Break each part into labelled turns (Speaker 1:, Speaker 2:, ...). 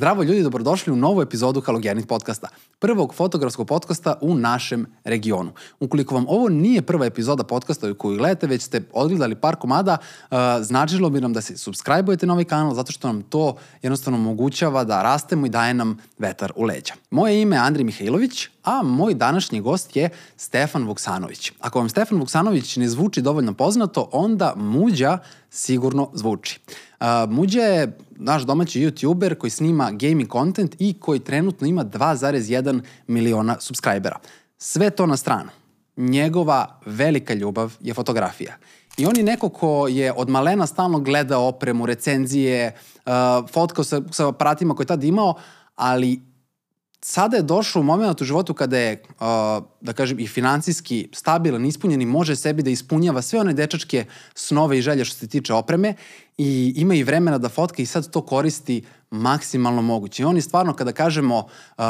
Speaker 1: Zdravo ljudi, dobrodošli u novu epizodu Halogenit podcasta, prvog fotografskog podcasta u našem regionu. Ukoliko vam ovo nije prva epizoda podcasta koju gledate, već ste odgledali par komada, uh, značilo bi nam da se subscribe-ujete na ovaj kanal, zato što nam to jednostavno omogućava da rastemo i daje nam vetar u leđa. Moje ime je Andri Mihajlović, a moj današnji gost je Stefan Vuksanović. Ako vam Stefan Vuksanović ne zvuči dovoljno poznato, onda Muđa sigurno zvuči. Uh, Muđa je naš domaći youtuber koji snima gaming content i koji trenutno ima 2,1 miliona subscribera. Sve to na stranu. Njegova velika ljubav je fotografija. I on je neko ko je od malena stalno gledao opremu, recenzije, uh, fotkao sa, sa aparatima koje je tad imao, ali sada je došao moment u životu kada je, uh, da kažem, i financijski stabilan, ispunjen i može sebi da ispunjava sve one dečačke snove i želje što se tiče opreme i ima i vremena da fotka i sad to koristi maksimalno moguće. I on je stvarno, kada kažemo uh,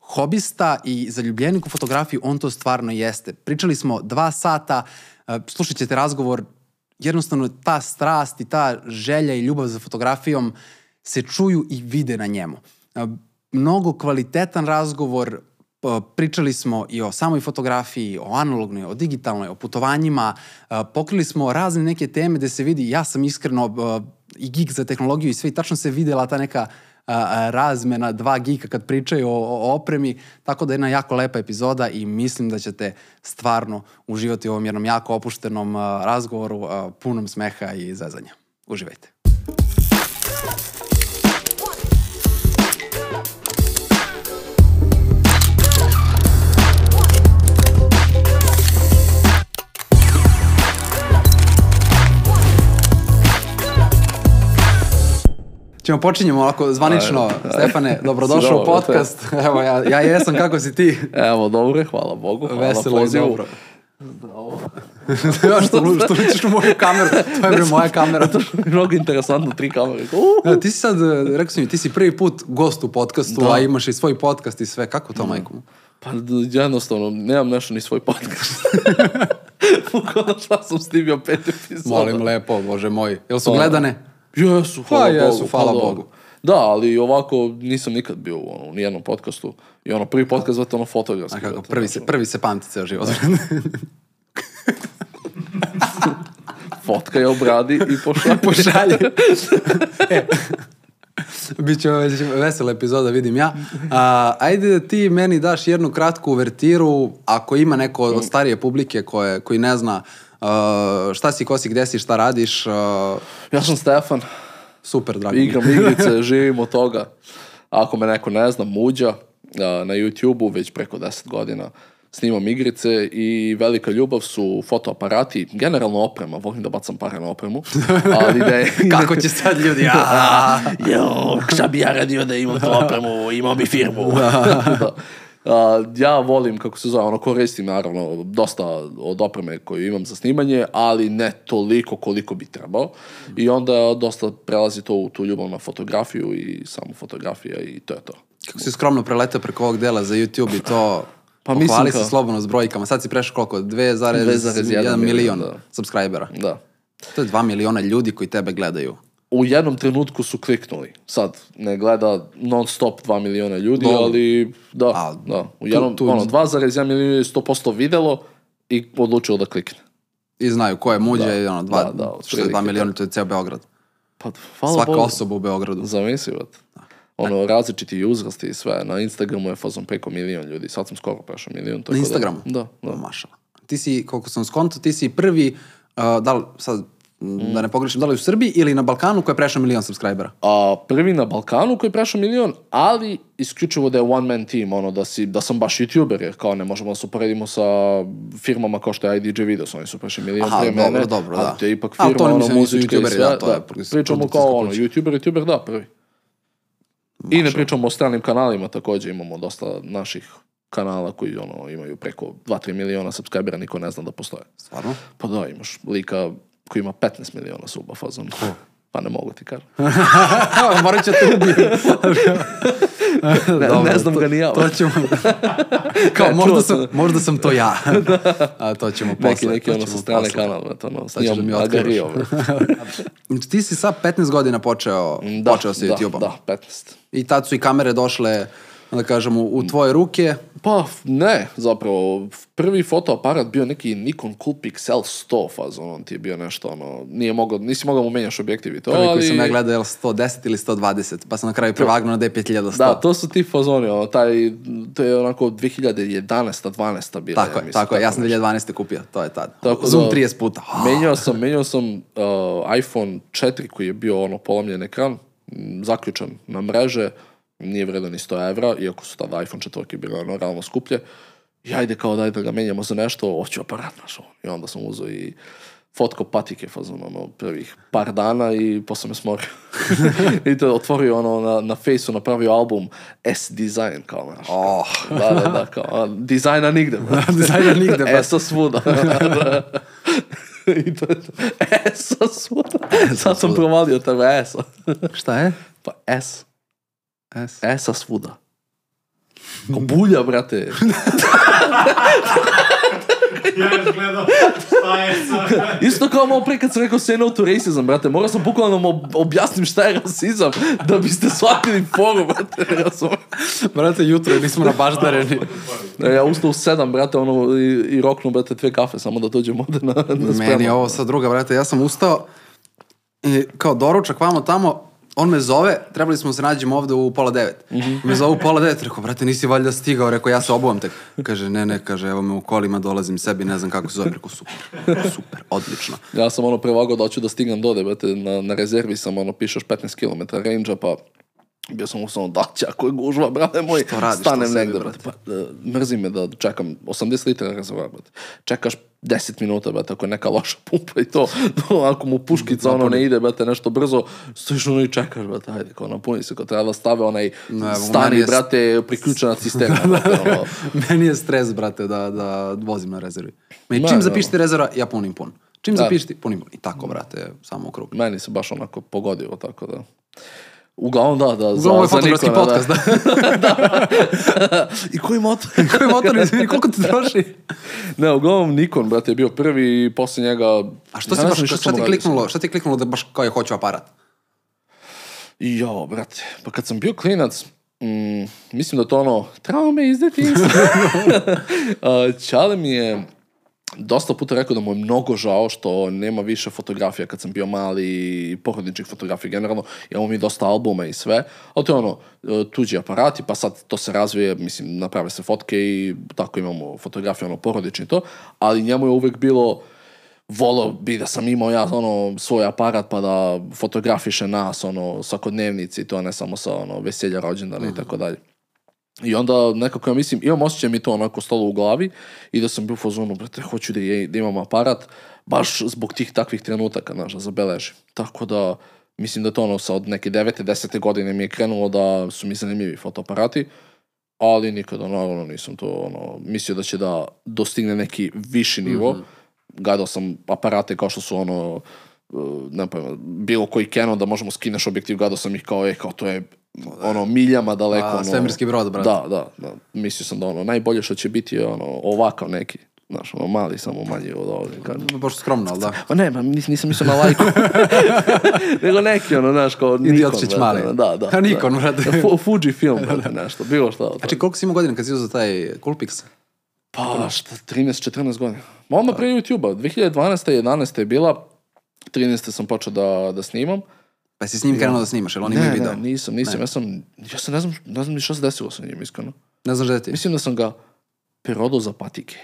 Speaker 1: hobista i zaljubljenik u fotografiju, on to stvarno jeste. Pričali smo dva sata, uh, slušat ćete razgovor, jednostavno ta strast i ta želja i ljubav za fotografijom se čuju i vide na njemu. Mnogo kvalitetan razgovor, pričali smo i o samoj fotografiji, o analognoj, o digitalnoj, o putovanjima, pokrili smo razne neke teme gde se vidi, ja sam iskreno i geek za tehnologiju i sve i tačno se videla ta neka razmena dva gika kad pričaju o, o opremi, tako da je jedna jako lepa epizoda i mislim da ćete stvarno uživati u ovom jednom jako opuštenom razgovoru, punom smeha i zezanja. Uživajte. Ćemo počinjemo ovako zvanično. Ajde, Stefane, dobrodošao u podcast. Evo, ja, ja jesam, kako si ti?
Speaker 2: Evo, dobro, hvala Bogu. Hvala
Speaker 1: Veselo i dobro. Zdravo. ja, što, što ličiš u moju kameru? To je moja kamera.
Speaker 2: to je mnogo interesantno, tri kamere.
Speaker 1: Uh. Ja, ti si sad, rekao sam mi, ti si prvi put gost u podcastu, da. a imaš i svoj podcast i sve. Kako to, mm. majko?
Speaker 2: Pa jednostavno, nemam nešto ni svoj podcast. Bukvalno šta sam snimio pet epizoda.
Speaker 1: Molim lepo, bože moj. Jel su pa, gledane?
Speaker 2: Jesu, hvala pa,
Speaker 1: jesu,
Speaker 2: Bogu.
Speaker 1: hvala pa, Bogu.
Speaker 2: Da, ali ovako nisam nikad bio u ono, nijednom podcastu. I ono, prvi podcast zato ono fotografski.
Speaker 1: A kako, prvi se, prvi se pamti ceo život.
Speaker 2: Fotka je obradi i pošalje.
Speaker 1: pošalje. e, Biće vesela epizoda, vidim ja. A, ajde da ti meni daš jednu kratku uvertiru, ako ima neko od starije publike koje, koji ne zna Uh, šta si, ko si, gde si, šta radiš? Uh,
Speaker 2: ja sam Stefan.
Speaker 1: Super, drago.
Speaker 2: Igram igrice, živim od toga. Ako me neko ne zna, Muđa, uh, na YouTube-u već preko 10 godina snimam igrice i velika ljubav su fotoaparati, generalno oprema, volim da bacam pare na opremu, ali da je...
Speaker 1: Kako će sad ljudi, ja,
Speaker 2: jo, šta bi ja radio da imam tu opremu, imao bi firmu. da. Ja volim, kako se zove, ono, koristim naravno dosta od opreme koju imam za snimanje, ali ne toliko koliko bi trebao. I onda dosta prelazi to u tu ljubav na fotografiju i samu fotografija i to je to.
Speaker 1: Kako si skromno preletao preko ovog dela za YouTube i to Pa Pohvali se slobodno s brojkama. Sad si prešao koliko? 2,1 milion da. subscribera.
Speaker 2: Da.
Speaker 1: To je 2 miliona ljudi koji tebe gledaju
Speaker 2: u jednom trenutku su kliknuli. Sad, ne gleda non stop 2 miliona ljudi, Dobre. ali da, A, da. U jednom, tu, tu... ono, 2,1 miliona je 100% videlo i odlučilo da klikne.
Speaker 1: I znaju ko je muđe da, i ono, 2, da, da, 2 miliona, to je ceo Beograd.
Speaker 2: Pa, hvala
Speaker 1: Svaka
Speaker 2: Bogu.
Speaker 1: osoba u Beogradu.
Speaker 2: Zamislivat. Da. Ono, različiti uzrasti i sve. Na Instagramu je fazom preko milion ljudi. Sad sam skoro prešao milion.
Speaker 1: Na Instagramu?
Speaker 2: Da, da.
Speaker 1: da. Mašala. Ti si, koliko sam skonto, ti si prvi, uh, da li, sad, Mm. Da ne pogrešim, da li u Srbiji ili na Balkanu koji je prešao milion subscribera?
Speaker 2: A, prvi na Balkanu koji je prešao milion, ali isključivo da je one man team, ono, da, si, da sam baš youtuber, jer kao ne možemo da se uporedimo sa firmama kao što je IDJ Videos, oni su prešli milion
Speaker 1: Aha,
Speaker 2: pre
Speaker 1: dobro,
Speaker 2: mene.
Speaker 1: dobro, da.
Speaker 2: A to je ipak firma,
Speaker 1: a, to
Speaker 2: ono, muzička
Speaker 1: i sve.
Speaker 2: Da,
Speaker 1: to je,
Speaker 2: da, pričamo kao ono, youtuber, youtuber, da, prvi. Mašo. I ne pričamo o stranim kanalima, takođe imamo dosta naših kanala koji ono imaju preko 2-3 miliona subscribera, niko ne zna da postoje.
Speaker 1: Stvarno?
Speaker 2: Pa da, imaš lika koji ima 15 miliona suba fazon. Pa ne mogu ti kažem.
Speaker 1: Morat ću te ubijem.
Speaker 2: ne,
Speaker 1: Dobro,
Speaker 2: ne znam
Speaker 1: to-
Speaker 2: ga ni ja.
Speaker 1: To ćemo... Kao,
Speaker 2: Ne,
Speaker 1: možda, sam,
Speaker 2: sam.
Speaker 1: možda sam to ja. A to ćemo posle.
Speaker 2: neki, neki
Speaker 1: to
Speaker 2: ono sa strane
Speaker 1: posle.
Speaker 2: kanal, brate, ono,
Speaker 1: Sad ćeš da mi. Znači, Ti si sa 15 godina počeo,
Speaker 2: Da,
Speaker 1: počeo sa
Speaker 2: da,
Speaker 1: YouTube-om.
Speaker 2: Da, 15.
Speaker 1: I tad su i kamere došle, da kažem, u, tvoje ruke.
Speaker 2: Pa, ne, zapravo, prvi fotoaparat bio neki Nikon Coolpix L100 fazon, on ti je bio nešto, ono, nije mogao, nisi mogao mu menjaš objektiv i to,
Speaker 1: Prvi
Speaker 2: ali...
Speaker 1: koji sam ja gledao je li 110 ili 120, pa sam na kraju prevagnuo na D5100.
Speaker 2: Da, to su ti fazoni, ono, taj, to je onako 2011. 12. bila.
Speaker 1: tako
Speaker 2: ja mislim,
Speaker 1: tako je. Ja sam
Speaker 2: nešto.
Speaker 1: 2012. kupio, to je tad.
Speaker 2: Tako
Speaker 1: Zoom
Speaker 2: da-
Speaker 1: 30 puta.
Speaker 2: Menjao sam, menjao sam uh, iPhone 4 koji je bio ono polomljen ekran, zaključan na mreže, nije vredan ni 100 evra, iako su tada iPhone 4 bile ono realno skuplje. I ajde kao daj da ga menjamo za nešto, hoću aparat naš. I onda sam uzeo i fotko patike fazon, ono, prvih par dana i posle me smorio. I to otvorio ono na, na Faceu, napravio album S Design, kao znaš.
Speaker 1: Oh.
Speaker 2: Da, da, da, kao, dizajna nigde.
Speaker 1: Dizajna nigde.
Speaker 2: Eso svuda. I to je to. Eso svuda. Sad sam provalio tebe Eso.
Speaker 1: Šta je?
Speaker 2: Pa S.
Speaker 1: S.
Speaker 2: Esa svuda. Ko bulja, brate.
Speaker 3: Ja šta je sa...
Speaker 2: Isto kao malo pre kad sam rekao say no to racism, brate. Morao sam bukvalno da objasnim šta je rasizam, da biste shvatili foru, brate. Razumem.
Speaker 1: Brate, jutro nismo na baždareni.
Speaker 2: E, Ja ustao u sedam, brate, ono, i, i roknu, brate, dve kafe, samo da dođem ovde na, na
Speaker 1: Meni je ovo sad druga, brate. Ja sam ustao i kao doručak vamo tamo, on me zove, trebali smo se nađemo ovde u pola devet. Me zove u pola devet, rekao, brate, nisi valjda stigao, rekao, ja se obuvam tek. Kaže, ne, ne, kaže, evo me u kolima, dolazim sebi, ne znam kako se zove, rekao, super, super, odlično.
Speaker 2: Ja sam ono prevagao da hoću da stignem dode, brate, na, na rezervi sam, ono, pišeš 15 km range pa bio sam u samo da će, ako je gužva, brate moj,
Speaker 1: Što radiš
Speaker 2: stanem negde,
Speaker 1: brate?
Speaker 2: brate. Pa, e, mrzi me da čekam 80 litara rezervoar, brate. Čekaš 10 minuta, brate, ako je neka loša pumpa i to, to ako mu puškica ono ne ide, brate, nešto brzo, stojiš ono i čekaš, brate, ajde, kao napuni se, kao treba da stave onaj
Speaker 1: Ne,
Speaker 2: stari,
Speaker 1: je-
Speaker 2: brate, priključena cisterna, brate, ono.
Speaker 1: Meni je stres, brate, da, da vozim na rezervi. Meni,
Speaker 2: Ne,
Speaker 1: čim
Speaker 2: ne,
Speaker 1: zapišete rezerva, ja punim pun. Čim
Speaker 2: Da.
Speaker 1: zapišete, punim pun. I tako, brate, samo krug.
Speaker 2: Meni se baš onako pogodilo, tako da... Uglavnom da, da.
Speaker 1: Uglavnom, ovo je fotografski
Speaker 2: Nikona,
Speaker 1: podcast, da.
Speaker 2: I koji motor?
Speaker 1: Koji motor, izvini, koliko ti troši?
Speaker 2: ne, uglavnom Nikon, brate, je bio prvi i posle njega...
Speaker 1: A što
Speaker 2: Ja
Speaker 1: si baš, šta,
Speaker 2: sam
Speaker 1: ti kliknulo, šta ti kliknulo da baš kao je hoću aparat?
Speaker 2: I Jo, brate, pa kad sam bio klinac, mm, mislim da to ono, traume iz detinjstva. Čale mi je dosta puta rekao da mu je mnogo žao što nema više fotografija kad sam bio mali i porodičnih fotografija generalno. Imamo mi dosta albuma i sve, ali to je ono, e, tuđi aparati, pa sad to se razvije, mislim, naprave se fotke i tako imamo fotografije, ono, porodični to, ali njemu je uvek bilo, volao bi da sam imao ja ono svoj aparat pa da fotografiše nas ono svakodnevnici to ne samo sa ono veselja rođendana i tako dalje. I onda nekako ja mislim, imam osjećaj mi to onako stalo u glavi i da sam bio u fazonu, brate, hoću da, je, da imam aparat baš zbog tih takvih trenutaka, znaš, da zabeležim. Tako da, mislim da to ono sa od neke devete, desete godine mi je krenulo da su mi zanimljivi fotoaparati, ali nikada naravno nisam to ono, mislio da će da dostigne neki viši nivo. Gledao sam aparate kao što su ono, uh, ne pojma, bilo koji Canon da možemo skineš objektiv, gledao sam ih kao, e, kao to je ono, miljama daleko.
Speaker 1: A,
Speaker 2: ono,
Speaker 1: svemirski brod, brate.
Speaker 2: Da, da, da. Mislio sam da ono, najbolje što će biti je ono, ovakav neki. Znaš, ono, mali, samo manji od ovdje. Kažem.
Speaker 1: Baš skromno, ali da.
Speaker 2: Ma ne, ma nis, nisam mislio na lajku. Nego neki, ono, znaš, kao Nikon.
Speaker 1: Idiotčić mali.
Speaker 2: Da, da.
Speaker 1: A Nikon,
Speaker 2: da.
Speaker 1: brate.
Speaker 2: Fu- Fuji film, brate, nešto, bilo šta.
Speaker 1: Znači, koliko si imao godina kad si uzeo taj Coolpix?
Speaker 2: Pa, šta, 13-14 godina. Ma odmah pre YouTube-a. 2012. 11. je bila, 13. sam počeo da, da snimam.
Speaker 1: Pa si s njim krenuo da snimaš, jer on ima
Speaker 2: Ne,
Speaker 1: video.
Speaker 2: ne, nisam, nisam. Ja sam, ja sam ne znam, ne znam ni šta se desilo sa njim, iskreno.
Speaker 1: Ne znaš da ti?
Speaker 2: Mislim da sam ga perodao za patike.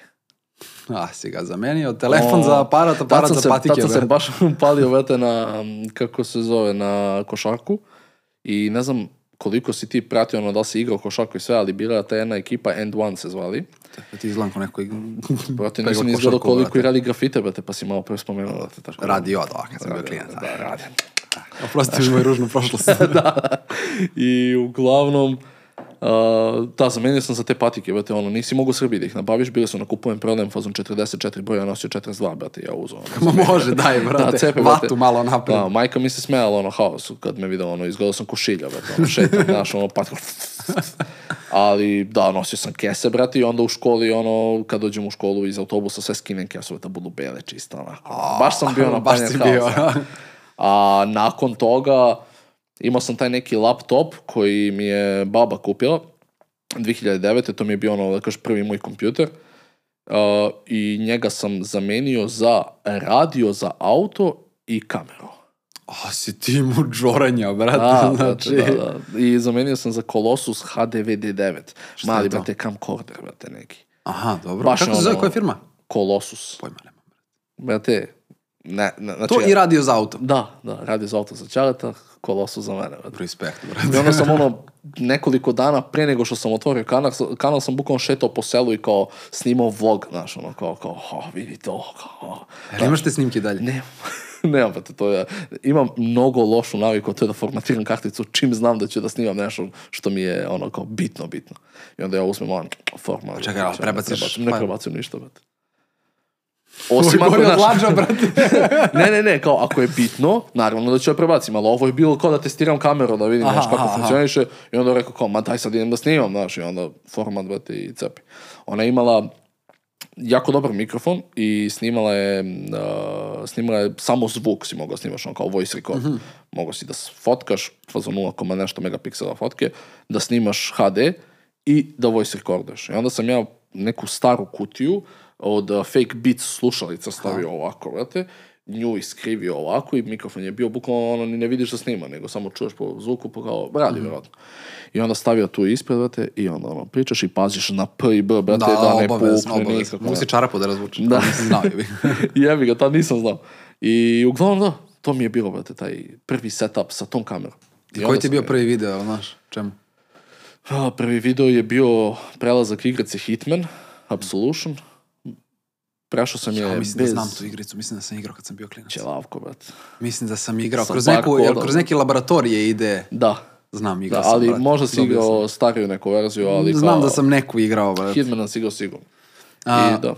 Speaker 1: Ah, si ga zamenio. Telefon za aparat, aparat za patike.
Speaker 2: Tad sam se
Speaker 1: brate.
Speaker 2: baš palio, vrate, na, kako se zove, na košarku. I ne znam koliko si ti pratio, ono, da si igrao košarku i sve, ali bila ta jedna ekipa, End One se zvali.
Speaker 1: Ti izgledam kao neko...
Speaker 2: Brate,
Speaker 1: Pegla
Speaker 2: nisam ni izgledao koliko
Speaker 1: brate.
Speaker 2: i radi grafite, brate, pa si malo pre spomenuo, brate. Tako.
Speaker 1: Radio, da, kad sam bio klijent.
Speaker 2: Da, radim.
Speaker 1: Oprosti mi moju ružnu prošlost.
Speaker 2: da. I uglavnom, Uh, da, zamenio sam za te patike, brate, ono, nisi mogu Srbiji da ih nabaviš, bili su na kupujem prodajem fazon 44 broja, nosio 42, brate, ja uzeo. Ono,
Speaker 1: Ma može, daj, brate,
Speaker 2: cepe,
Speaker 1: vatu
Speaker 2: brate.
Speaker 1: malo napred.
Speaker 2: Da, majka mi se smejala, ono, haosu, kad me video, ono, izgledao sam ko šilja, brate, ono, šetam, znaš, ono, patko. Ali, da, nosio sam kese, brate, i onda u školi, ono, kad dođem u školu iz autobusa, sve skinem kesove da budu bele, čiste, onako. Baš sam bio na
Speaker 1: bio,
Speaker 2: haosa. A nakon toga imao sam taj neki laptop koji mi je baba kupila 2009. To mi je bio ono, da kažeš, prvi moj kompjuter. Uh, I njega sam zamenio za radio za auto i kameru.
Speaker 1: A, si ti mu džoranja, brate,
Speaker 2: Da,
Speaker 1: znači...
Speaker 2: brate, da, da. I zamenio sam za Colossus HDVD9.
Speaker 1: Šta
Speaker 2: Mali, brate, camcorder, brate, neki.
Speaker 1: Aha, dobro.
Speaker 2: Baš
Speaker 1: Kako se zove, koja firma?
Speaker 2: Colossus.
Speaker 1: Pojma nema.
Speaker 2: Brate, ne, ne, znači...
Speaker 1: To i radio za auto.
Speaker 2: Da, da, radio za auto za čaleta, Colossus za mene, brate.
Speaker 1: Respekt,
Speaker 2: I
Speaker 1: brate.
Speaker 2: onda sam ono, nekoliko dana pre nego što sam otvorio kanal, kanal sam bukvalno šetao po selu i kao snimao vlog, znaš, ono, kao, kao, ha, vidi to, kao,
Speaker 1: Jel imaš te snimke i dalje?
Speaker 2: Nemam. Nemam, brate, to je, imam mnogo lošu naviku, to je da formatiram karticu čim znam da ću da snimam nešto što mi je ono kao bitno, bitno. I onda ja uzmem on format.
Speaker 1: čekaj, ali prebaciš
Speaker 2: Ne prebacim ništa, brate. Osim ako, znaš,
Speaker 1: lađa, brate.
Speaker 2: ne, ne, ne, kao ako je bitno, naravno da ću ja prebacim, ali ovo je bilo kao da testiram kameru, da vidim
Speaker 1: Aha,
Speaker 2: znaš, kako
Speaker 1: aha,
Speaker 2: funkcioniše i onda rekao kao, ma daj sad idem da snimam, znaš, i onda format, brate, i cepi. Ona je imala jako dobar mikrofon i snimala je, uh, snimala je samo zvuk si mogao snimaš, ono kao voice record.
Speaker 1: Mhm.
Speaker 2: Mogao si da fotkaš, fazon 0, nešto megapiksela fotke, da snimaš HD i da voice recorduješ. I onda sam ja neku staru kutiju od uh, fake beats slušalica stavio ovako, brate, nju iskrivio ovako i mikrofon je bio bukvalno ono, ni ne vidiš da snima, nego samo čuješ po zvuku, pa kao, radi
Speaker 1: Mhm.
Speaker 2: vjerojatno. I onda stavio tu ispred, brate, i onda ono, pričaš i paziš na P i B, brate, da,
Speaker 1: Da,
Speaker 2: ne
Speaker 1: obavezno,
Speaker 2: pukne nikako.
Speaker 1: Mogu si čarapu da razvučeš.
Speaker 2: Da.
Speaker 1: Da. Nisam znao. jebi.
Speaker 2: Jebi ga, tad nisam znao. I uglavnom da, to mi je bilo, brate, taj prvi setup sa tom kamerom. I
Speaker 1: Koji ti je bio prvi video, znaš, čemu?
Speaker 2: Prvi video je bio prelazak igrice Hitman, Absolution. Prešao sam je
Speaker 1: Ja mislim
Speaker 2: bez
Speaker 1: da znam tu igricu, mislim da sam igrao kad sam bio klinac.
Speaker 2: Ćelavko, brate.
Speaker 1: Mislim da sam igrao.
Speaker 2: Sa
Speaker 1: Kroz, neku, kroz neke laboratorije ide,
Speaker 2: Da,
Speaker 1: znam,
Speaker 2: da
Speaker 1: igrao sam,
Speaker 2: ali
Speaker 1: brate.
Speaker 2: možda si
Speaker 1: Dobio
Speaker 2: igrao stariju neku verziju, ali
Speaker 1: sam. Znam
Speaker 2: kao,
Speaker 1: da sam neku igrao, brate.
Speaker 2: Hitmana si igrao sigurno.
Speaker 1: A,
Speaker 2: I da.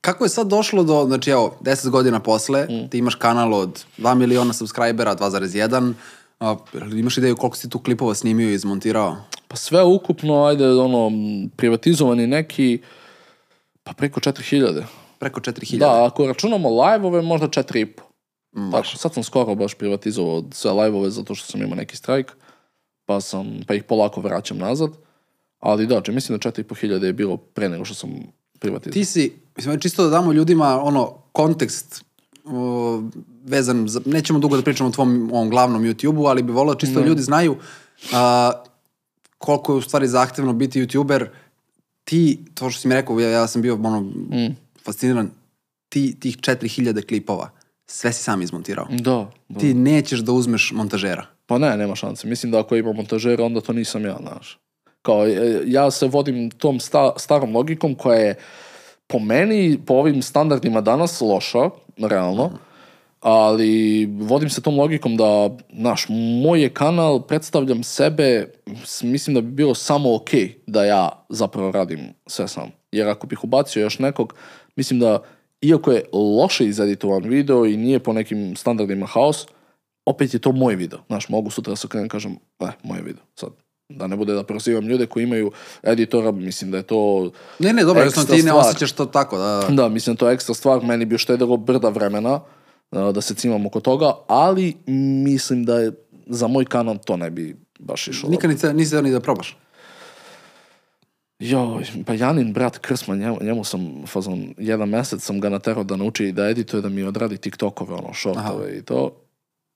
Speaker 1: Kako je sad došlo do, znači evo, 10 godina posle,
Speaker 2: Mm.
Speaker 1: ti imaš kanal od 2 miliona subscribera, 2,1, a, jel imaš ideju koliko si tu klipova snimio i izmontirao?
Speaker 2: Pa sve ukupno, ajde, ono, privatizovani neki, pa preko 4000.
Speaker 1: Preko 4000.
Speaker 2: Da, ako računamo live-ove, možda 4,5.
Speaker 1: Mm,
Speaker 2: Tako, sad sam skoro baš privatizovao sve live-ove zato što sam imao neki strajk, pa, sam, pa ih polako vraćam nazad. Ali da, če mislim da 4.500 je bilo pre nego što sam privatizovao.
Speaker 1: Ti si, mislim, ajde čisto da damo ljudima ono, kontekst o, vezan, za, nećemo dugo da pričamo o tvom ovom glavnom YouTube-u, ali bi volio čisto da ljudi znaju a, koliko je u stvari zahtevno biti YouTuber. Ti, to što si mi rekao, ja, ja sam bio ono,
Speaker 2: Mm.
Speaker 1: Fasciniran, ti, tih 4000 klipova, sve si sam izmontirao.
Speaker 2: Da, da.
Speaker 1: Ti nećeš da uzmeš montažera.
Speaker 2: Pa ne, nema šanse. Mislim da ako ima montažera, onda to nisam ja, znaš. Kao, e, ja se vodim tom sta- starom logikom koja je po meni, po ovim standardima danas loša, realno, ali vodim se tom logikom da, znaš, moj je kanal, predstavljam sebe, mislim da bi bilo samo ok da ja zapravo radim sve sam. Jer ako bih ubacio još nekog, mislim da, iako je loše izeditovan video i nije po nekim standardima haos, opet je to moj video. Znaš, mogu sutra da se okrenem kažem, e, moj video. Sad, da ne bude da prozivam ljude koji imaju editora, mislim da je to...
Speaker 1: Ne, ne, dobro,
Speaker 2: Ekstra
Speaker 1: ti ne
Speaker 2: stvar.
Speaker 1: osjećaš to tako. Da, da.
Speaker 2: Da, mislim, to je ekstra stvar. Meni bi uštedilo brda vremena da se cimam oko toga, ali mislim da je za moj kanal to ne bi baš išlo.
Speaker 1: Nikad nisi, ni da probaš.
Speaker 2: Joj, pa Janin, brat Krsman, njemu, njemu sam fazon, jedan mesec sam ga naterao da nauči da edituje, da mi odradi TikTokove, ono, shortove i to.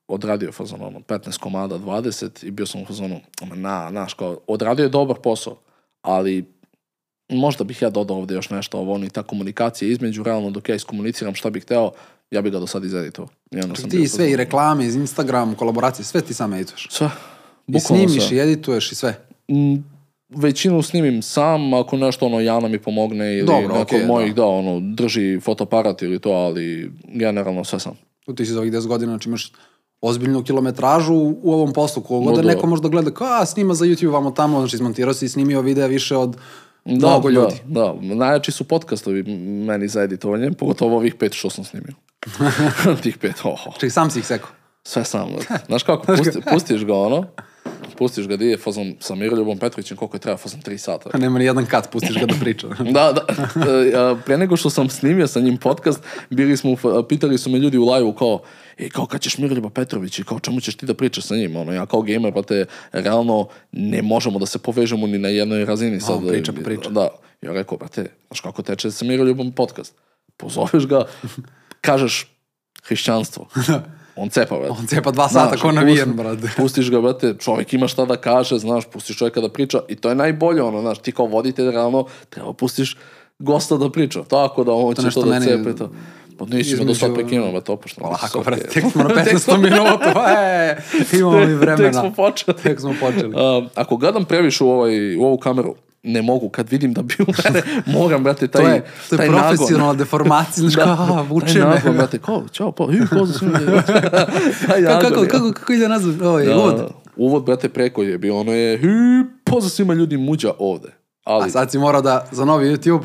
Speaker 2: Odradio je fazon, ono, 15 komada, 20 i bio sam u fazonu, na, znaš, kao, odradio je dobar posao, ali možda bih ja dodao ovdje još nešto, ovo, ono, i ta komunikacija između, realno, dok ja iskomuniciram šta bih hteo, ja bih ga do sad izeditovao. I onda sam
Speaker 1: Ti sve, i reklame, iz Instagram, kolaboracije, sve ti sam edituješ.
Speaker 2: Sve.
Speaker 1: I snimiš
Speaker 2: sve.
Speaker 1: i edituješ i sve.
Speaker 2: Mm, većinu snimim sam, ako nešto ono Jana mi pomogne ili
Speaker 1: Dobro,
Speaker 2: neko
Speaker 1: okej,
Speaker 2: od mojih da. ono drži fotoaparat ili to, ali generalno sve sam.
Speaker 1: Ti si za ovih 10 godina, znači imaš ozbiljnu kilometražu u, ovom poslu. Kogo da
Speaker 2: No, da.
Speaker 1: neko možda gleda kao, a snima za YouTube vamo tamo, znači izmontirao si i snimio videa više od mnogo ljudi.
Speaker 2: Da, da. Najjači su podcastovi meni za editovanje, pogotovo ovih pet što sam snimio. Tih pet, oho.
Speaker 1: Čekaj, sam si ih sekao.
Speaker 2: Sve sam. Znaš kako, pusti, pustiš ga ono, pustiš ga di je fazom sa Miroljubom Petrovićem, koliko je treba, fazom 3 sata.
Speaker 1: Nema ni jedan kat, pustiš ga da priča.
Speaker 2: Da, da. E, a, Pre nego što sam snimio sa njim podcast, bili smo, pitali su me ljudi u live kao, e, kao kad ćeš Miroljuba Petrović i kao čemu ćeš ti da pričaš sa njim? Ono, ja kao gamer, brate, realno ne možemo da se povežemo ni na jednoj razini. Sad,
Speaker 1: on priča, pa priča.
Speaker 2: Da. Ja rekao, brate, znaš kako teče sa Miroljubom podcast? Pozoveš ga, kažeš hrišćanstvo. On cepa, brate.
Speaker 1: On cepa dva sata ko navijen, brate.
Speaker 2: Pustiš ga, brate, čovjek ima šta da kaže, znaš, pustiš čovjeka da priča i to je najbolje, ono, znaš, ti kao voditelj, realno, treba pustiš gosta da priča, tako da on će
Speaker 1: nešto
Speaker 2: to da
Speaker 1: meni
Speaker 2: cepe, to. Pa me do sad
Speaker 1: između-
Speaker 2: prekinuo, brate, opušta.
Speaker 1: Lako, brate, tek smo na 15 minuta, e, imamo mi vremena.
Speaker 2: Tek smo počeli.
Speaker 1: Tek smo počeli.
Speaker 2: Uh, ako gledam previše u, ovaj, u ovu kameru, ne mogu, kad vidim da bi u mene, moram, brate, taj,
Speaker 1: to je, to je
Speaker 2: taj
Speaker 1: profesionalna deformacija, znači kao, a, vuče me.
Speaker 2: nagon, brate, kao, čao, pa, pozdrav svima. Taj
Speaker 1: Kako, kako, kako, kako ide nazad? Ovaj,
Speaker 2: Da,
Speaker 1: uvod.
Speaker 2: Uvod, brate, preko je bio, ono je, hi, pozdrav svima ljudi muđa ovde. Ali,
Speaker 1: A sad si morao da, za novi YouTube,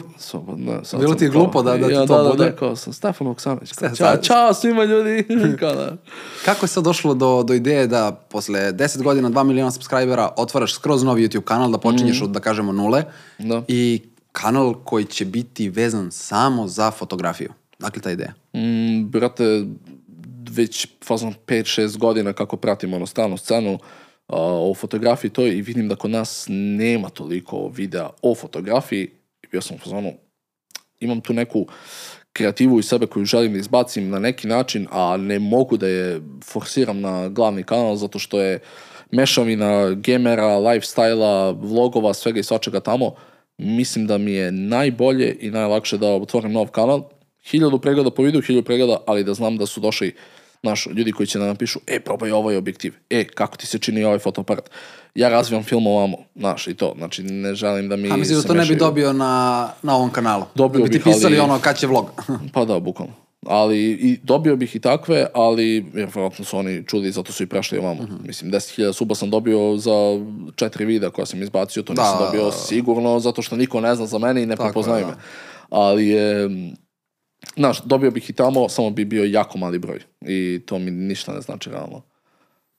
Speaker 2: sad
Speaker 1: Bilo ti je glupo da- da ti
Speaker 2: ja,
Speaker 1: to
Speaker 2: da, da,
Speaker 1: bude?
Speaker 2: Da, kao sam Stefan Oksanović. Kao, čao, čao svima ljudi. kao da.
Speaker 1: kako je sad došlo do, do ideje da posle 10 godina, 2 miliona subscribera otvaraš skroz novi YouTube kanal, da počinješ od, da kažemo, nule
Speaker 2: Da.
Speaker 1: i kanal koji će biti vezan samo za fotografiju. Dakle, ta ideja.
Speaker 2: Mm, brate, već fazom 5-6 godina kako pratim ono stalnu scenu a, o fotografiji to i vidim da kod nas nema toliko videa o fotografiji i bio sam u fazonu imam tu neku kreativu iz sebe koju želim da izbacim na neki način, a ne mogu da je forsiram na glavni kanal zato što je mešavina gamera, lifestyle-a, vlogova, svega i svačega tamo. Mislim da mi je najbolje i najlakše da otvorim nov kanal. Hiljadu pregleda po videu, hiljadu pregleda, ali da znam da su došli naš, ljudi koji će da napišu, e, probaj ovaj objektiv, e, kako ti se čini ovaj fotoaparat. Ja razvijam film ovamo, znaš, i to. Znači, ne želim da mi
Speaker 1: A mislim da to ne bi dobio na, na ovom kanalu.
Speaker 2: Dobio
Speaker 1: da bi ti
Speaker 2: bih, ali-
Speaker 1: pisali ono kad će vlog.
Speaker 2: Pa da, bukvalno. Ali i dobio bih i takve, ali jer vjerojatno su oni čuli, zato su i prešli ovamo.
Speaker 1: Mhm.
Speaker 2: Mislim, 10.000 suba sam dobio za četiri videa koja sam izbacio, to
Speaker 1: Da,
Speaker 2: nisam
Speaker 1: da,
Speaker 2: dobio
Speaker 1: da.
Speaker 2: sigurno, zato što niko ne zna za mene i ne
Speaker 1: Tako je,
Speaker 2: prepoznaju
Speaker 1: da.
Speaker 2: me. Ali je, znaš, dobio bih i tamo, samo bi bio jako mali broj. I to mi ništa ne znači realno.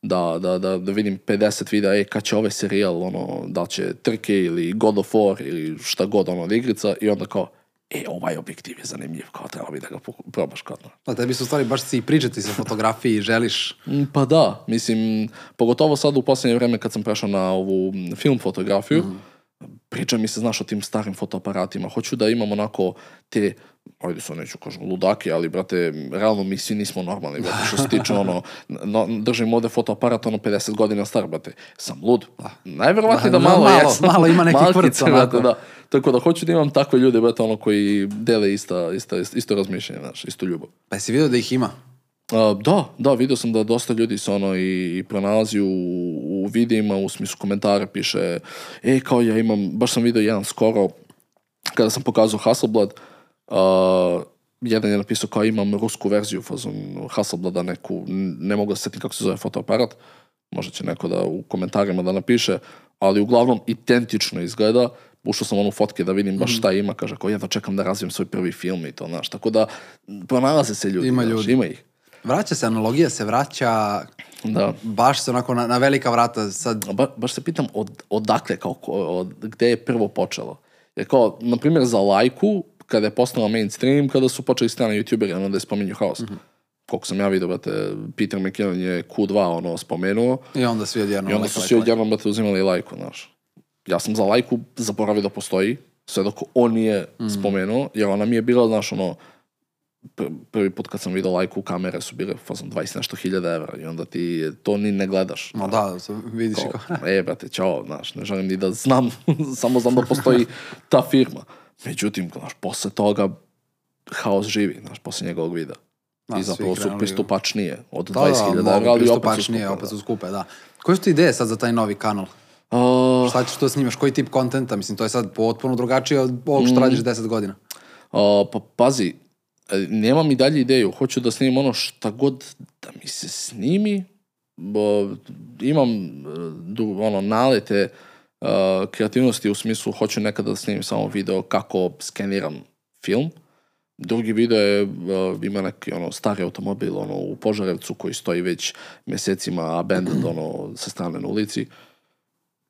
Speaker 2: Da, da, da, da vidim 50 videa, e, kad će ovaj serijal, ono, da će trke ili God of War ili šta god, ono, igrica, i onda kao, e, ovaj objektiv je zanimljiv, kao treba bi da ga probaš kao to.
Speaker 1: Da, tebi su stvari baš si pričati sa fotografiji i želiš.
Speaker 2: Mm, Pa da, mislim, pogotovo sad u posljednje vreme kad sam prešao na ovu mm, film fotografiju, priča mi se, znaš, o tim starim fotoaparatima. Hoću da imam onako te, ajde sad neću kažem ludake, ali, brate, realno mi svi nismo normalni, brate, što se tiče, ono, no, držim ovde fotoaparat, ono, 50 godina star, brate, sam lud. Najverovatnije da
Speaker 1: Da,
Speaker 2: malo,
Speaker 1: malo,
Speaker 2: jesam.
Speaker 1: malo ima nekih
Speaker 2: Malkice,
Speaker 1: prca,
Speaker 2: brate, da. Tako da hoću da imam takve ljude, brate, ono, koji dele ista, ista, isto razmišljanje, znaš, istu ljubav.
Speaker 1: Pa jesi vidio da ih ima?
Speaker 2: A, da, da, vidio sam da dosta ljudi se ono i, i pronalazi u, u videima, u smislu komentara piše, e, kao ja imam, baš sam vidio jedan skoro, kada sam pokazao Hasselblad, a, jedan je napisao kao imam rusku verziju fazon Hasselblada neku, ne mogu da se setim kako se zove fotoaparat, možda će neko da u komentarima da napiše, ali uglavnom identično izgleda, ušao sam ono fotke da vidim
Speaker 1: Mhm.
Speaker 2: baš šta ima, kaže, kao jedva čekam da razvijem svoj prvi film i to, znaš, tako da pronalaze se ljudi,
Speaker 1: Ima
Speaker 2: znaš,
Speaker 1: ljudi.
Speaker 2: ima ih.
Speaker 1: Vraća se, analogija se vraća,
Speaker 2: Da.
Speaker 1: baš se onako na, na velika vrata sad.
Speaker 2: Ba, baš se pitam od, odakle, kao, od, gde je prvo počelo. Jer kao, na primjer, za lajku, kada je postala mainstream, kada su počeli strani youtuberi, ono da je spominju haos. Koliko sam ja vidio, brate, Peter McKinnon je Q2 ono spomenuo
Speaker 1: I onda svi odjednom.
Speaker 2: i onda su svi odjednom, brate, uzimali lajku, znaš. Ja sam za lajku zaboravio da postoji, sve dok on nije spomenuo, jer ona mi je bila, znaš, ono, pr- prvi put kad sam vidio lajku, kamere su bile fazom 20 nešto hiljada evra i onda ti to ni ne gledaš.
Speaker 1: No da, vidiš kao.
Speaker 2: Kao, e, brate, čao, znaš, ne želim ni da znam, samo znam da postoji ta firma. Međutim, znaš, posle toga haos živi, znaš, posle njegovog videa.
Speaker 1: Da,
Speaker 2: I zapravo su pristupačnije od
Speaker 1: Da,
Speaker 2: 20.000
Speaker 1: da,
Speaker 2: evra, ali opet su skupe,
Speaker 1: opet
Speaker 2: da.
Speaker 1: su skupe, da. Koje su ti ideje sad za taj novi kanal?
Speaker 2: A,
Speaker 1: Šta ćeš to snimaš? Koji tip kontenta? Mislim, to je sad potpuno drugačije od ovog što radiš 10 godina.
Speaker 2: a, pa pazi, E, Nemam i dalje ideju, hoću da snimim ono šta god da mi se snimi, bo imam e, du, ono, nalete uh, kreativnosti u smislu hoću nekada da snimim samo video kako skeniram film. Drugi video je, uh, ima neki ono, stari automobil ono, u Požarevcu koji stoji već mesecima abandoned ono, sa strane na ulici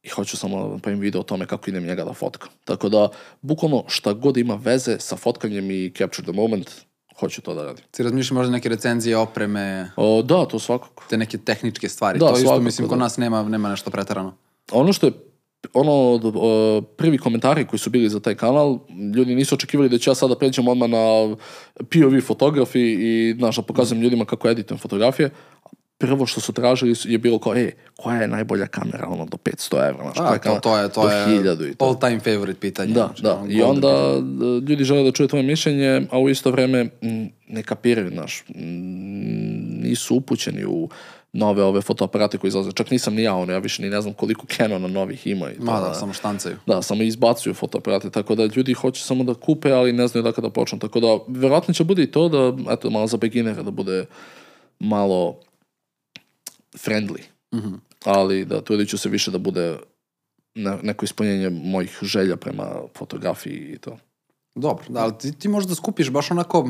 Speaker 2: i hoću samo da napravim video o tome kako idem njega da fotkam. Tako da, bukvalno šta god ima veze sa fotkanjem i capture the moment, hoću to da radim.
Speaker 1: Ti razmišljaš možda neke recenzije, opreme,
Speaker 2: O, da, to svakako.
Speaker 1: te neke tehničke stvari.
Speaker 2: Da,
Speaker 1: to isto,
Speaker 2: svakako,
Speaker 1: mislim, kod
Speaker 2: da.
Speaker 1: nas nema, nema nešto pretarano.
Speaker 2: Ono što je ono prvi komentari koji su bili za taj kanal, ljudi nisu očekivali da ću ja sada pređem odmah na POV fotografi i znaš, da pokazujem ljudima kako editujem fotografije. Prvo što su tražili je bilo kao, e, koja je najbolja kamera, ono, do 500 evra, znaš,
Speaker 1: A, to,
Speaker 2: kamera?
Speaker 1: to je, to je
Speaker 2: 1000 i to.
Speaker 1: all time favorite pitanje.
Speaker 2: Da,
Speaker 1: Znači,
Speaker 2: da. I onda
Speaker 1: pitanje.
Speaker 2: e, ljudi žele da čuje tvoje mišljenje, a u isto vreme m, ne kapiraju, znaš, m, nisu upućeni u nove ove fotoaparate koji izlaze. Čak nisam ni ja, ono, ja više ni ne znam koliko Canona novih ima. I to,
Speaker 1: Ma da,
Speaker 2: da.
Speaker 1: samo štancaju.
Speaker 2: Da, samo izbacuju fotoaparate, tako da ljudi hoće samo da kupe, ali ne znaju da kada počnu. Tako da, verovatno će bude i to da, eto, malo za beginera da bude malo friendly.
Speaker 1: Mhm.
Speaker 2: Ali da, trudit ću se više da bude ne, neko ispunjenje mojih želja prema fotografiji i to.
Speaker 1: Dobro, da, ali ti, ti možda skupiš baš onako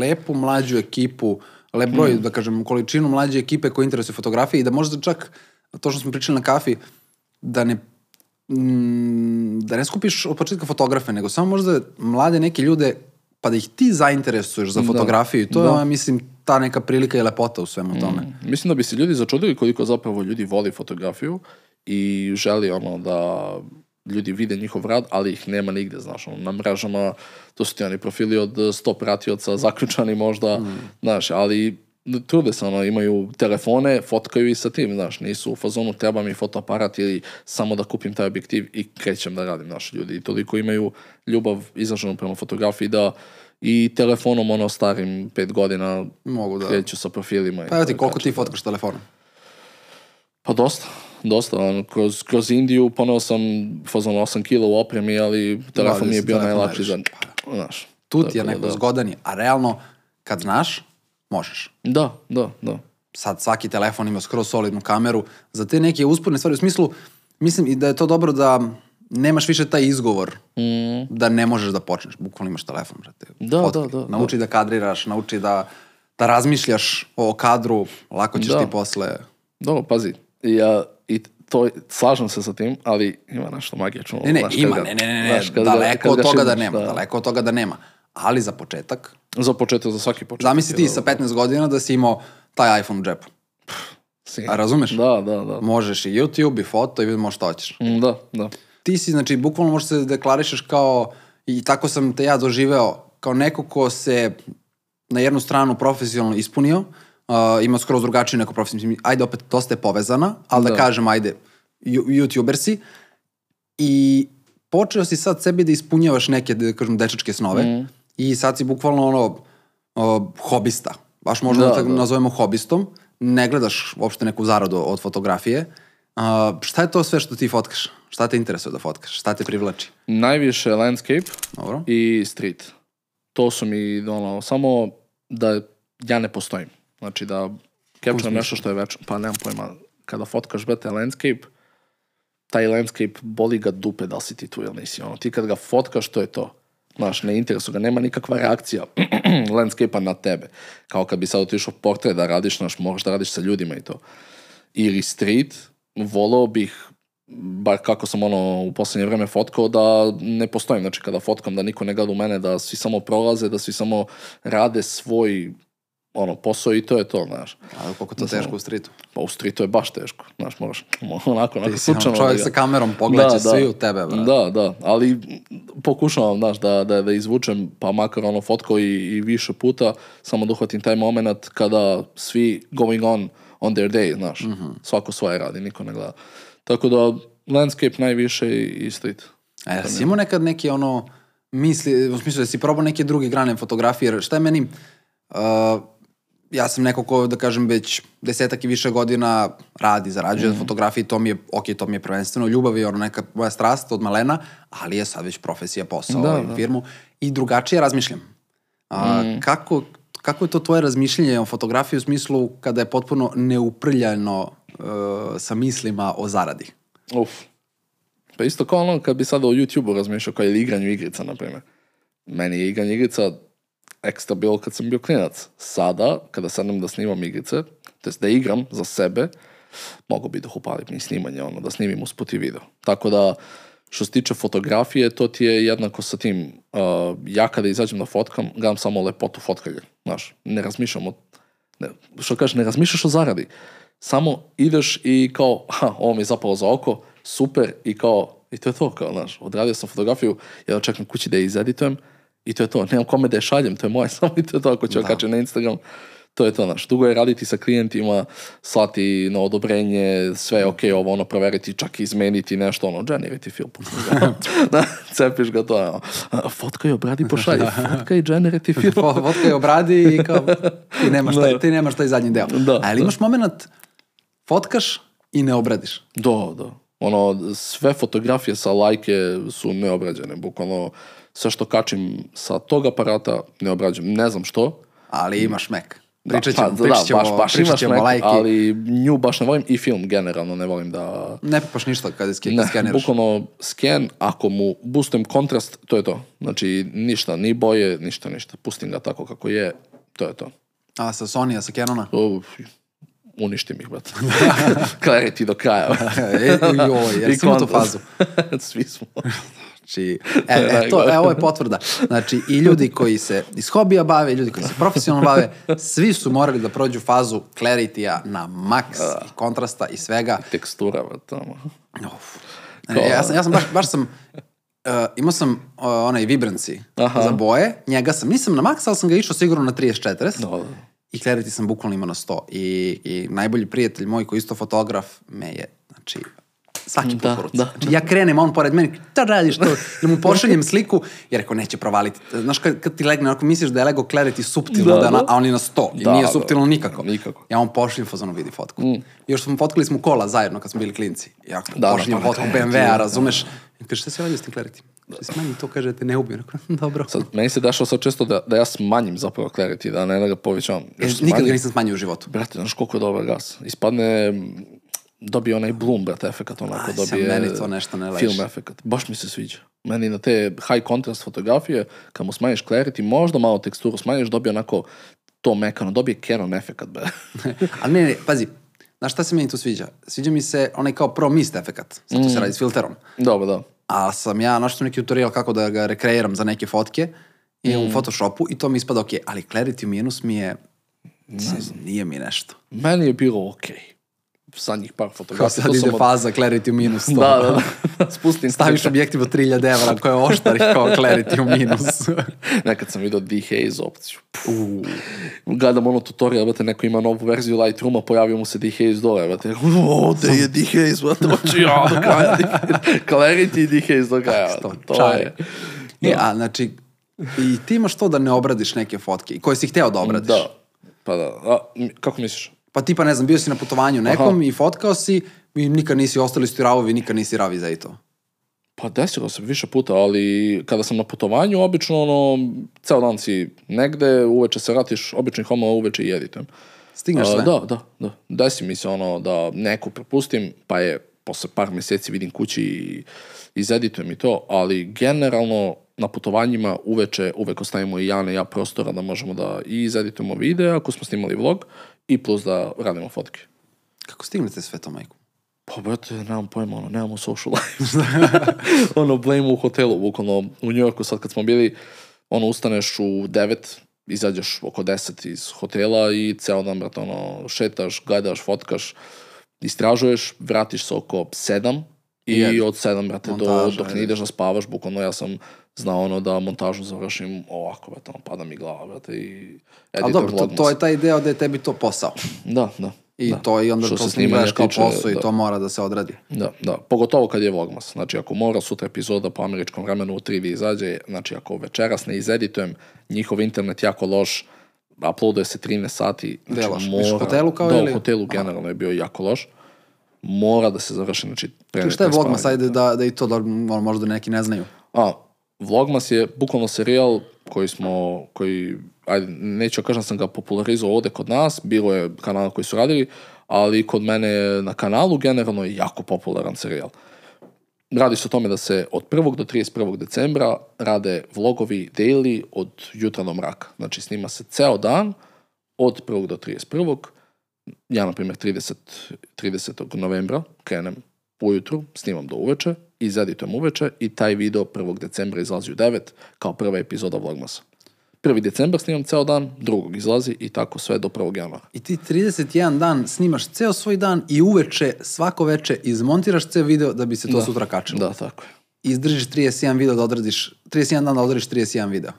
Speaker 1: lepu mlađu ekipu, lep broj,
Speaker 2: Mm.
Speaker 1: da kažem, količinu mlađe ekipe koji interesuje fotografije i da možda čak, to što smo pričali na kafi, da ne mm, da ne skupiš od početka fotografe, nego samo možda mlade neke ljude pa da ih ti zainteresuješ za fotografiju. To je,
Speaker 2: Da. Mm.
Speaker 1: ja mislim, ta neka prilika i lepota u svemu tome.
Speaker 2: Mislim da bi se ljudi začudili koliko zapravo ljudi voli fotografiju i želi ono da ljudi vide njihov rad, ali ih nema nigde, znaš, ono, na mrežama, to su ti oni profili od 100 pratioca, zaključani možda, znaš, ali trude se, ono, imaju telefone, fotkaju i sa tim, znaš, nisu u fazonu treba mi fotoaparat ili samo da kupim taj objektiv i krećem da radim, znaš, ljudi i toliko imaju ljubav izraženu prema fotografiji da i telefonom, ono, starim pet godina
Speaker 1: Mogu da...
Speaker 2: kreću sa profilima.
Speaker 1: Pa evo ti, koliko ti fotkaš telefonom?
Speaker 2: Pa dosta, dosta. Ono, kroz, kroz Indiju poneo sam fazon 8 kila u opremi, ali telefon mi je
Speaker 1: 20
Speaker 2: bio najlakši za...
Speaker 1: najviše.
Speaker 2: Znaš.
Speaker 1: Tu ti je
Speaker 2: tako
Speaker 1: neko
Speaker 2: da.
Speaker 1: zgodan je, a realno, kad znaš, možeš.
Speaker 2: Da, da, da.
Speaker 1: sad svaki telefon ima skroz solidnu kameru, za te neke usporne stvari, u smislu, mislim i da je to dobro da nemaš više taj izgovor da ne možeš da počneš, bukvalno imaš telefon, brate.
Speaker 2: Mm. Da,
Speaker 1: Fotkaj.
Speaker 2: da, da,
Speaker 1: Nauči da. kadriraš, nauči da, da razmišljaš o kadru, lako ćeš
Speaker 2: Da.
Speaker 1: ti posle...
Speaker 2: Dobro, pazi. Ja, to, slažem se sa tim, ali ima nešto magično.
Speaker 1: Ne, ne,
Speaker 2: znaš,
Speaker 1: ima,
Speaker 2: ga-
Speaker 1: ne, ne, ne,
Speaker 2: znaš, kad ga-
Speaker 1: daleko od
Speaker 2: ga
Speaker 1: toga da nema, daleko od toga da nema. Ali za početak,
Speaker 2: Za početak, za svaki početak.
Speaker 1: zamisli ti
Speaker 2: je
Speaker 1: sa
Speaker 2: dobro.
Speaker 1: 15 godina da si imao taj iPhone u džepu.
Speaker 2: Si-
Speaker 1: A razumeš?
Speaker 2: Da, da, da.
Speaker 1: Možeš i YouTube i foto i vidimo šta hoćeš.
Speaker 2: Mm, Da, da.
Speaker 1: ti si, znači, bukvalno možeš se deklarišeš kao, i tako sam te ja doživeo, kao neko ko se na jednu stranu profesionalno ispunio, uh, ima skroz drugačiju neku profesiju. Mislim, Ajde, opet, dosta je povezana, ali da,
Speaker 2: Da.
Speaker 1: kažem, ajde, youtuber si i počeo si sad sebi da ispunjavaš neke, da kažem, dečačke snove
Speaker 2: Mm.
Speaker 1: i sad si bukvalno ono, uh, hobista. Baš možda da,
Speaker 2: Da,
Speaker 1: da. nazovemo hobistom. Ne gledaš uopšte neku zaradu od fotografije. Uh, šta je to sve što ti fotkaš? Šta te interesuje da fotkaš? Šta te privlači?
Speaker 2: Najviše landscape
Speaker 1: Dobro.
Speaker 2: i street. To su mi, ono, samo da ja ne postojim. Znači da capturam nešto što je već, pa nemam pojma, kada fotkaš bete landscape, taj landscape boli ga dupe da li si ti tu ili nisi. Ono, ti kad ga fotkaš, to je to. Znaš, ne interesuje ga, nema nikakva reakcija landscape-a na tebe. Kao kad bi sad otišao portret da radiš, znaš, moraš da radiš sa ljudima i to. Ili street, volao bih bar kako sam ono u posljednje vreme fotkao, da ne postojim. Znači kada fotkam da niko ne gleda u mene, da svi samo prolaze, da svi samo rade svoj ono, posao i to je to, znaš.
Speaker 1: A koliko to teško u stritu?
Speaker 2: Pa u streetu je baš teško, znaš, moraš onako, onako
Speaker 1: Ti si
Speaker 2: slučajno
Speaker 1: čovjek
Speaker 2: da
Speaker 1: sa kamerom, pogledat će svi u tebe, brate.
Speaker 2: Da, da, ali pokušavam, znaš, da, da, da izvučem, pa makar ono fotko i, i više puta, samo da uhvatim taj moment kada svi going on on their day, znaš,
Speaker 1: Mhm.
Speaker 2: svako svoje radi, niko ne gleda. Tako da, landscape najviše i, i street.
Speaker 1: A jel si imao nekad neki ono misli, u smislu da si probao neke druge grane fotografije, jer šta je meni, uh, ja sam neko ko, da kažem, već desetak i više godina radi, zarađuje mm. fotografiji, to mi je, ok, to mi je prvenstveno ljubav i ono neka moja strast od malena, ali je sad već profesija, posao
Speaker 2: Da,
Speaker 1: da, firmu i drugačije razmišljam. A,
Speaker 2: Mm.
Speaker 1: kako, kako je to tvoje razmišljanje o fotografiji u smislu kada je potpuno neuprljano e, sa mislima o zaradi?
Speaker 2: Uf. Pa isto kao ono kad bi sada o YouTube-u razmišljao kao ili igranju igrica, na primjer. Meni je igranje igrica ekstra bilo kad sam bio klinac. Sada, kada sednem da snimam igrice, to da igram za sebe, mogu bi da upalim i snimanje, ono, da snimim usput i video. Tako da, što se tiče fotografije, to ti je jednako sa tim. Uh, ja kada izađem da fotkam, gledam samo lepotu fotkanja. Znaš, ne razmišljam o... Ne, što kažeš, ne razmišljaš o zaradi. Samo ideš i kao, ha, ovo mi je zapalo za oko, super, i kao, i to je to, kao, znaš, odradio sam fotografiju, ja čekam kući da je izeditujem, i to je to, nemam kome da je šaljem, to je moje, samo i to je to, ako ću da. kačem na Instagram, to je to, znaš, dugo je raditi sa klijentima, slati na odobrenje, sve okej, ovo ono, proveriti, čak i izmeniti nešto, ono, generate film. da, cepiš ga to, ono, a, fotkaj, obradi, pošalji, fotkaj, generate film.
Speaker 1: Fo- Vodka je obradi i kao, ti nemaš, taj,
Speaker 2: Da.
Speaker 1: ti nemaš taj zadnji deo.
Speaker 2: Da,
Speaker 1: Ali imaš moment, fotkaš i ne obradiš.
Speaker 2: Da, da. Ono, sve fotografije sa lajke su neobrađene, bukvalno sve što kačim sa tog aparata ne obrađujem. Ne znam što.
Speaker 1: Ali imaš Mac. Pričat
Speaker 2: Da,
Speaker 1: ćemo,
Speaker 2: pa,
Speaker 1: pričat ćemo,
Speaker 2: baš, baš
Speaker 1: pričat ćemo
Speaker 2: Mac,
Speaker 1: lajki.
Speaker 2: ali nju baš ne volim i film generalno ne volim da...
Speaker 1: Ne pipaš ništa kada ske,
Speaker 2: Ne,
Speaker 1: skeniraš.
Speaker 2: bukvalno scan, ako mu boostujem kontrast, to je to. Znači, ništa, ni boje, ništa, ništa. Pustim ga tako kako je, to je to.
Speaker 1: A sa Sony-a, sa Canona?
Speaker 2: Uf, uništim ih, brate. Clarity do kraja.
Speaker 1: E, joj, jer
Speaker 2: I
Speaker 1: si imao tu
Speaker 2: kontrast.
Speaker 1: fazu.
Speaker 2: Svi smo.
Speaker 1: Znači, e, e, to, e, ovo je potvrda. Znači, i ljudi koji se iz hobija bave, i ljudi koji se profesionalno bave, svi su morali da prođu fazu clarity-a na maks i kontrasta i svega.
Speaker 2: Tekstura, brate, ono.
Speaker 1: Uf. Ne, ja sam, ja sam baš, baš sam, uh, imao sam uh, onaj Vibrancy
Speaker 2: Aha.
Speaker 1: za boje, njega sam, nisam na maks, ali sam ga išao sigurno na 30-40.
Speaker 2: Da, da.
Speaker 1: I Clarity sam bukvalno imao na 100. I, I najbolji prijatelj moj koji je isto fotograf me je, znači, svaki
Speaker 2: Da,
Speaker 1: ruci.
Speaker 2: da.
Speaker 1: Znači, ja krenem, on pored mene, šta radiš to? Ili mu pošaljem sliku, jer rekao, neće provaliti. Znaš, kad, kad ti legne, ako misliš da je lego Clarity suptilno,
Speaker 2: Da,
Speaker 1: da,
Speaker 2: da.
Speaker 1: a on je na 100. I
Speaker 2: Da,
Speaker 1: nije
Speaker 2: da.
Speaker 1: suptilno nikako.
Speaker 2: Nikako.
Speaker 1: Ja on pošaljem fazonu vidi fotku. Još smo fotkali smo kola zajedno kad smo bili klinci. Ja
Speaker 2: Da, da,
Speaker 1: pošaljem
Speaker 2: na
Speaker 1: fotku BMW-a,
Speaker 2: da.
Speaker 1: razumeš? I kaže, šta si radio s tim Clarity? Što si meni to kaže, te ne. Rekao, dobro.
Speaker 2: Sad, meni se dešava sad često da, da ja smanjim zapravo clarity, da ne da ga povećavam.
Speaker 1: E, nikad ga nisam smanjio u životu.
Speaker 2: Brate, znaš koliko je dobar gas. Ispadne, dobije onaj bloom, brate, efekat, onako
Speaker 1: Aj,
Speaker 2: dobije
Speaker 1: meni to nešto ne leži.
Speaker 2: film efekat. Baš mi se sviđa. Meni na te high contrast fotografije, kad mu smanjiš clarity, možda malo teksturu smanjiš, dobije onako to mekano, dobije Canon efekat, bre.
Speaker 1: Ali ne, ne, pazi, znaš šta se meni tu sviđa? Sviđa mi se onaj kao pro mist efekat, sad to
Speaker 2: Mm.
Speaker 1: se radi s filterom.
Speaker 2: Dobro, da.
Speaker 1: A sam ja našao neki tutorial kako da ga rekreiram za neke fotke i
Speaker 2: Mm.
Speaker 1: u Photoshopu i to mi ispada ok, ali Clarity minus mi je, nije mi nešto.
Speaker 2: Meni je bilo okej. Zadnjih par
Speaker 1: Kao
Speaker 2: fotografija.
Speaker 1: sad
Speaker 2: to sam
Speaker 1: ide
Speaker 2: od-
Speaker 1: faza Clarity minus to.
Speaker 2: Da, da, da. Spustim
Speaker 1: Staviš objektiv od 3000 evra koje je oštar kao Clarity u minus.
Speaker 2: Nekad sam vidio dehaze opciju. Puh. Gledam ono tutorial, brate, neko ima novu verziju Lightrooma, pojavio mu se dehaze dole, brate. O, te je dehaze, brate, hoću ja do kraja. Clarity i dehaze do kraja,
Speaker 1: To.
Speaker 2: To je.
Speaker 1: E, a znači, i ti imaš to da ne obradiš neke fotke, koje si hteo da obradiš.
Speaker 2: Da. Pa da. A, kako misliš?
Speaker 1: Pa tipa, ne znam, bio si na putovanju nekom i fotkao si i nikad nisi ostali su ti ravovi, nikad nisi ravi za i to.
Speaker 2: Pa desilo se više puta, ali kada sam na putovanju, obično ono, ceo dan si negde, uveče se vratiš, obično ih ono uveče i editujem.
Speaker 1: Stigneš sve?
Speaker 2: Da, da, da. Desi mi se ono da neku propustim, pa je posle par mjeseci vidim kući i izeditujem i to, ali generalno na putovanjima uveče uvek ostavimo i Jana i ja prostora da možemo da i izeditujemo video ako smo snimali vlog i plus da radimo fotke.
Speaker 1: Kako stignete sve to, majku?
Speaker 2: Pa, brate, nemam pojma, ono, nemamo social life. ono, blame u hotelu, bukvalno, u New Yorku sad kad smo bili, ono, ustaneš u devet, izađeš oko deset iz hotela i ceo dan, brate, ono, šetaš, gledaš, fotkaš, istražuješ, vratiš se oko sedam i
Speaker 1: Jebe.
Speaker 2: od sedam, brate, do, dok ne
Speaker 1: ideš
Speaker 2: da spavaš, bukvalno ja sam znao ono da montažu završim ovako, brate, ono, pada mi glava, brate, i editujem
Speaker 1: dobro, to, to je taj deo da je tebi to posao.
Speaker 2: Da, da.
Speaker 1: I
Speaker 2: da.
Speaker 1: to i onda
Speaker 2: Što
Speaker 1: to
Speaker 2: snimanja
Speaker 1: kao
Speaker 2: tiče,
Speaker 1: posao i
Speaker 2: da.
Speaker 1: to mora da se odradi.
Speaker 2: Da, da, pogotovo kad je Vlogmas. Znači, ako mora sutra epizoda po američkom vremenu u 3 da izađe, znači ako večeras ne izeditujem, njihov internet jako loš, uploaduje se 13 sati, znači
Speaker 1: Gde loš?
Speaker 2: mora...
Speaker 1: U hotelu kao
Speaker 2: da,
Speaker 1: ili-
Speaker 2: u hotelu generalno je bio jako loš. Mora da se završi, znači, pre
Speaker 1: šta je
Speaker 2: spavanja.
Speaker 1: ajde da, da i to da, možda neki ne znaju.
Speaker 2: A, Vlogmas je bukvalno serijal koji smo, koji, ajde, neću kažem da sam ga popularizovao ovde kod nas, bilo je kanala koji su radili, ali kod mene na kanalu generalno je jako popularan serijal. Radi se o tome da se od 1. do 31. decembra rade vlogovi daily od jutra do mraka. Znači snima se ceo dan od 1. do 31. Ja, na primjer, 30, 30. novembra krenem ujutru, snimam do uveče, izeditujem uveče i taj video 1. decembra izlazi u 9 kao prva epizoda Vlogmasa. 1. decembar snimam ceo dan, drugog izlazi i tako sve do 1. januara.
Speaker 1: I ti 31 dan snimaš ceo svoj dan i uveče, svako veče izmontiraš ceo video da bi se to
Speaker 2: Da.
Speaker 1: sutra kačilo.
Speaker 2: Da, tako je.
Speaker 1: Izdržiš 31 video da odradiš, 31 dan da odradiš 31 video.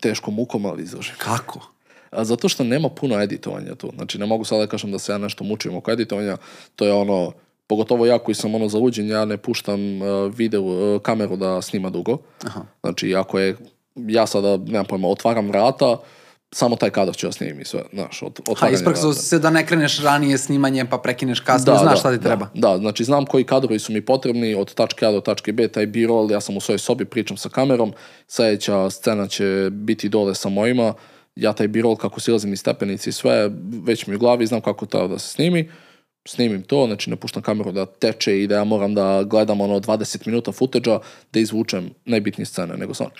Speaker 2: Teško mukom, ali izdržim.
Speaker 1: Kako?
Speaker 2: A zato što nema puno editovanja tu. Znači, ne mogu sada da kažem da se ja nešto mučim oko editovanja. To je ono, pogotovo ja koji sam ono zaluđen, ja ne puštam uh, video, uh, kameru da snima dugo.
Speaker 1: Aha.
Speaker 2: Znači, ako je, ja sada, nemam pojma, otvaram vrata, samo taj kadar ću ja snimim i sve, znaš, od,
Speaker 1: Ha,
Speaker 2: vrata.
Speaker 1: si se da ne kreneš ranije snimanje pa prekineš kasnije, znaš šta ti treba.
Speaker 2: Da, da, znači znam koji kadrovi su mi potrebni od tačke A do tačke B, taj B-roll, ja sam u svojoj sobi, pričam sa kamerom, sljedeća scena će biti dole sa mojima, ja taj B-roll kako silazim iz stepenici i sve, već mi u glavi, znam kako treba da se snimi, snimim to, znači ne puštam kameru da teče i da ja moram da gledam ono 20 minuta footage da izvučem najbitnije scene, nego samo,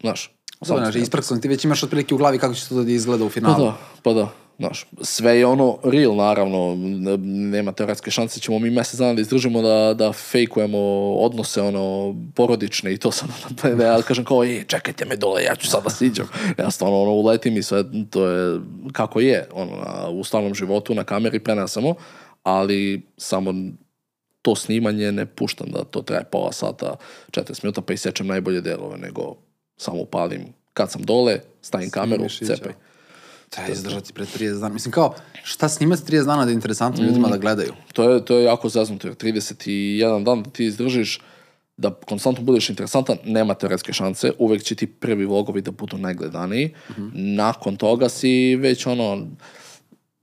Speaker 2: znaš,
Speaker 1: Dobro, znači, ispraksao ti već imaš otprilike u glavi kako će to da izgleda u
Speaker 2: Pa
Speaker 1: finalu.
Speaker 2: da, pa da. Znaš, sve je ono real, naravno, ne- nema teoretske šanse, ćemo mi mjesec dana da izdržimo da, da fejkujemo odnose, ono, porodične i to sad, da ja kažem kao, ej, čekajte me dole, ja ću sad da siđem. Ja stvarno, ono, uletim i sve, to je kako je, ono, na, u stvarnom životu, na kameri prenesamo, ali samo to snimanje ne puštam da to traje pola sata, 40 minuta, pa isječem najbolje delove, nego samo upalim kad sam dole, stavim kameru, cepaj.
Speaker 1: Treba izdržati pred 30 dana. Mislim kao, šta snimati 30 dana da je interesantno ljudima
Speaker 2: Mm.
Speaker 1: da gledaju?
Speaker 2: To je, to je jako zeznuto, jer 31 dan da ti izdržiš da konstantno budeš interesantan, nema teoretske šanse, uvek će ti prvi vlogovi da budu najgledaniji.
Speaker 1: Mhm.
Speaker 2: Nakon toga si već ono,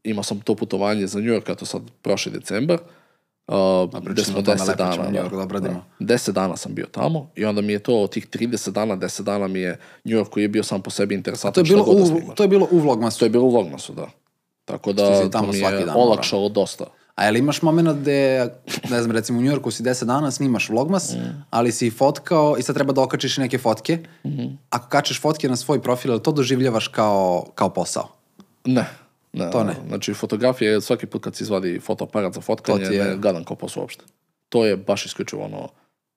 Speaker 2: imao sam to putovanje za New York, to sad prošli decembar, uh, gde
Speaker 1: pričamo
Speaker 2: smo
Speaker 1: o tome,
Speaker 2: 10
Speaker 1: lepo ćemo
Speaker 2: dana.
Speaker 1: New da.
Speaker 2: Da, 10 dana sam bio tamo i onda mi je to od tih 30 dana, 10 dana mi je New York koji je bio sam po sebi
Speaker 1: To
Speaker 2: interesantan.
Speaker 1: je
Speaker 2: šta
Speaker 1: bilo,
Speaker 2: da
Speaker 1: u, to je bilo u Vlogmasu.
Speaker 2: To je bilo u Vlogmasu, da. Tako da
Speaker 1: tamo
Speaker 2: to mi je
Speaker 1: dan
Speaker 2: olakšalo dosta.
Speaker 1: A je li imaš moment gde, ne znam, recimo u Njujorku si 10 dana, snimaš vlogmas,
Speaker 2: Mm.
Speaker 1: ali si fotkao i sad treba da okačiš neke fotke.
Speaker 2: Mhm.
Speaker 1: Ako kačeš fotke na svoj profil, jel to doživljavaš kao, kao posao?
Speaker 2: Ne. Ne
Speaker 1: To ne.
Speaker 2: Znači, fotografije, svaki put kad se izvadi fotoaparat za fotkanje,
Speaker 1: To je-
Speaker 2: ne gledam kao posao uopšte. To je baš isključivo ono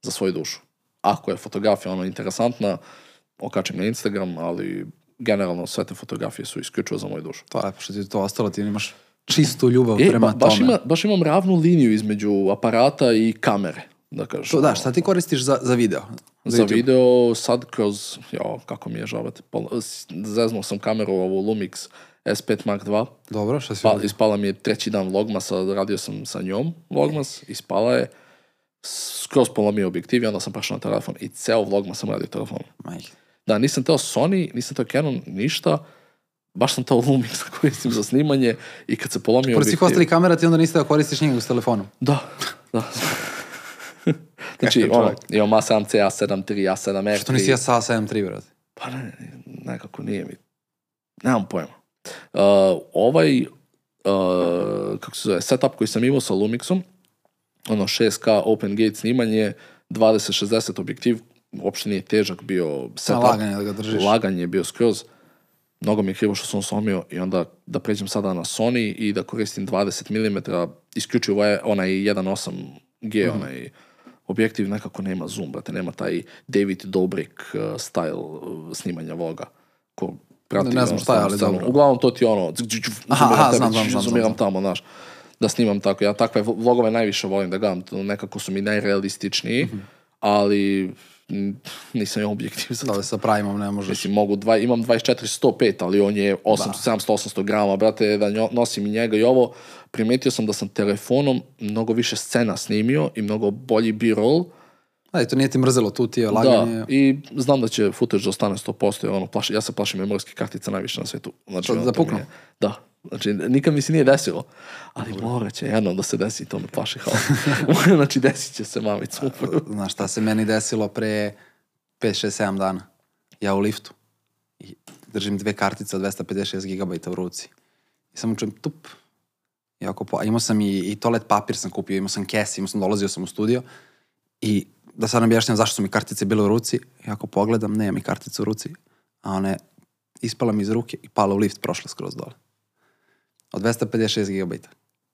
Speaker 2: za svoju dušu. Ako je fotografija ono interesantna, okačim na Instagram, ali generalno sve te fotografije su isključivo za moju dušu.
Speaker 1: To je što ti to ostalo, ti imaš čistu ljubav
Speaker 2: E,
Speaker 1: prema
Speaker 2: ba- baš,
Speaker 1: tome.
Speaker 2: ima, baš imam ravnu liniju između aparata i kamere, da kažeš.
Speaker 1: To, da, šta ti koristiš za, za video?
Speaker 2: Za
Speaker 1: YouTube?
Speaker 2: video sad kroz, jo, kako mi je s- zeznuo sam kameru ovu Lumix S5 Mark II,
Speaker 1: Dobro, šta si
Speaker 2: pa, ispala mi je treći dan Vlogmasa, radio sam sa njom Vlogmas, ispala je, skroz polomio objektiv i onda sam prešao na telefon i ceo Vlogmas sam radio telefonom.
Speaker 1: Majke.
Speaker 2: Da, nisam teo Sony, nisam teo Canon, ništa, baš sam teo Lumix da koristim za snimanje i kad se polomio
Speaker 1: Pored svih ostalih kamera ti onda niste da koristiš njegu s telefonom.
Speaker 2: Da, da. znači, ono, imam A7C, A7 III, A7 R.
Speaker 1: Što nisi ja sa 7.3, brate?
Speaker 2: Pa ne, nekako nije mi. Nemam pojma. Uh, ovaj, kako se zove, setup koji sam imao sa Lumixom, ono 6K open gate snimanje, 20-60 objektiv, uopšte nije težak bio setup.
Speaker 1: laganje da ga držiš.
Speaker 2: Lagan je bio skroz. Mnogo mi je krivo što sam slomio i onda da pređem sada na Sony i da koristim 20 mm, isključivo je onaj 1.8G,
Speaker 1: Mhm.
Speaker 2: onaj objektiv nekako nema zoom, brate, nema taj David Dobrik uh, style uh, snimanja vloga. Ko prati,
Speaker 1: Ne znam šta je, ali dobro.
Speaker 2: Uglavnom to ti ono,
Speaker 1: Aha, znam, znam, znam,
Speaker 2: tamo, znaš. Da snimam tako. Ja takve vlogove najviše volim da gledam, nekako su mi najrealističniji,
Speaker 1: Mhm.
Speaker 2: ali mm, nisam imao objektiv za to.
Speaker 1: Da, sa pravimom ne možeš.
Speaker 2: Mislim, mogu dva, imam 24-105, ali on je 800, 700-800 grama, brate, da njo- nosim i njega i ovo. Primetio sam da sam telefonom mnogo više scena snimio i mnogo bolji B-roll.
Speaker 1: Da, i to nije ti mrzelo, tu ti je
Speaker 2: Da,
Speaker 1: laganje.
Speaker 2: i znam da će footage da ostane 100%, jer ono, plaši, ja se plašim memorijskih kartica najviše na svetu. Znači,
Speaker 1: Što,
Speaker 2: ono,
Speaker 1: da
Speaker 2: to
Speaker 1: puknu?
Speaker 2: je- Da, znači, nikad mi se nije desilo, ali morat će jednom da se desi to me plaši halo. znači, desit će se mamicu.
Speaker 1: Znaš šta se meni desilo pre 5, 6, 7 dana? Ja u liftu. I držim dve kartice od 256 GB u ruci. I samo čujem tup. I ako po, imao sam i, i toalet papir sam kupio, imao sam kesi, imao sam, dolazio sam u studio. I da sad objašnjam zašto su mi kartice bile u ruci. I ako pogledam, nema mi kartice u ruci. A ona je ispala mi iz ruke i pala u lift, prošla skroz dole. Od 256 GB.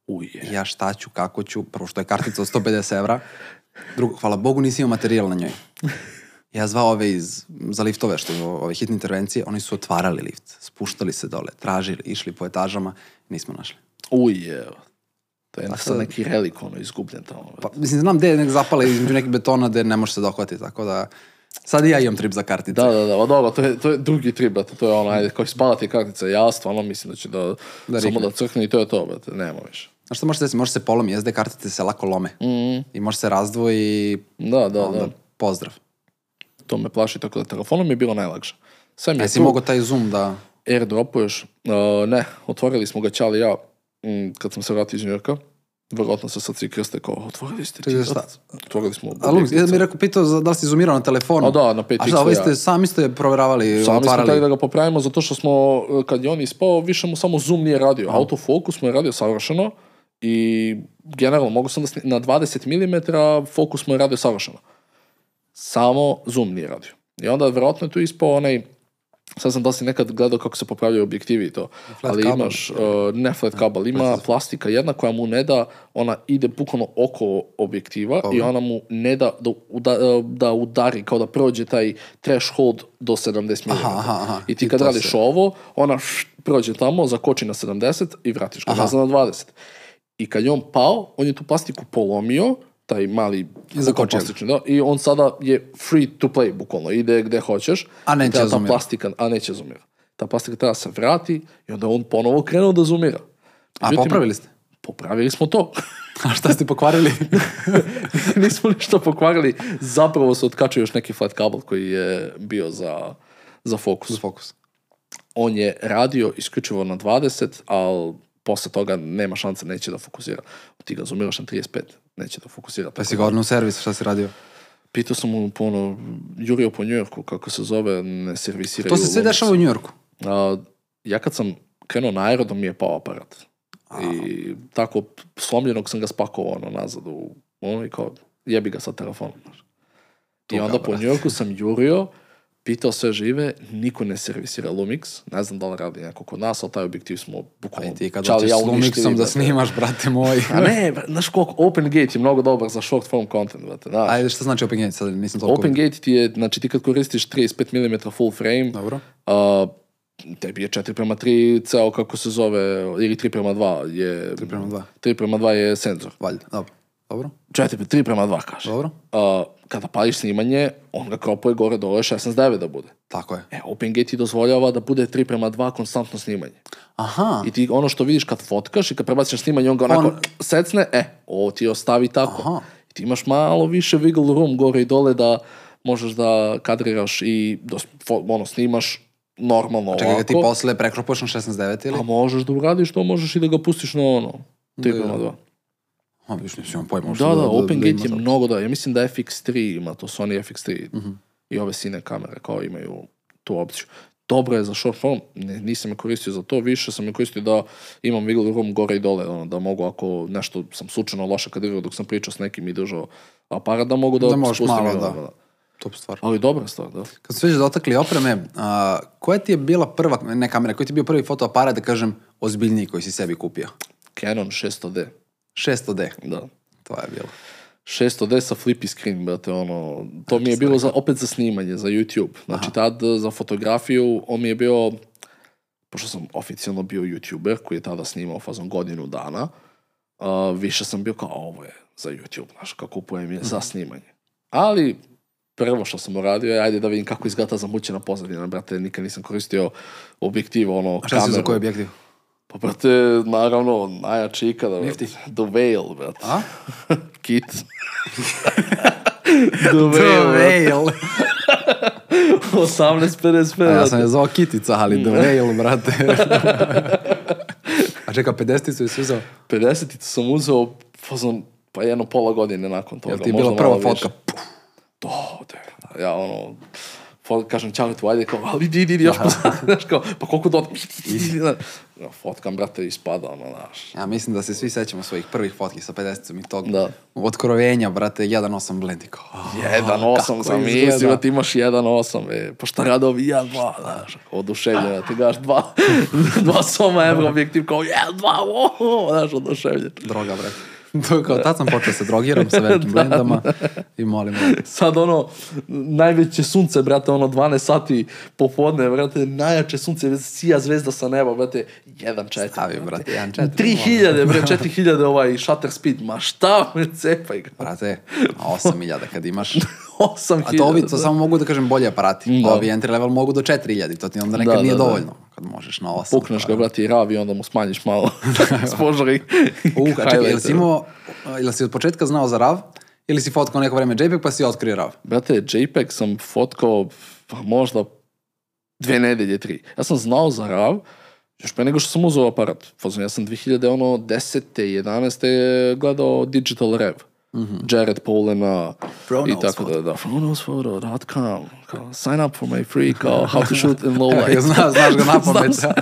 Speaker 2: Uje.
Speaker 1: I ja šta ću, kako ću, prvo što je kartica od 150 evra, drugo, hvala Bogu nisi imao materijal na njoj. Ja zvao ove iz, za liftove, što imaju ove hitne intervencije, oni su otvarali lift, spuštali se dole, tražili, išli po etažama, nismo našli.
Speaker 2: Uje. To je sad- neki relik ono izgubljen tamo.
Speaker 1: Pa, mislim, znam gde je nek zapala između nekih betona gde ne može se dohvati, tako da sad i ja imam trip za kartice.
Speaker 2: Da, da, da, dobro, to je, to je drugi trip, brate, to je ono, ajde, kao spalati kartice, ja stvarno mislim da će da,
Speaker 1: Da
Speaker 2: samo da crkne i to je to, brate, nema više.
Speaker 1: Znaš što može se desiti? Može se polomi, SD kartice se lako lome. I može se razdvoji
Speaker 2: Da, da,
Speaker 1: onda
Speaker 2: da,
Speaker 1: pozdrav.
Speaker 2: to me plaši, tako da telefonom je bilo najlakše. Sve mi je
Speaker 1: Jesi
Speaker 2: tu,
Speaker 1: mogao taj zoom da...
Speaker 2: airdropuješ, uh, ne, otvorili smo ga Čali ja, mm, kad sam se vratio iz Njurka, Vrlo se sad svi krste kao, otvorili ste ti. Otvorili smo.
Speaker 1: A Lux, ja mi rekao, pitao za- da li si zoomirao na telefonu.
Speaker 2: A da, na 5
Speaker 1: A šta, ovaj ste, sami ste proveravali,
Speaker 2: Sami smo htjeli da ga popravimo zato što smo, e, kad je on ispao, više mu samo zoom nije radio. Autofokus mu je radio savršeno i generalno mogu sam da sni- na 20 mm fokus mu je radio savršeno. Samo zoom nije radio. I onda vjerojatno je tu ispao onaj Sad sam da si nekad gledao kako se popravljaju objektivi i to.
Speaker 1: Flat
Speaker 2: ali
Speaker 1: kabel.
Speaker 2: imaš, uh, ne flat kabel, ima plastika jedna koja mu ne da, ona ide bukvalno oko objektiva i ona mu ne da da, uda- da udari, kao da prođe taj threshold do 70 mm.
Speaker 1: Aha, aha.
Speaker 2: I ti
Speaker 1: I
Speaker 2: kad radiš
Speaker 1: se-
Speaker 2: ovo, ona št, prođe tamo, zakoči na 70 i vratiš ga nazad na 20. I kad je on pao, on je tu plastiku polomio, taj mali plastični, da, i on sada je free to play, bukvalno, ide gde hoćeš.
Speaker 1: A neće
Speaker 2: ta, ta plastika, a neće zoomira. Ta plastika treba da se vrati i onda on ponovo krenuo da zoomira.
Speaker 1: A
Speaker 2: Međutim,
Speaker 1: popravili ste?
Speaker 2: Popravili smo to.
Speaker 1: A šta ste pokvarili?
Speaker 2: Nismo ništa pokvarili. Zapravo se otkačio još neki flat kabel koji je bio za, za fokus.
Speaker 1: Uz fokus.
Speaker 2: on je radio isključivo na 20, ali posle toga nema šanse, neće da fokusira. Ti ga zoomiraš na 35, neće da fokusira.
Speaker 1: Pa si ga odno u servis, šta si radio?
Speaker 2: Pitao sam mu po ono, jurio po Njujorku, kako se zove, ne servisiraju.
Speaker 1: To se sve dešava u Njujorku.
Speaker 2: A, ja kad sam krenuo na aerodrom mi je pao aparat. I tako slomljenog sam ga spakovao ono nazad u ono i kao jebi ga sa telefonom. I onda po. Njujorku sam jurio, pitao sve žive, niko ne servisira Lumix, ne znam da li radi neko kod nas, ali taj objektiv smo bukvalno
Speaker 1: ti kad hoćeš
Speaker 2: ja
Speaker 1: s Lumixom da snimaš, brate moj.
Speaker 2: A ne, znaš koliko, OpenGate je mnogo dobar za short form content, brate, znaš.
Speaker 1: Ajde, šta znači OpenGate sad? Nisam toliko...
Speaker 2: OpenGate ti je, znači ti kad koristiš 35 mm full frame,
Speaker 1: Dobro.
Speaker 2: a, tebi je 4 prema 3 ceo kako se zove, ili 3 prema 2 je... 3
Speaker 1: prema dva.
Speaker 2: 3 prema 2 je senzor.
Speaker 1: Valjda, dobro. Dobro,
Speaker 2: 4, 3 prema 2 kaže.
Speaker 1: dobro.
Speaker 2: A, kada pališ snimanje, on ga kropuje gore dole 16.9 da bude.
Speaker 1: Tako je.
Speaker 2: E, OpenGate ti dozvoljava da bude 3 prema 2 konstantno snimanje.
Speaker 1: Aha,
Speaker 2: I ti ono što vidiš kad fotkaš i kad prebaciš snimanje, on ga onako
Speaker 1: On-
Speaker 2: secne, e, ovo ti ostavi tako.
Speaker 1: Aha.
Speaker 2: I ti imaš malo više wiggle room gore i dole da možeš da kadriraš i da ono, snimaš normalno
Speaker 1: čekaj ga ti
Speaker 2: ovako.
Speaker 1: posle prekropuješ na 16.9 ili?
Speaker 2: A možeš da uradiš to, možeš i da ga pustiš na ono, 3 prema 2.
Speaker 1: A, viš, nisam imam pojma.
Speaker 2: Da, da, OpenGate
Speaker 1: ima
Speaker 2: je
Speaker 1: to.
Speaker 2: mnogo da. Ja mislim da FX3 ima to, Sony FX3
Speaker 1: Mhm.
Speaker 2: i ove sine kamere kao imaju tu opciju. Dobro je za short form, ne, nisam je koristio za to, više sam je koristio da imam wiggle room gore i dole, ono, da mogu ako nešto sam slučajno loše kadrirao dok sam pričao s nekim i držao aparat, da mogu da,
Speaker 1: Da
Speaker 2: spustim
Speaker 1: malo, da.
Speaker 2: ono,
Speaker 1: Top stvar.
Speaker 2: Ali dobra stvar, da.
Speaker 1: Kad smo već dotakli opreme, a, koja ti je bila prva, ne kamera, koji ti je bio prvi fotoaparat, da kažem, ozbiljniji koji si sebi kupio?
Speaker 2: Canon 600D,
Speaker 1: 600D,
Speaker 2: da.
Speaker 1: to je bilo.
Speaker 2: 600D sa flippy screen, brate, ono, to mi je bilo za, opet za snimanje, za YouTube. Znači, tad eh, za fotografiju, on mi je bio, pošto sam oficijalno bio YouTuber, koji je tada snimao fazom godinu dana, a, više sam bio kao, ovo je za YouTube, znaš, kao kupujem je za snimanje. Ali, prvo što sam uradio je, ajde da vidim kako izgleda zamućena pozadina, brate, nikad nisam koristio objektiv, ono,
Speaker 1: A šta si za
Speaker 2: kameru.
Speaker 1: koji objektiv?
Speaker 2: Pa, brate, naravno, najjači ikada, brate. The Whale, brate.
Speaker 1: A?
Speaker 2: Kit. The Whale, brate.
Speaker 1: Whale.
Speaker 2: 18.55.
Speaker 1: A ja sam je zvao Kitica, ali The Whale, brate. A čeka, 50 su si uzeo?
Speaker 2: 50 sam uzeo, fazon, pa jedno pola godine nakon toga.
Speaker 1: Jel ti je bila prva fotka?
Speaker 2: To, de, ja ono, fo- kažem Čaletu, ajde, kao, ali idi, idi, idi, još posle, znaš, kao, pa koliko do... Ja, fotkam, brate, ispada, ono, znaš.
Speaker 1: Ja mislim da se svi sećamo svojih prvih fotki sa 50 i tog
Speaker 2: Da.
Speaker 1: otkrovenja, brate, 1.8 blendi. Kao,
Speaker 2: Jedan osam
Speaker 1: kako
Speaker 2: sam
Speaker 1: izgleda.
Speaker 2: mislio da ti imaš jedan osam, e, pa šta rade ovi jedan, dva, znaš, oduševljena, ti daš dva, dva soma evro objektiv, kao jedan, dva, o, znaš, oduševljen.
Speaker 1: Droga, brate. To kao, tad sam počeo se drogiram sa velikim blendama i molim, brate.
Speaker 2: Sad ono, najveće sunce, brate, ono 12 sati popodne, brate, najjače sunce, sija zvezda sa neba, brate, 1.4.
Speaker 1: Stavi, brate, 1.4.
Speaker 2: 3000, bre, 4000 ovaj shutter speed, ma šta me cepaj.
Speaker 1: Brate, 8.000 kad imaš.
Speaker 2: 8000.
Speaker 1: A to ovi, to samo mogu da kažem bolji aparati.
Speaker 2: Da.
Speaker 1: Ovi entry level mogu do 4.000, to ti onda nekad
Speaker 2: Da,
Speaker 1: nije
Speaker 2: da, da.
Speaker 1: Kad možeš na 8.
Speaker 2: Pukneš ga, brate, i ravi, onda mu smanjiš malo spožari.
Speaker 1: Uh, čekaj, jel si imao, jel si od početka znao za RAV? Ili si fotkao neko vreme JPEG pa si otkrio RAV?
Speaker 2: Brate, JPEG sam fotkao pa možda dve nedelje, tri. Ja sam znao za RAV, još pre nego što sam uzeo aparat. Fazon, ja sam 2010. 11. gledao Digital Rev. Jared Polena i tako da, da, fronosphoto.com, kao, sign up for my free, kao, how to shoot in low light.
Speaker 1: Zna, znaš ga na pamet.
Speaker 2: Znam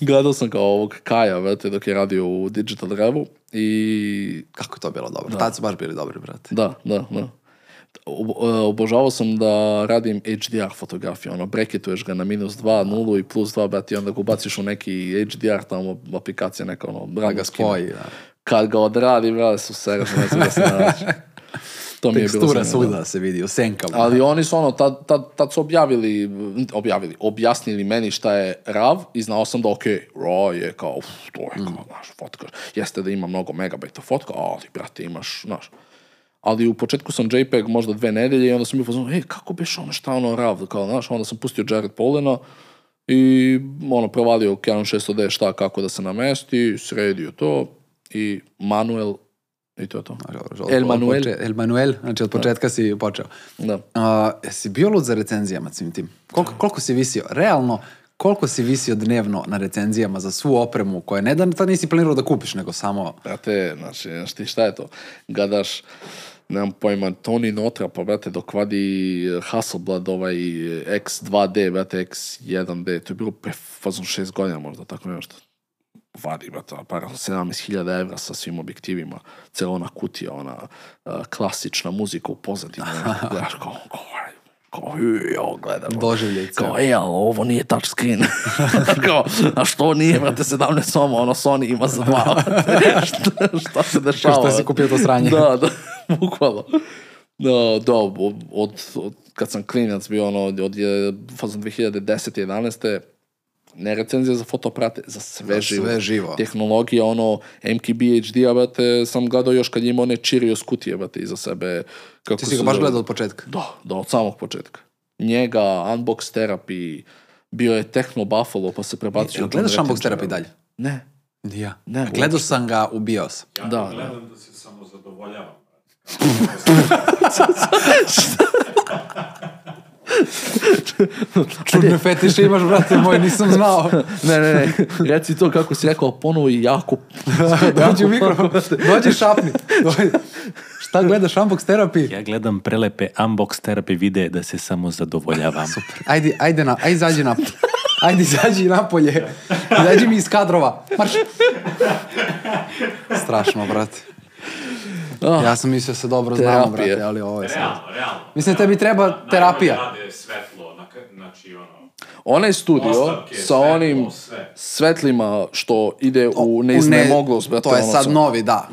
Speaker 2: Gledao sam kao ovog Kaja, brate, dok je radio u Digital Revu i
Speaker 1: Kako je to bilo dobro? Tad su baš bili dobri, brate.
Speaker 2: da, da, da. E, Obožavao sam da radim HDR fotografiju, ono, breketuješ ga na minus 2, nulu i plus 2, brate, i onda ga ubaciš u neki HDR tamo, aplikacija neka, ono,
Speaker 1: Da ga spoji. Da.
Speaker 2: Kad ga odradi, brate, su se, ne znam da se nađe. To mi je bilo
Speaker 1: Tekstura svuda se vidi, u senkama.
Speaker 2: Ali oni su ono, tad, tad, tad su objavili, objavili, objasnili meni šta je RAV i znao sam da ok, RAW je kao, uf, to je kao, znaš, fotka, jeste da ima mnogo megabajta fotka, ali, brate, imaš, znaš. Ali u početku sam JPEG možda dve nedelje i onda sam bio fazon, ej, kako biš ono, šta ono RAV, kao, znaš, onda sam pustio Jared Polena i ono, provalio Canon 600D šta, kako da se namesti, sredio to i manuel i to je to.
Speaker 1: Dobro,
Speaker 2: El Manuel.
Speaker 1: poče- El Manuel, znači od početka si počeo.
Speaker 2: Da.
Speaker 1: A, jesi bio lud za recenzijama svim tim? Koliko, koliko si visio? Realno, koliko si visio dnevno na recenzijama za svu opremu koje ne da tad nisi planirao da kupiš, nego samo...
Speaker 2: Brate, znači, ti šta je to? Gadaš, nemam pojma, Tony Notra, pa brate, dok vadi Hasselblad ovaj X2D, brate, X1D, to je bilo pre fazom šest godina možda, tako nešto. Vadi, brate, aparat 17.000 evra sa svim objektivima, cela ona kutija, ona uh, klasična muzika u pozadini, gledaš kao, kao, kao, jo, gledam.
Speaker 1: Doživljaj.
Speaker 2: Kao, e, ali ovo nije touchscreen. kao, a što nije, brate, 17 soma, ono Sony ima za dva. šta, šta se dešava?
Speaker 1: Što si kupio to sranje?
Speaker 2: Da, da, bukvalno. Da, da, od, od, od, kad sam klinac bio, ono, od, od fazom 2010. 11. Ne recenzija za fotoaparate, za sve
Speaker 1: Za
Speaker 2: živo.
Speaker 1: sve živo.
Speaker 2: Tehnologija, ono, MKB HD-a, brate, sam gledao još kad je imao one Cheerios kutije, brate, iza sebe. Kako
Speaker 1: Ti si ga baš gledao od početka.
Speaker 2: Da, da, od samog početka. Njega, Unbox Therapy, bio je Techno Buffalo, pa se prebacio.
Speaker 1: Jel
Speaker 2: u
Speaker 1: gledaš Unbox. Therapy dalje?
Speaker 2: Ne.
Speaker 1: Ja.
Speaker 2: Ne,
Speaker 1: Gledao sam ga u BIOS.
Speaker 3: Ja
Speaker 2: Da,
Speaker 3: da,
Speaker 2: da.
Speaker 3: gledam da se samo zadovoljavam.
Speaker 1: Čudne fetiše imaš, brate moj, nisam znao.
Speaker 2: ne, ne, ne, reci to kako si rekao, ponovo i jako.
Speaker 1: Dođi u mikrofon, dođi šapni. Dođi. Šta gledaš Unbox Therapy?
Speaker 4: Ja gledam prelepe unbox therapy videe da se samo zadovoljavam.
Speaker 1: Ajde, ajde, na, ajde izađi napolje. Ajde, izađi napolje. Izađi mi iz kadrova. Marš. Strašno, brate. Ja sam mislio se dobro znamo,
Speaker 2: Terapija.
Speaker 1: brate, ali ovo je sad.
Speaker 3: Realno, realno.
Speaker 1: Mislim, tebi treba terapija.
Speaker 3: Najbolje rade svetlo, na, znači ono...
Speaker 2: Onaj studio
Speaker 3: Postavke,
Speaker 2: sa
Speaker 3: svetlo,
Speaker 2: onim
Speaker 3: sve.
Speaker 2: svetlima što ide u
Speaker 1: U ne-
Speaker 2: neiznemoglost,
Speaker 1: To je sad
Speaker 2: sa-
Speaker 1: novi, da.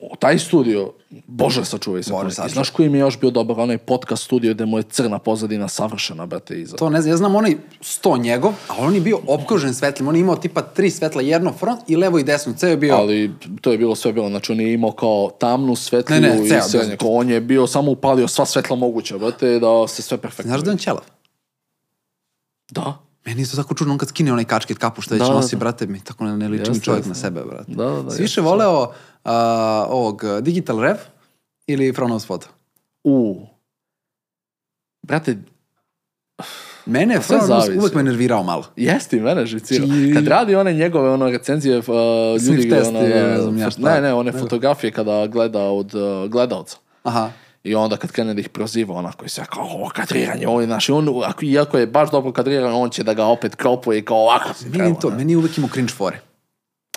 Speaker 2: O, taj studio, bože sačuvaj se.
Speaker 1: Bože sačuvaj.
Speaker 2: znaš koji mi je još bio dobar, onaj podcast studio gde mu je crna pozadina savršena, brate, iza.
Speaker 1: To ne znam, ja znam onaj sto njegov, a on je bio opkružen svetlima. On je imao tipa tri svetla, jedno front i levo i desno. Ceo je bio...
Speaker 2: Ali to je bilo sve bilo, znači on je imao kao tamnu svetlinu
Speaker 1: Ne, ne,
Speaker 2: i srednje, on je bio samo upalio sva svetla moguća, brate, da se sve perfektno.
Speaker 1: Znaš da je on ćelav?
Speaker 2: Da,
Speaker 1: Meni je to tako čudno, on kad skine onaj kačket kapu što već
Speaker 2: Da, da,
Speaker 1: nosi,
Speaker 2: da.
Speaker 1: brate, mi tako ne, ne ličim
Speaker 2: Jeste,
Speaker 1: čovjek na sebe, brate.
Speaker 2: Da, da, da,
Speaker 1: Si više voleo a, ovog uh, Digital Rev ili Fronos Photo?
Speaker 2: U. Brate,
Speaker 1: Mene je
Speaker 2: sve zavisi.
Speaker 1: uvek me nervirao malo.
Speaker 2: jeste i mene živcira.
Speaker 1: Či-
Speaker 2: Kad radi one njegove ono recenzije, uh, ljudi,
Speaker 1: test
Speaker 2: ono,
Speaker 1: je, ne ja
Speaker 2: ne, ne, one fotografije kada gleda od uh, gledalca.
Speaker 1: Aha.
Speaker 2: I onda kad krene da ih proziva, onako i sve kao, ovo kadriranje, ovo je naš, i on, ako, iako je baš dobro kadriranje, on će da ga opet kropuje i kao ovako si
Speaker 1: Meni to,
Speaker 2: ne.
Speaker 1: meni uvek imao cringe fore.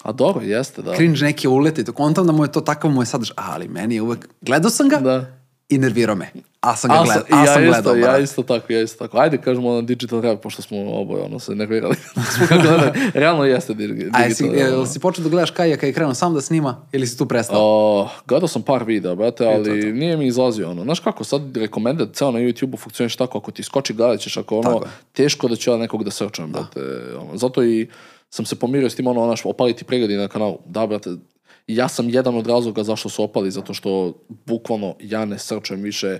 Speaker 2: A dobro, jeste, da.
Speaker 1: Cringe neke uleti, to kontam da mu je to takav mu je sadrž, ali meni je uvek, gledao sam ga
Speaker 2: Da.
Speaker 1: i nervirao me. A sam ga
Speaker 2: A,
Speaker 1: gledao,
Speaker 2: sam-
Speaker 1: a
Speaker 2: i
Speaker 1: sam
Speaker 2: ja
Speaker 1: gledao,
Speaker 2: isto, ja isto tako, ja isto tako. Ajde kažemo na digital rap, pošto smo oboje ono se nervirali. smo kako gledali. Realno jeste dig- digital
Speaker 1: A jesi, jel
Speaker 2: ono.
Speaker 1: si počeo da gledaš Kaja kad je krenuo sam da snima ili si tu prestao?
Speaker 2: O, gledao sam par videa, brate, ali
Speaker 1: to, to.
Speaker 2: nije mi izlazio ono. Znaš kako, sad recommended ceo na YouTube-u funkcioniš tako, ako ti skoči gledat ćeš, ako ono,
Speaker 1: Tako
Speaker 2: teško da ću ja nekog da srčam, brate. Ono. Zato i sam se pomirio s tim, ono, znaš, opaliti pregledi na kanalu. Da, brate, ja sam jedan od razloga zašto su opali, zato što bukvalno ja ne srčam više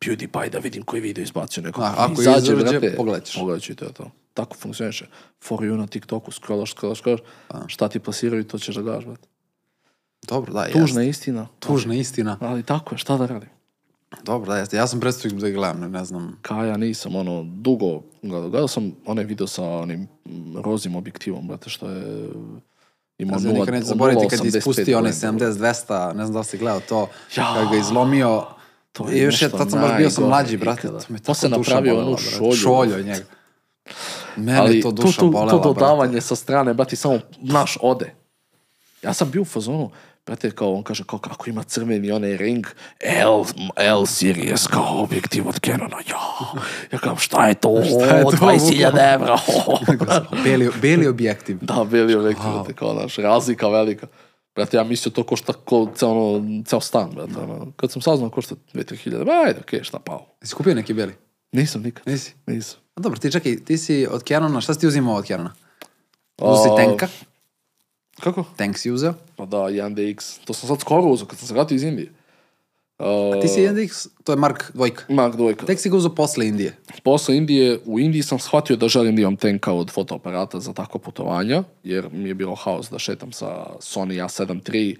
Speaker 2: PewDiePie da vidim koji video izbacio neko.
Speaker 1: A, ako izađe, pogledat ćeš.
Speaker 2: Pogledat ću i to to. Tako funkcioniše. For you na TikToku, scrollaš, scrollaš, scrollaš. Šta ti plasiraju, to ćeš da gledaš, brate.
Speaker 1: Dobro, da,
Speaker 2: Tužna je istina.
Speaker 1: Tužna istina.
Speaker 2: Ali tako je, šta da radim?
Speaker 1: Dobro, da, jeste. Ja sam prestao da gledam, ne, znam.
Speaker 2: Kaja nisam, ono, dugo gledao. Gledao sam onaj video sa onim mm, rozim objektivom, brate, što je imao
Speaker 1: Ja nikad neću zaboraviti kad je ispustio onaj 70-200, ne znam da li si gledao to,
Speaker 2: Ja.
Speaker 1: kad ga izlomio.
Speaker 2: To
Speaker 1: I
Speaker 2: je
Speaker 1: još je, tad sam baš bio sam mlađi, brate. To, me
Speaker 2: To se napravio onu
Speaker 1: brate.
Speaker 2: šolju.
Speaker 1: Šolju njega. Mene
Speaker 2: Ali
Speaker 1: to
Speaker 2: to,
Speaker 1: duša
Speaker 2: to,
Speaker 1: bolela,
Speaker 2: to
Speaker 1: brate.
Speaker 2: dodavanje sa strane, brate, samo naš ode. Ja sam bio u fazonu, brate, kao on kaže, kao kako ima crveni onaj ring, L, L series, kao objektiv od Canona, ja. Ja kao, šta je to?
Speaker 1: Šta je to,
Speaker 2: 20.000 evra.
Speaker 1: Beli, beli objektiv.
Speaker 2: Da, beli objektiv, brate, kao naš, razlika velika. Brate, ja mislio to košta ko ceo, ono, ceo stan, brate. Ono. Kad sam saznao košta 2-3 ba, ajde, okej, šta pao.
Speaker 1: Jesi kupio neki beli?
Speaker 2: Nisam nikad.
Speaker 1: Nisi?
Speaker 2: Nisam.
Speaker 1: A dobro, ti čekaj, ti si od Canona, šta si ti uzimao od Canona?
Speaker 2: A,
Speaker 1: tenka?
Speaker 2: Kako?
Speaker 1: Tank si uzeo?
Speaker 2: Pa da, 1DX. To sam sad skoro uzeo, kad sam se vratio iz Indije. Uh,
Speaker 1: Ti si 1DX, to je Mark dvojka.
Speaker 2: Mark dvojka.
Speaker 1: Tek si ga uzeo posle Indije.
Speaker 2: Posle Indije, u Indiji sam shvatio da želim da imam tenka od fotoaparata za takva putovanja, jer mi je bilo haos da šetam sa Sony A7 III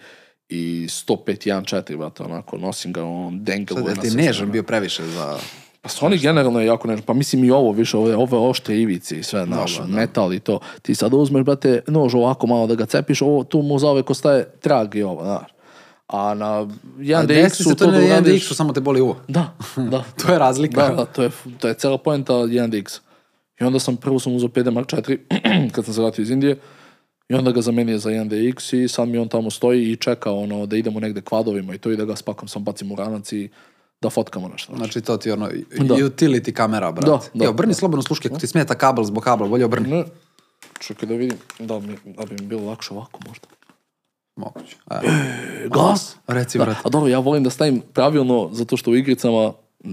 Speaker 2: i 105 1.4, brate, onako, nosim ga, on dengeluje
Speaker 1: Sad,
Speaker 2: na
Speaker 1: ti nežan bio previše za...
Speaker 2: Pa Sony generalno je jako nežan, pa mislim i ovo više, ove, ove oštre ivice i sve, znaš,
Speaker 1: da.
Speaker 2: metal i to. Ti sad uzmeš, brate, nož ovako malo da ga cepiš, ovo tu mu zauvek ostaje trag i ovo, znaš. A na
Speaker 1: A
Speaker 2: 1DX-u
Speaker 1: desi se
Speaker 2: to
Speaker 1: to na
Speaker 2: da uradiš...
Speaker 1: 1DX-u, samo te boli uvo.
Speaker 2: Da, da.
Speaker 1: To je razlika.
Speaker 2: Da, da, to je, to je cela poenta 1DX. I onda sam, prvo sam uzeo 5D Mark IV, kad sam se vratio iz Indije, i onda ga zamenio za 1DX i sad mi on tamo stoji i čeka ono, da idemo negde kvadovima i to i da ga spakom sam bacim u ranac i da fotkamo nešto. Znači.
Speaker 1: Znači to ti je ono
Speaker 2: Da.
Speaker 1: utility kamera, brate.
Speaker 2: Da, da,
Speaker 1: Evo, obrni slobodno sluške, ako ti smeta kabel zbog kabla, bolje obrni.
Speaker 2: Ne, čekaj da vidim, da, mi, da bi mi bilo lakše ovako možda.
Speaker 1: Moguće. A,
Speaker 2: Glas?
Speaker 1: reci,
Speaker 2: Da,
Speaker 1: brate.
Speaker 2: a dobro, ja volim da stavim pravilno, zato što u igricama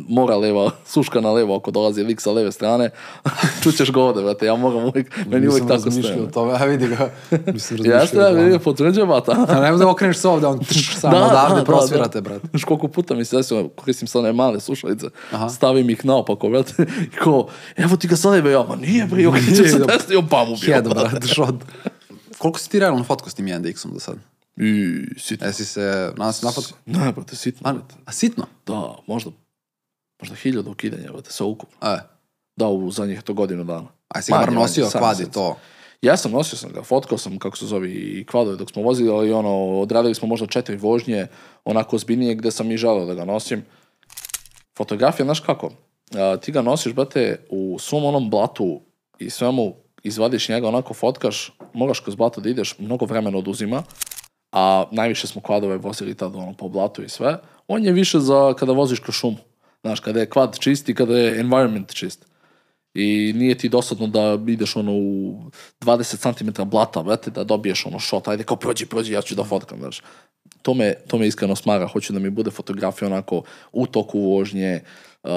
Speaker 2: mora leva, suška na levo ako dolazi lik sa leve strane, čućeš ga ovde, brate, ja moram uvijek, meni uvijek
Speaker 1: Nisam
Speaker 2: tako
Speaker 1: razmišljao
Speaker 2: stoje.
Speaker 1: o tome, a vidi ga. Mislim,
Speaker 2: Jeste,
Speaker 1: razmišljao o
Speaker 2: ja vidim, potvrđujem, bata.
Speaker 1: A nemo da okreneš se ovde, on trš, samo odavde prosvirate, brate.
Speaker 2: Znaš koliko puta mi se desilo, koristim sad one male slušalice,
Speaker 1: Aha.
Speaker 2: stavim ih naopako, brate, i ko, evo ti ga sad jebe, ja, ma nije bre, okrećem se
Speaker 1: da-
Speaker 2: desno i on pam ubio.
Speaker 1: Head, brate, šod. Koliko si ti realno fotko s tim 1DX-om do sad?
Speaker 2: I, sitno.
Speaker 1: Jesi se nas na fotku?
Speaker 2: Ne, brate, sitno,
Speaker 1: A, a sitno?
Speaker 2: Da, možda, možda hiljada ukidanja, brate, sve ukupno.
Speaker 1: E,
Speaker 2: Da, u zadnjih to godinu dana.
Speaker 1: a jesi ga bar nosio kvadi to?
Speaker 2: Ja sam nosio sam ga, fotkao sam kako se zove i kvadove dok smo vozili, ali ono, odradili smo možda četiri vožnje, onako ozbiljnije gde sam i želeo da ga nosim. Fotografija, znaš kako, a, ti ga nosiš, brate, u svom onom blatu i svemu izvadiš njega, onako fotkaš, moraš kroz blato da ideš, mnogo vremena oduzima, a najviše smo kvadove vozili tada ono, po blatu i sve. On je više za kada voziš kroz šumu. Znaš, kada je kvad čist i kada je environment čist. I nije ti dosadno da ideš ono u 20 cm blata, brate, da dobiješ ono shot, ajde kao prođi, prođi, ja ću da fotkam, znaš. To me, to me iskreno smara, hoću da mi bude fotografija onako u toku vožnje, uh,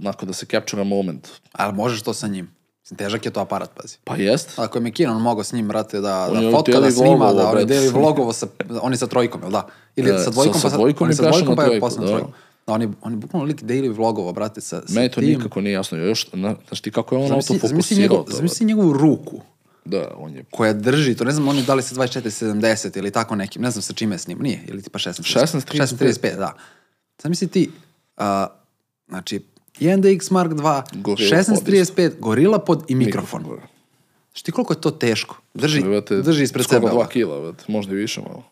Speaker 2: onako da se capture moment.
Speaker 1: Ali možeš to sa njim. Mislim, Težak je to aparat, pazi.
Speaker 2: Pa jest,
Speaker 1: Ako je McKinnon mogao s njim, brate, da,
Speaker 2: On je
Speaker 1: da fotka, da snima,
Speaker 2: vlogovo,
Speaker 1: da on
Speaker 2: brate.
Speaker 1: deli vlogovo sa, on je sa trojkom, jel da? Ili
Speaker 2: E,
Speaker 1: sa
Speaker 2: sa-
Speaker 1: dvojkom,
Speaker 2: sa
Speaker 1: pa sa,
Speaker 2: dvojkom
Speaker 1: on je
Speaker 2: i
Speaker 1: sa dvojkom, pa je posle na
Speaker 2: da.
Speaker 1: Da, on je, on je bukvalno lik daily vlogovo, brate, sa, sa
Speaker 2: meni to
Speaker 1: tim.
Speaker 2: nikako nije jasno. Još, na, znaš ti kako je on
Speaker 1: Zamisli,
Speaker 2: auto
Speaker 1: zamisli, njegov,
Speaker 2: fokusirao to,
Speaker 1: zamisli njegovu ruku
Speaker 2: Da, on je
Speaker 1: koja drži, to ne znam, oni da li se 24-70 ili tako nekim, ne znam sa čime s njim, nije, ili tipa 16
Speaker 2: 16-35.
Speaker 1: 16-35, da. Zamisli ti, a, znači, 1DX Mark II,
Speaker 2: Gorilla
Speaker 1: 16-35, gorila pod i mikrofon.
Speaker 2: mikrofon.
Speaker 1: Znaš ti koliko je to teško? Drži, drži ispred
Speaker 2: skoro
Speaker 1: sebe.
Speaker 2: dva
Speaker 1: ovako.
Speaker 2: kila, brate, možda i više malo.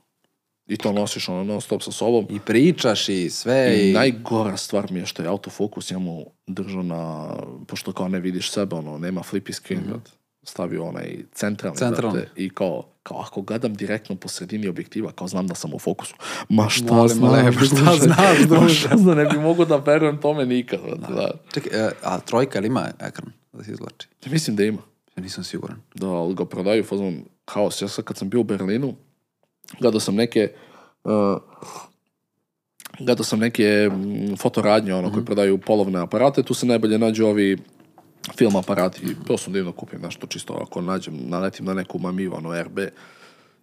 Speaker 2: I to nosiš ono non stop sa sobom.
Speaker 1: I pričaš i sve.
Speaker 2: I
Speaker 1: I,
Speaker 2: najgora stvar mi je što je autofokus ja mu držao na, pošto kao ne vidiš sebe, ono, nema flippy screen, brate. stavio onaj centralni,
Speaker 1: Centralni.
Speaker 2: brate, i kao, kao ako gledam direktno po sredini objektiva, kao znam da sam u fokusu. Ma šta
Speaker 1: Molim,
Speaker 2: znam,
Speaker 1: lepo, šta
Speaker 2: druže?
Speaker 1: znaš,
Speaker 2: Ma šta znam, ne bi mogu da verujem tome nikad, brate, da.
Speaker 1: Čekaj, e, a trojka ili ima ekran da se izvlači?
Speaker 2: Ja mislim da ima.
Speaker 1: Ja nisam siguran.
Speaker 2: Da, ali ga prodaju fazon haos. Ja sad kad sam bio u Berlinu, gledao sam neke uh, gledao sam neke mm, fotoradnje ono, koji prodaju polovne aparate, tu se najbolje nađu ovi film aparati i to sam divno kupim nešto čisto ako nađem, naletim na neku mamiju, ono RB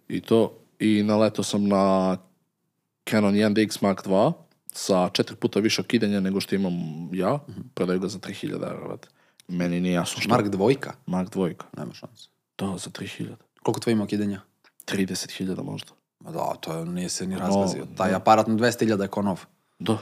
Speaker 2: i to i naletao sam na Canon 1DX Mark II sa četiri puta više kidenja nego što imam ja, prodaju ga za 3000 eura, brate. Meni nije jasno što.
Speaker 1: Mark dvojka?
Speaker 2: Mark dvojka.
Speaker 1: Nema šanse.
Speaker 2: Da, za 3000.
Speaker 1: Koliko tvoj ima kidenja?
Speaker 2: 30.000 možda.
Speaker 1: Ma da, to nije se ni
Speaker 2: No,
Speaker 1: razgazio. Taj
Speaker 2: da.
Speaker 1: aparat na 200.000 je ko nov.
Speaker 2: Da.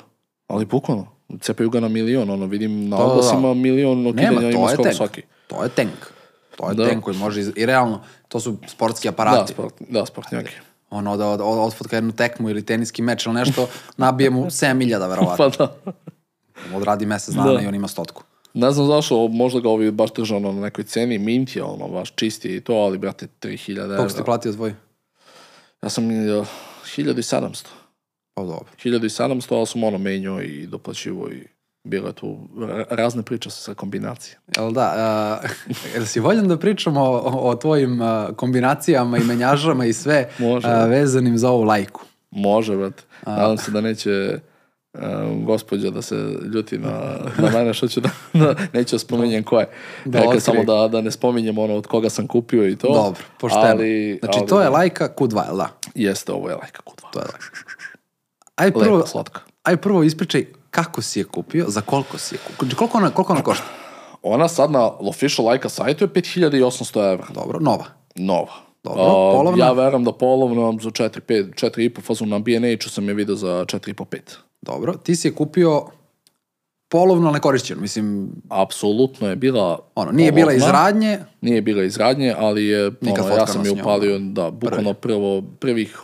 Speaker 2: Ali bukvalno. Cepaju ga na milion, ono, vidim na
Speaker 1: Da, da, da.
Speaker 2: oglasima milion
Speaker 1: Nema,
Speaker 2: okidenja ima skoro svaki.
Speaker 1: To je tank. To je
Speaker 2: Da.
Speaker 1: tank koji može... Iz... I realno, to su sportski
Speaker 2: Da,
Speaker 1: aparati.
Speaker 2: sport, da, sportnjaki.
Speaker 1: Ono da od, od, odfotka jednu tekmu ili teniski meč ili nešto, nabije mu 7000 verovatno.
Speaker 2: Pa da.
Speaker 1: Odradi mesec dana
Speaker 2: Da.
Speaker 1: i on ima stotku.
Speaker 2: Ne znam zašto, možda ga ovi baš drže ono, na nekoj ceni, mint je ono, baš čisti i to, ali brate, 3000 evra.
Speaker 1: Koliko si ti platio tvoj?
Speaker 2: Ja sam uh, 1700.
Speaker 1: Pa dobro.
Speaker 2: 1700, ali sam ono menjao i doplaćivo i bilo je tu ra- razne priče sa kombinacije.
Speaker 1: Jel da, uh, jel si voljan da pričamo o, o tvojim uh, kombinacijama i menjažama i sve
Speaker 2: Može.
Speaker 1: uh, vezanim za ovu lajku?
Speaker 2: Može, brate. Nadam se da neće um, gospođa da se ljuti na, na mene što ću da, da neću da spominjem ko je.
Speaker 1: Da otkrije.
Speaker 2: samo da, da ne spominjem ono od koga sam kupio i to.
Speaker 1: Dobro, pošteno.
Speaker 2: Ali,
Speaker 1: znači,
Speaker 2: ali,
Speaker 1: to je lajka Q2, jel da?
Speaker 2: Jeste, ovo je lajka kudva.
Speaker 1: To je lajka. Aj prvo,
Speaker 2: Lepa, slatka.
Speaker 1: aj prvo ispričaj kako si je kupio, za koliko si je kupio. Koliko ona, koliko ona košta?
Speaker 2: Ona sad na official lajka sajtu je 5800 evra.
Speaker 1: Dobro, nova.
Speaker 2: Nova.
Speaker 1: Dobro,
Speaker 2: A,
Speaker 1: polovna?
Speaker 2: Ja veram da polovno za 4, 5, 4,5 fazu na B&H-u sam je vidio za 4,5, 5.
Speaker 1: Dobro, ti si je kupio polovno nekorišćeno, mislim,
Speaker 2: Apsolutno je bila
Speaker 1: ono, nije bila
Speaker 2: polovna.
Speaker 1: radnje,
Speaker 2: Nije bila iz radnje, ali je, ono, ja sam je upalio, da, bukvalno prvo, prvih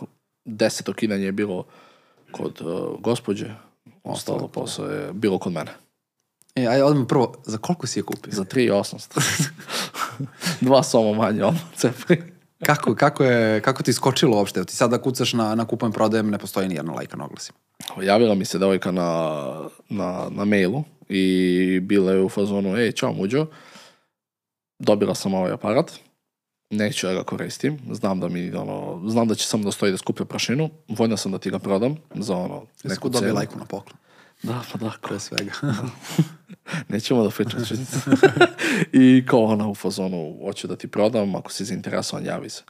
Speaker 2: deset okidanja je bilo kod uh, gospođe, ostalo posao je bilo kod mene.
Speaker 1: e, aj odmah prvo, za koliko si je kupio?
Speaker 2: Za 3.800. Dva soma manje, ono, cepri.
Speaker 1: Kako, kako, je, kako ti skočilo uopšte? Ti sada kucaš na, na kupujem prodajem, ne postoji ni jedna lajka na oglasima.
Speaker 2: Javila mi se devojka na, na, na mailu i bila je u fazonu, ej, čao muđo, dobila sam ovaj aparat, neću ja ga koristim, znam da mi, ono, znam da će samo da stoji da skuplja prašinu, voljna sam da ti ga prodam za ono,
Speaker 1: Neku
Speaker 2: cenu.
Speaker 1: lajku na poklon.
Speaker 2: Da, pa da,
Speaker 1: Pre svega.
Speaker 2: nećemo da pričam činjenice. I kao ona u fazonu, hoću da ti prodam, ako si zainteresovan, javi se.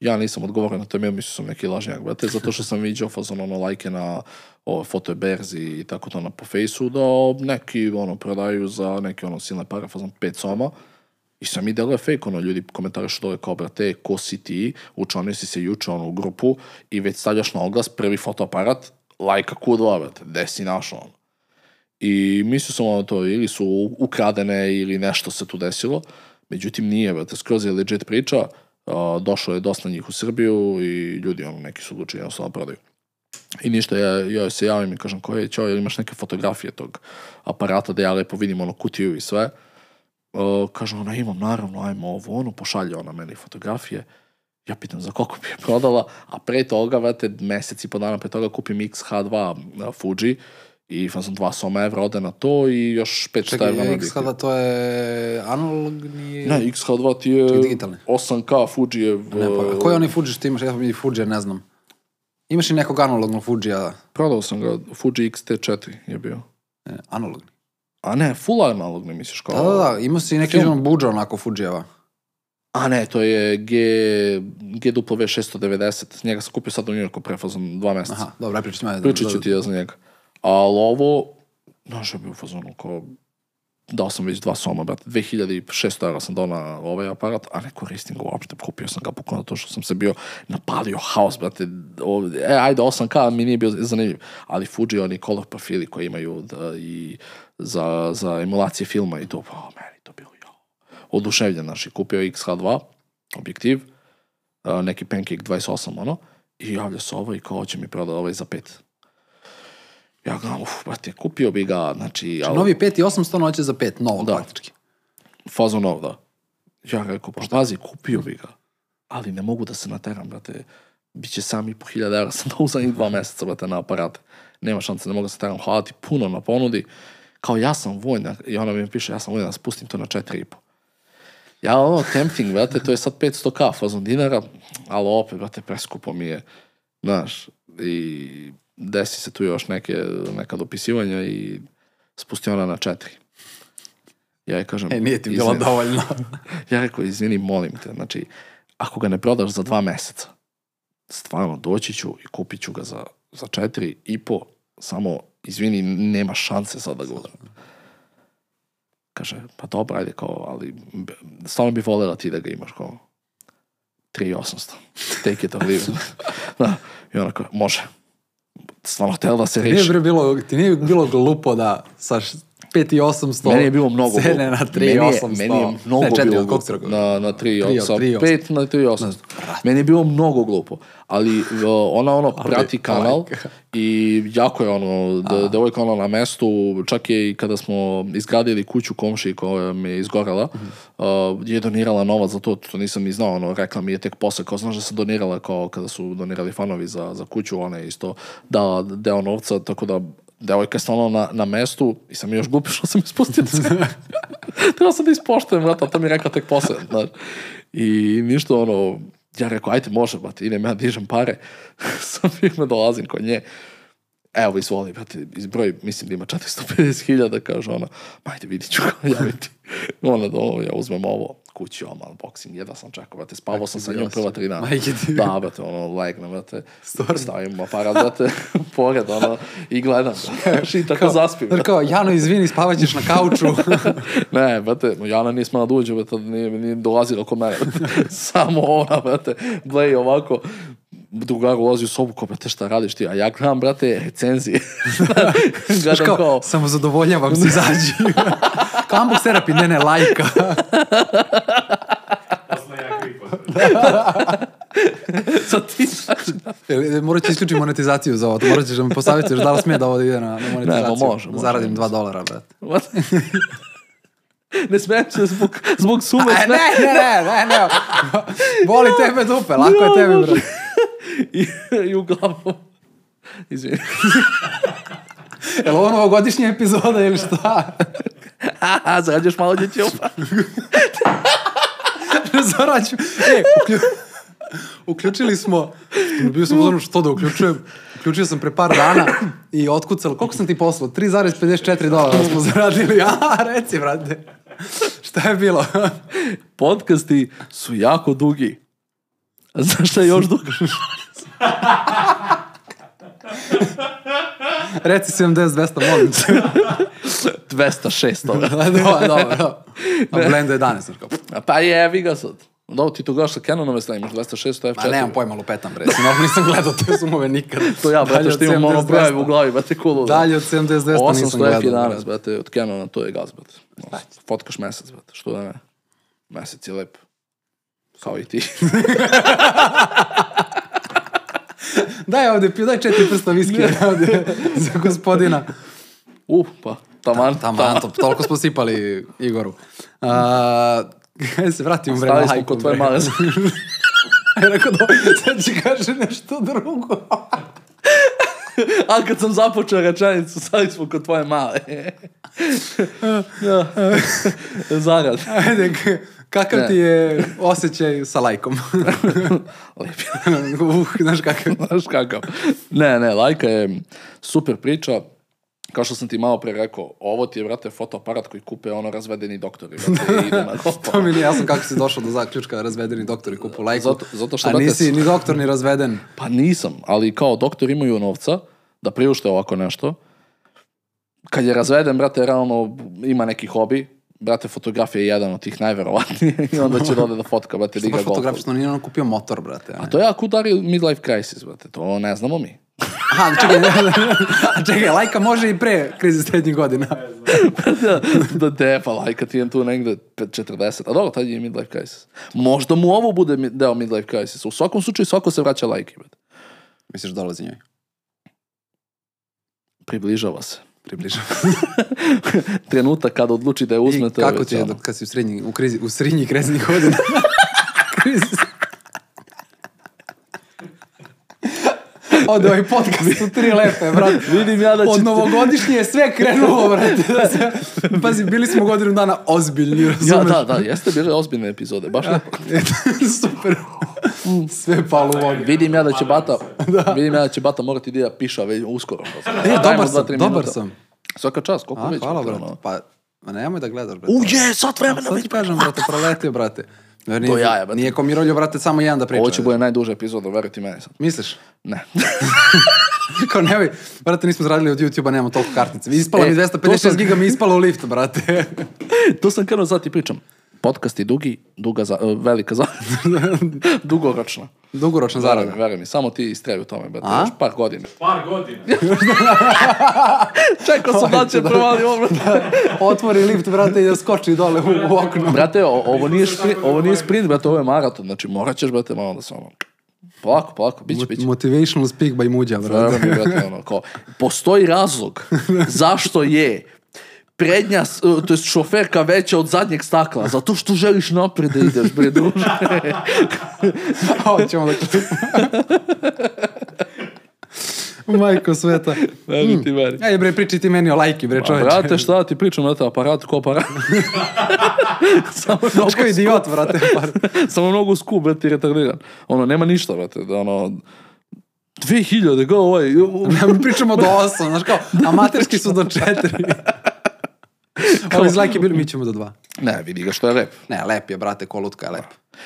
Speaker 2: Ja nisam odgovorio na to, ja mislio sam neki lažnjak, brate, zato što sam vidio fazon ono lajke na o, fotoberzi i tako to na po fejsu, da neki ono prodaju za neke ono silne pare, fazon 5 soma. I sam i deluje fake, ono, ljudi komentarišu dole kao, brate, ko si ti, učlanio si se juče, ono, u grupu i već stavljaš na oglas prvi fotoaparat, lajka Q2, brate, gde si našao, ono. I mislio sam ono to, ili su ukradene ili nešto se tu desilo. Međutim, nije, brate, skroz je legit priča. A, došlo je dosta njih u Srbiju i ljudi, ono, neki su odlučili jednostavno da prodaju. I ništa, ja, ja se javim i kažem, ko je, čao, jel imaš neke fotografije tog aparata da ja lepo vidim ono kutiju i sve. Uh, kaže ona, imam naravno, ajmo ovo, ono, pošalje ona meni fotografije. Ja pitam za koliko bi je prodala, a pre toga, vete, mesec i po dana pre toga kupim XH2 uh, Fuji i sam dva soma evra ode na to i još 500
Speaker 1: Čekaj,
Speaker 2: evra na objektiv.
Speaker 1: kada to je analogni...
Speaker 2: Ne, XH2 ti je
Speaker 1: digitalni.
Speaker 2: 8K Fuji je...
Speaker 1: Ne, pa, koji onaj Fuji što imaš? Ja sam i Fuji, ne znam. Imaš i nekog analognog Fujija?
Speaker 2: Prodao sam ga, Fuji X-T4 je bio.
Speaker 1: Ne, analogni.
Speaker 2: A ne, full analogni misliš kao...
Speaker 1: Da, da, da, imao si neki
Speaker 2: Film.
Speaker 1: buđa onako Fujijeva.
Speaker 2: A ne, to je G, GW690. Njega sam kupio sad u Njujorku pre fazom dva meseca.
Speaker 1: Aha, dobro. Pričat ću
Speaker 2: ti ja za njega. Ali ovo, znaš, je bio u fazonu kao, dao sam već dva soma, brate, 2600 eura sam dao na ovaj aparat, a ne koristim ga uopšte, kupio sam ga bukvalno to što sam se bio napalio haos, brate, ovdje, e, ajde 8K mi nije bio zanimljiv, ali Fuji oni color profili koji imaju da, i za, za emulacije filma i to, pa meni to bilo jo. Oduševljen, znaš, i kupio XH2, objektiv, neki Pancake 28, ono, I javlja se ovo i kao hoće mi proda ovaj za pet. Ja gledam, uf, brate, kupio bi ga, znači... ali-
Speaker 1: Novi 5 i 800 noće za 5, novo
Speaker 2: Da.
Speaker 1: praktički.
Speaker 2: fazon nov, da. Ja rekao, pa pazi, kupio bi ga. Ali ne mogu da se nateram, brate. Biće sam i po hiljada evra sam dao zadnjih dva meseca, brate, na aparate. Nema šanse, ne mogu da se teram. Hvala ti puno na ponudi. Kao ja sam vojna, i ona mi piše, ja sam vojna, spustim to na četiri i po. Ja ono, tempting, brate, to je sad 500k fazon dinara, ali opet, brate, preskupo mi je, znaš, i desi se tu još neke, neka dopisivanja i spusti ona na četiri. Ja je kažem...
Speaker 1: E, nije ti bilo
Speaker 2: izvini.
Speaker 1: dovoljno.
Speaker 2: Ja rekao, izvini, molim te, znači, ako ga ne prodaš za dva meseca, stvarno doći ću i kupit ću ga za, za četiri i po, samo, izvini, nema šanse sad da ga uzmem. Kaže, pa dobro, ajde, kao, ali stvarno bi volela ti da ga imaš, kao, 3800, take it or leave it. da, i ona kao, može. Stvarno htjela da se
Speaker 1: bilo, ti nije bilo glupo da sa 5 i 800
Speaker 2: Meni je bilo mnogo
Speaker 1: cene na 3
Speaker 2: meni je,
Speaker 1: 800.
Speaker 2: meni je mnogo
Speaker 1: ne, 4,
Speaker 2: bilo glupo. Na, na 3
Speaker 1: Tri od-
Speaker 2: sa
Speaker 1: tri od-
Speaker 2: 5 na 3 8. Meni je bilo mnogo glupo. Ali ona ono prati kanal i jako je ono, da, devojka ono na mestu, čak je i kada smo izgradili kuću komši koja mi je izgorela, uh, je donirala novac za to, to nisam ni znao, ono, rekla mi je tek posle, kao znaš da sam donirala kao kada su donirali fanovi za, za kuću, ona je isto dala deo novca, tako da devojka je stvarno na, na mestu i sam još glupi što sam ispustio cenu. Treba sam da ispoštujem, vrata, to mi je rekla tek posle, znaš. I ništa ono, ja rekao, ajde može, brate, idem ja dižem pare, sa firme dolazim kod nje, evo izvoli, brate, izbroj, mislim da ima 450.000, kaže ona, ma ajde vidit ću ga javiti. Ona da ono, ja uzmem ovo, kući, ovo, unboxing, jedva sam čekao, brate, spavao sam sa njom prva tri dana.
Speaker 1: Majke ti.
Speaker 2: Da, brate, ono, legnem, brate, stavim aparat, brate, pored, ono, i gledam, i tako zaspim.
Speaker 1: Znaš kao, Jano, izvini, spavat ćeš na kauču.
Speaker 2: Ne, brate, Jana nije smela da uđe, brate, nije, nije dolazila kod mene. Samo ona, brate, bleji ovako, drugar ulazi u sobu, kao, brate, šta radiš ti? A ja gledam, brate, recenzije. Gledam
Speaker 1: kao,
Speaker 2: kao,
Speaker 1: samo zadovoljavam se, izađi. kao unbox therapy, ne, ne, lajka.
Speaker 3: Posle ja kripo.
Speaker 2: sa ti,
Speaker 1: Jel, Morat ću isključiti monetizaciju za ovo. Morat ćeš da mi posavjetuješ da li smije da ovo ide na, na monetizaciju.
Speaker 2: ma može, može.
Speaker 1: Zaradim 2 dolara, brate.
Speaker 2: Ne smijem se zbog, zbog sume.
Speaker 1: Ne, ne, ne, ne, ne. Boli tebe dupe, lako je tebi, brate.
Speaker 2: I, I uglavnom, izvini.
Speaker 1: Jel ovo novogodišnja epizoda ili šta?
Speaker 2: Aha, zarađuješ malo djećupa.
Speaker 1: Zarađu. E, uklju... uključili smo, bio sam uzorno što da uključujem, uključio sam pre par dana i otkucalo, koliko sam ti poslao? 3,54 dolara smo zaradili. A, reci, brate. Šta je bilo?
Speaker 2: Podcasti su jako dugi. A znaš šta je još dugo?
Speaker 1: Reci 70, 200, molim te.
Speaker 2: 206 ovo.
Speaker 1: dobro, dobro, dobro. A Blend 11, znaš kao.
Speaker 2: Pa jevi ga sad. Dobro, ti to gledaš sa Canonove strane, imaš 206 F4.
Speaker 1: Ma nemam pojma, lupetam, bre. Mnogo nisam gledao te zoomove nikad.
Speaker 2: To ja, brate, što imam ono
Speaker 1: 70,
Speaker 2: brojevi
Speaker 1: 200.
Speaker 2: u glavi, brate, kulu.
Speaker 1: Dalje od 70, 200 nisam
Speaker 2: 800
Speaker 1: gledao.
Speaker 2: F11,
Speaker 1: brate.
Speaker 2: od Canona, to je gaz, brate. Fotkaš mesec, brate, što da ne. Mesec je lep. Kao i ti.
Speaker 1: Daj ovde, piju, daj četiri prsta viski ovde za gospodina.
Speaker 2: Uh, pa, taman,
Speaker 1: Tamo, to, toliko smo sipali Igoru. A, Kaj se vratimo bre
Speaker 2: Stali smo kod tvoje male.
Speaker 1: Ja rekao da sad će kaže nešto drugo.
Speaker 2: A kad sam započeo rečenicu, stali smo kod tvoje male. ja. Zarad.
Speaker 1: Ajde, kakav
Speaker 2: Ne.
Speaker 1: ti je osjećaj sa lajkom?
Speaker 2: Lep.
Speaker 1: uh, znaš kakav?
Speaker 2: Znaš kakav. Ne, ne, lajka je super priča. Kao što sam ti malo pre rekao, ovo ti je, brate, fotoaparat koji kupe ono razvedeni doktori. Brate, i ide na.
Speaker 1: To mi nije jasno kako si došao do zaključka razvedeni doktori kupu lajku.
Speaker 2: Zato- zato što,
Speaker 1: A
Speaker 2: brate,
Speaker 1: nisi ni doktor ni razveden.
Speaker 2: Pa nisam, ali kao doktor imaju novca da priušte ovako nešto. Kad je razveden, brate, realno ima neki hobi. Brate, fotografija je jedan od tih najverovatnijih i onda će dode da fotka, brate,
Speaker 1: Što
Speaker 2: liga
Speaker 1: baš
Speaker 2: golfa.
Speaker 1: fotografično nije ono kupio motor, brate.
Speaker 2: A to je ako udari midlife crisis, brate, to ne znamo mi.
Speaker 1: Aha, čekaj, a čekaj, lajka može i pre krize srednjih godina.
Speaker 2: da, da de, pa lajka ti je tu negde 40. A dobro, tad je midlife crisis. Možda mu ovo bude deo midlife crisis. U svakom slučaju svako se vraća lajke, brate.
Speaker 1: Misliš dolazi njoj?
Speaker 2: Približava se.
Speaker 1: Približava.
Speaker 2: Trenutak kada odluči da je uzme,
Speaker 1: I kako ti je kad si u srednji, u, krizi, u srednji kreznih godina? Krizi. Od ovaj podcast su tri lepe, brate.
Speaker 2: Vidim ja da će
Speaker 1: Od novogodišnje je sve krenulo, brate. Da se, pazi, bili smo godinu dana ozbiljni,
Speaker 2: Ja,
Speaker 1: razumeš?
Speaker 2: da, da, jeste bile ozbiljne epizode, baš lepo.
Speaker 1: Super. Sve palo u vodu.
Speaker 2: Vidim ja da će Bata, vidim ja da će Bata morati da piša već uskoro.
Speaker 1: E, dobar sam, dobar
Speaker 2: minuta.
Speaker 1: sam.
Speaker 2: Svaka čast, koliko
Speaker 1: A,
Speaker 2: već.
Speaker 1: hvala, brate. Pa, ma nemoj da gledaš, brate.
Speaker 2: Uđe, sat vremena
Speaker 1: Sad ti kažem, brate, proletio, brate. Jer Nije,
Speaker 2: To jaja, brate.
Speaker 1: Nije ko Miroljo, brate, samo jedan da priča.
Speaker 2: Ovo će bude najduža epizoda, verujte meni sad.
Speaker 1: Misliš?
Speaker 2: Ne.
Speaker 1: Kao nemoj, brate, nismo zaradili od YouTube-a, nemamo toliko kartice. Ispala
Speaker 2: E,
Speaker 1: mi
Speaker 2: to
Speaker 1: 256
Speaker 2: sam-
Speaker 1: giga, mi ispalo u lift, brate.
Speaker 2: to sam krenuo sad ti pričam. Podcast je dugi, duga za, e, velika za, dugoročna.
Speaker 1: Dugoročna
Speaker 2: Veruj
Speaker 1: zarada.
Speaker 2: veruj mi, samo ti istraji u tome, brate,
Speaker 1: A?
Speaker 2: još par godina.
Speaker 3: Par godina.
Speaker 2: Čekao sam da će provali ovo, brate.
Speaker 1: Otvori lift, brate, i da skoči dole u, u okno.
Speaker 2: Brate, o- ovo nije, špri, ovo nije sprint, brate, ovo je maraton, znači morat ćeš, brate, malo da se ono... Polako, polako, biće, biće.
Speaker 1: Motivational speak by Muđa,
Speaker 2: Veruj
Speaker 1: brate.
Speaker 2: mi, brate, ono, kao, postoji razlog zašto je prednja, s- to jest šoferka veća od zadnjeg stakla, zato što želiš napred da ideš, bre, druže.
Speaker 1: Hoćemo da Majko sveta.
Speaker 2: Veruj ti meni.
Speaker 1: Ajde bre, pričaj ti meni o lajki, bre, čoveče.
Speaker 2: brate, šta ti pričam, brate, aparat ko aparat. Samo mnogo
Speaker 1: kao idiot, brate.
Speaker 2: Samo mnogo skup, brate, i retardiran. Ono, nema ništa, brate, da ono... 2000, go ovaj...
Speaker 1: Mi pričamo do 8, znaš kao, amaterski su do 4. Ovo iz lajke bili, mi ćemo do 2.
Speaker 2: Ne, vidi ga što je rep.
Speaker 1: Ne, lep je, brate, kolutka je lep.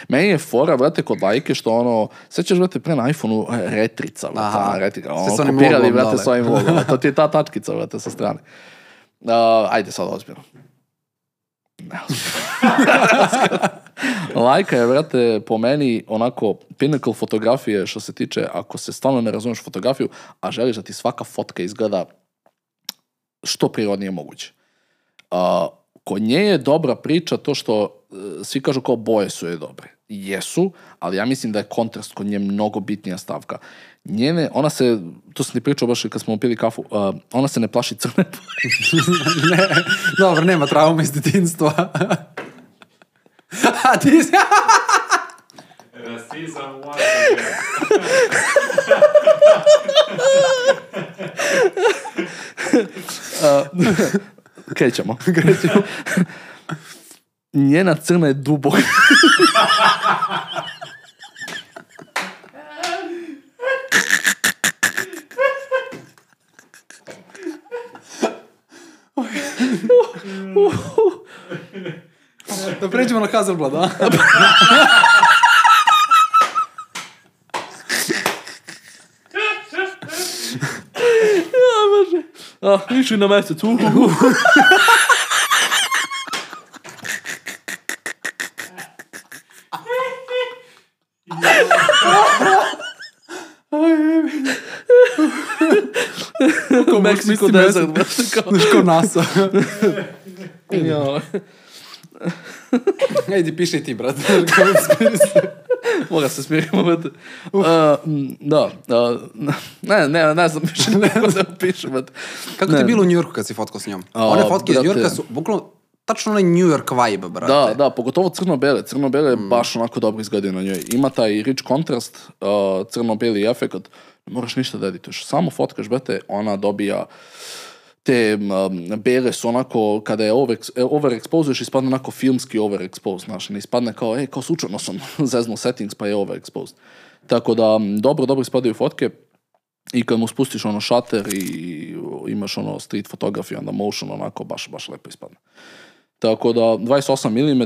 Speaker 2: Meni je fora, brate, kod lajke što ono, sećaš, brate, pre na iPhoneu e, retrica, brate, retrika,
Speaker 1: Ste
Speaker 2: ono,
Speaker 1: onim
Speaker 2: kopirali, brate,
Speaker 1: dole.
Speaker 2: s ovim logom, to ti je ta tačkica, brate, sa strane. Uh, ajde sad ozbiljno. Ne. Lajka je, brate, po meni onako pinnacle fotografije što se tiče, ako se stvarno ne razumeš fotografiju, a želiš da ti svaka fotka izgleda što prirodnije moguće. A, kod nje je dobra priča to što e, svi kažu kao boje su je dobre. Jesu, ali ja mislim da je kontrast kod nje mnogo bitnija stavka. Njene, ona se, to sam ti pričao baš kad smo pili kafu, a, ona se ne plaši crne boje.
Speaker 1: ne, dobro, nema trauma iz detinstva. A ti si...
Speaker 3: Rasizam again.
Speaker 2: Krećemo. Krećemo. Njena crna je duboka.
Speaker 1: Da pređemo na Hazelblad, a?
Speaker 2: A, išli na mesec. Uh, uh, uh. Mexico
Speaker 1: misli
Speaker 2: desert,
Speaker 1: mesec.
Speaker 2: brate, kao.
Speaker 1: Znaš kao NASA.
Speaker 2: Ja,
Speaker 1: Ajde, piši ti, brate. Se
Speaker 2: smirimo, brate. Uh, m, da, uh, ne, ne, ne znam više neko da piše, brate.
Speaker 1: Kako ti je bilo u Njujorku kad si fotkao s njom?
Speaker 2: A,
Speaker 1: One fotke iz
Speaker 2: brate.
Speaker 1: Njujorka su bukvalno tačno onaj New York vibe, brate.
Speaker 2: Da, da, pogotovo crno-bele. Crno-bele baš onako dobro izgledaju na njoj. Ima taj rich kontrast, uh, crno-beli efekt. Ne moraš ništa da edituješ. Samo fotkaš, brate, ona dobija te um, bele su onako, kada je over, ispadne onako filmski overexposed, znaš, ne ispadne kao, ej, kao slučajno sam zeznuo settings, pa je overexposed. Tako da, dobro, dobro ispadaju fotke, i kad mu spustiš ono šater i imaš ono street fotografiju, onda motion, onako, baš, baš lepo ispadne. Tako da, 28 mm,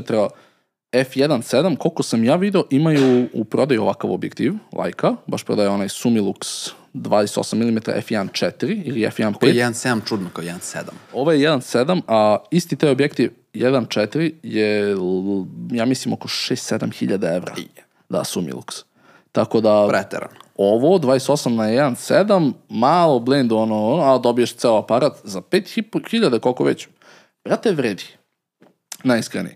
Speaker 2: f1.7, koliko sam ja vidio, imaju u prodaju ovakav objektiv, Leica, baš prodaje onaj Sumilux 28 mm f1.4 ili f1.5.
Speaker 1: Koji je 1.7 čudno kao 1.7.
Speaker 2: Ovo je 1.7, a isti taj objektiv 1.4 je, ja mislim, oko 6-7 hiljada evra. Da, Sumilux. Tako da,
Speaker 1: Preteran.
Speaker 2: ovo 28 na 1.7, malo blend ono, ono, a dobiješ ceo aparat za 5.000, koliko već. Brate, vredi. Najiskreniji.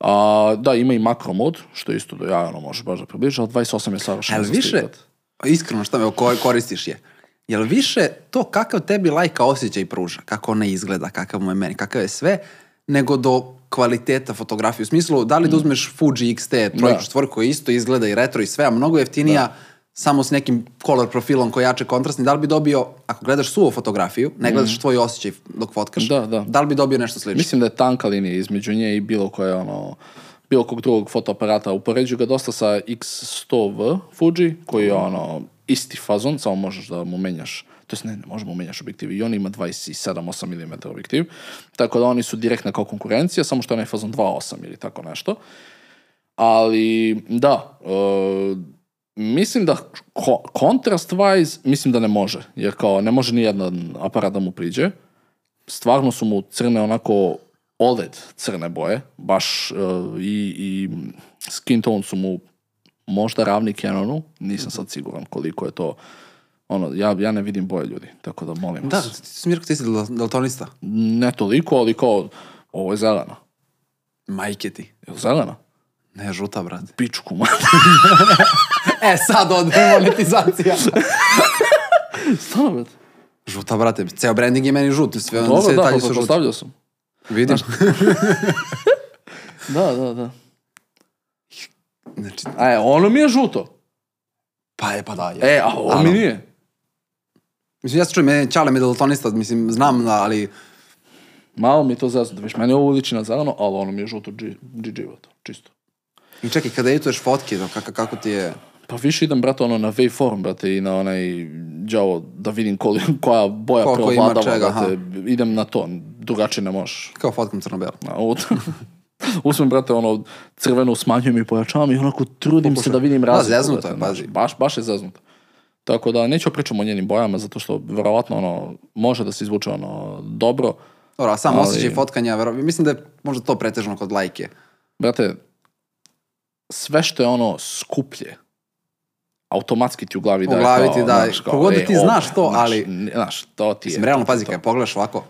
Speaker 2: A, da, ima i makro mod, što isto ja ono, može baš da približa, ali 28 je savršeno
Speaker 1: Ali više. Iskreno šta me ko- koristiš je, jel više to kakav tebi lajka osjećaj pruža, kako ona izgleda, kakav mu je meni, kakav je sve, nego do kvaliteta fotografije. U smislu, da li da uzmeš Fuji XT trojku,
Speaker 2: Da.
Speaker 1: četvorku, isto izgleda i retro i sve, a mnogo jeftinija samo s nekim color profilom koji jače kontrastni, da li bi dobio, ako gledaš suvo fotografiju, ne gledaš tvoj osjećaj dok fotkaš,
Speaker 2: Da, da.
Speaker 1: da li bi dobio nešto slično?
Speaker 2: Mislim da je tanka linija između nje i bilo koje ono bilo kog drugog fotoaparata. Upoređuju ga dosta sa X100V Fuji, koji je ono isti fazon, samo možeš da mu menjaš to jest ne, ne možemo menjaš objektiv i on ima 27-8 mm objektiv, tako da oni su direktna kao konkurencija, samo što je onaj fazon 2.8 ili tako nešto. Ali, da, e, mislim da ko- contrast wise, mislim da ne može, jer kao ne može ni jedan aparat da mu priđe. Stvarno su mu crne onako OLED crne boje, baš e, i, i skin tone su mu možda ravni Canonu, nisam sad siguran koliko je to ono, ja, ja ne vidim boje ljudi, tako da molim
Speaker 1: Da,
Speaker 2: vas.
Speaker 1: mi rekao ti si dal- daltonista.
Speaker 2: Ne toliko, ali kao, ovo je zelena.
Speaker 1: Majke ti.
Speaker 2: Je zelena?
Speaker 1: Ne, žuta, brate.
Speaker 2: Pičku, ma.
Speaker 1: E, sad ode monetizacija.
Speaker 2: Stvarno, brate.
Speaker 1: žuta, brate. Ceo branding je meni žut. Sve,
Speaker 2: Dobro,
Speaker 1: sve
Speaker 2: da,
Speaker 1: detalji
Speaker 2: pa
Speaker 1: su žuti.
Speaker 2: sam.
Speaker 1: Vidim.
Speaker 2: Da, da, da.
Speaker 1: Znači,
Speaker 2: A je, ono mi je žuto.
Speaker 1: pa je, pa da. Je.
Speaker 2: E, a ovo mi nije.
Speaker 1: Mislim, ja se čujem, meni Čale mi je daltonista, mislim, znam, da, ali...
Speaker 2: Malo mi je to zazno. Viš, meni ovo liči na zeleno, ali ono mi je žuto GG čisto.
Speaker 1: I čekaj, kada edituješ fotke, da, kako, kako ti je...
Speaker 2: Pa više idem, brate, ono na waveform, brate, i na onaj Jao, da vidim koli, koja boja
Speaker 1: Koliko čega,
Speaker 2: brate. Idem na to, drugačije ne možeš.
Speaker 1: Kao fotkam crno-belo.
Speaker 2: Uzmem, brate, ono, crvenu smanjujem i pojačavam i onako trudim se da vidim
Speaker 1: Da,
Speaker 2: razliku.
Speaker 1: zeznuto je, pazi.
Speaker 2: znaš, Baš, baš je zeznuto. Tako da neću pričamo o njenim bojama, zato što verovatno ono, može da se izvuče ono, dobro.
Speaker 1: Dobro, a sam
Speaker 2: Ali-
Speaker 1: osjećaj fotkanja, vero, mislim da je možda to pretežno kod lajke.
Speaker 2: Brate, sve što je ono skuplje, automatski ti u glavi
Speaker 1: U
Speaker 2: daje
Speaker 1: glavi
Speaker 2: kao,
Speaker 1: ti daje.
Speaker 2: znaš, kao,
Speaker 1: Kogod da ti znaš to,
Speaker 2: znaš,
Speaker 1: ali-
Speaker 2: ne, Znaš, to ti je.
Speaker 1: Mislim, realno, pazi, kada pogledaš ovako,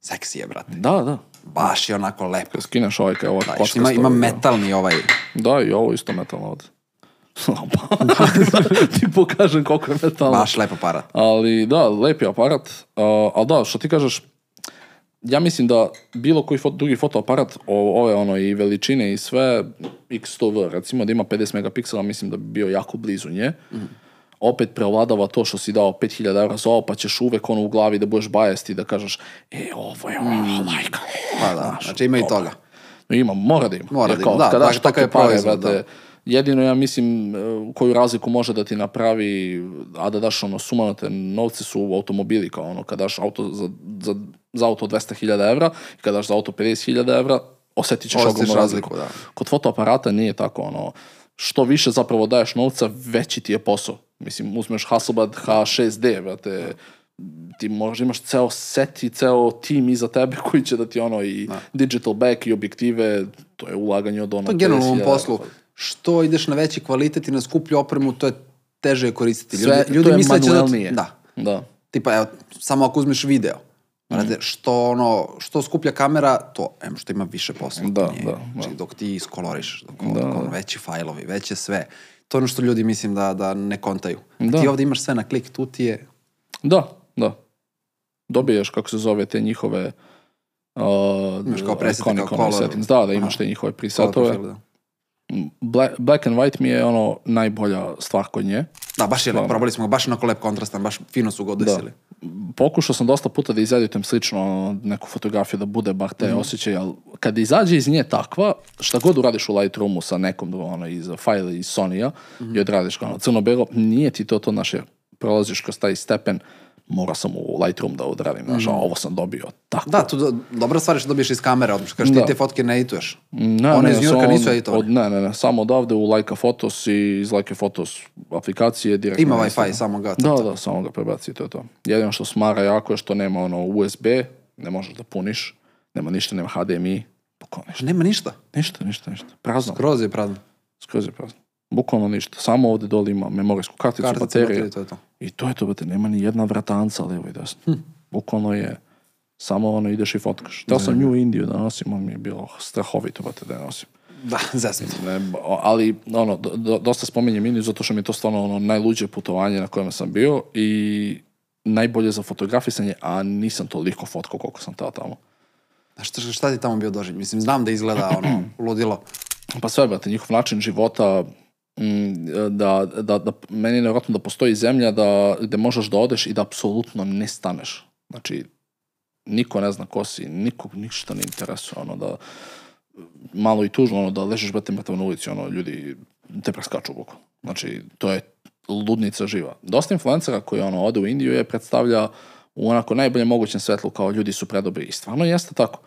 Speaker 1: seksi je, brate.
Speaker 2: Da, da.
Speaker 1: Baš je onako lepo.
Speaker 2: Kad skineš ovaj kao ovaj
Speaker 1: Da, što
Speaker 2: kockasto,
Speaker 1: ima, ima
Speaker 2: da.
Speaker 1: metalni ovaj...
Speaker 2: Da, i ovo isto metalno ovdje. Pa, ti pokažem koliko je metalno.
Speaker 1: Baš lep aparat.
Speaker 2: Ali da, lep je aparat. Uh, ali da, što ti kažeš, ja mislim da bilo koji fot, drugi fotoaparat, o, ove ono i veličine i sve, X100V recimo, da ima 50 megapiksela, mislim da bi bio jako blizu nje. Opet preovladava to što si dao 5000 eura za ovo, pa ćeš uvek ono u glavi da budeš bajesti da kažeš, e, ovo je ova lajka.
Speaker 1: Pa da, znači ima i toga.
Speaker 2: Ima, mora da ima.
Speaker 1: Mora da ima, da,
Speaker 2: kada
Speaker 1: tak-
Speaker 2: daš
Speaker 1: takav je proizvod, da.
Speaker 2: jedino ja mislim e, koju razliku može da ti napravi, a da daš ono sumanute novce su automobili, kao ono, kada daš auto za, za, za auto 200.000 evra i kada daš za auto 50.000 evra, osjetit ćeš ogromnu razliku,
Speaker 1: da.
Speaker 2: Kod fotoaparata nije tako, ono, što više zapravo daješ novca, veći ti je posao. Mislim, uzmeš Hasselblad H6D, brate, ti možda imaš ceo set i ceo tim iza tebe koji će da ti ono i digital back i objektive, to je ulaganje od ono
Speaker 1: To je generalno u ovom
Speaker 2: 50.000
Speaker 1: poslu. Što ideš na veći kvalitet i na skuplju opremu, to je teže je koristiti.
Speaker 2: Sve,
Speaker 1: Ljudi, ljudi
Speaker 2: to je
Speaker 1: misle da da...
Speaker 2: manuelnije.
Speaker 1: Da.
Speaker 2: Da.
Speaker 1: Tipa, evo, samo ako uzmeš video. Brate, što ono, što skuplja kamera, to, em, što ima više posla.
Speaker 2: Da,
Speaker 1: nije-
Speaker 2: da,
Speaker 1: Znači,
Speaker 2: da.
Speaker 1: dok ti iskoloriš, dok, dok ono, veći fajlovi, veće sve. To je ono što ljudi mislim da, da ne kontaju.
Speaker 2: Da.
Speaker 1: Ti ovdje imaš sve na klik, tu ti je...
Speaker 2: Da, da. Dobiješ, kako se zove, te njihove uh,
Speaker 1: Imaš kao presete, kao color.
Speaker 2: settings. Da, da, imaš
Speaker 1: Aha.
Speaker 2: te njihove
Speaker 1: profil, da.
Speaker 2: Black, black and white mi je ono najbolja stvar kod nje.
Speaker 1: Da, baš je probali smo ga, baš onako lep kontrastan, baš fino su ga
Speaker 2: Da.
Speaker 1: odesili.
Speaker 2: Pokušao sam dosta puta da izeditujem slično neku fotografiju da bude bar te osjećaje, ali kad izađe iz nje takva, šta god uradiš u Lightroomu sa nekom ono, iz fajla iz Sony-a i odradiš kao ono, crno-belo, nije ti to to naše, prolaziš kroz taj stepen, mora sam u Lightroom da odradim, znaš, a ovo sam dobio tako.
Speaker 1: Da, tu do, dobra stvar je što dobiješ iz kamere, odmah kažeš
Speaker 2: Da.
Speaker 1: ti te fotke ne edituješ.
Speaker 2: Ne,
Speaker 1: One
Speaker 2: ne,
Speaker 1: iz
Speaker 2: samo
Speaker 1: nisu editovane.
Speaker 2: od- Ne, ne, ne, samo odavde u Leica Photos i iz Leica Photos aplikacije direktno.
Speaker 1: Ima Wi-Fi, samo ga
Speaker 2: Da, da, samo ga prebaci, to je to. Jedino što smara jako je što nema ono USB, ne možeš da puniš, nema ništa, nema HDMI, bukvalno ništa.
Speaker 1: Nema ništa.
Speaker 2: Ništa, ništa, ništa. Prazno,
Speaker 1: Kroz je prazno.
Speaker 2: skroz je prazno. Bukvalno ništa. Samo ovdje dole ima memorijsku karticu,
Speaker 1: Kartica,
Speaker 2: baterije.
Speaker 1: baterije, to je to.
Speaker 2: I to je to, brate, nema ni jedna vratanca levo i desno.
Speaker 1: Hm.
Speaker 2: Bukvalno je samo ono ideš i fotkaš. Teo sam nju Indiju da nosim, ali mi je bilo strahovito, brate, da je nosim.
Speaker 1: Da.
Speaker 2: Ne, ali ono, do- do- dosta spominjem Indiju zato što mi je to stvarno ono najluđe putovanje na kojem sam bio i najbolje za fotografisanje, a nisam toliko fotkao koliko sam tao tamo.
Speaker 1: A šta, šta ti tamo bio doživlj? Mislim, znam da izgleda ono, ludilo.
Speaker 2: Pa sve, brate, njihov način života, da, da, da, meni je nevjerojatno da postoji zemlja da, gde možeš da odeš i da apsolutno ne staneš. Znači, niko ne zna ko si, nikog ništa ne interesuje, ono da malo i tužno, ono da ležeš brate mrtav na ulici, ono ljudi te preskaču boku. Znači, to je ludnica živa. Dosta influencera koji ono ode u Indiju je predstavlja u onako najboljem mogućem svetlu kao ljudi su predobri i stvarno jeste tako.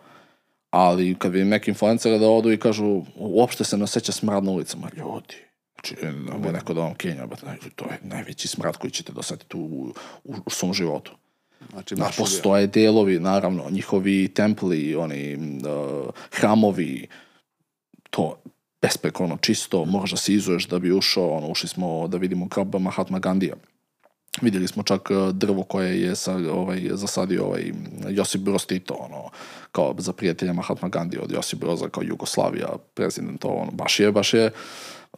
Speaker 2: Ali kad vidim neki influencera da odu i kažu uopšte se ne osjeća smrad na ulicama, ljudi, znači, da neko da vam kenja, to je najveći smrad koji ćete dosetiti u, u, u svom životu.
Speaker 1: Znači,
Speaker 2: Da, postoje delovi, naravno, njihovi templi, oni uh, hramovi, to besprekorno čisto, moraš da se izuješ da bi ušao, ono, ušli smo da vidimo grob Mahatma Gandija. Vidjeli smo čak uh, drvo koje je sa, ovaj, zasadio ovaj, Josip Broz Tito, ono, kao za prijatelja Mahatma Gandija od Josip Broza, kao Jugoslavija, prezident, ono, baš je, baš je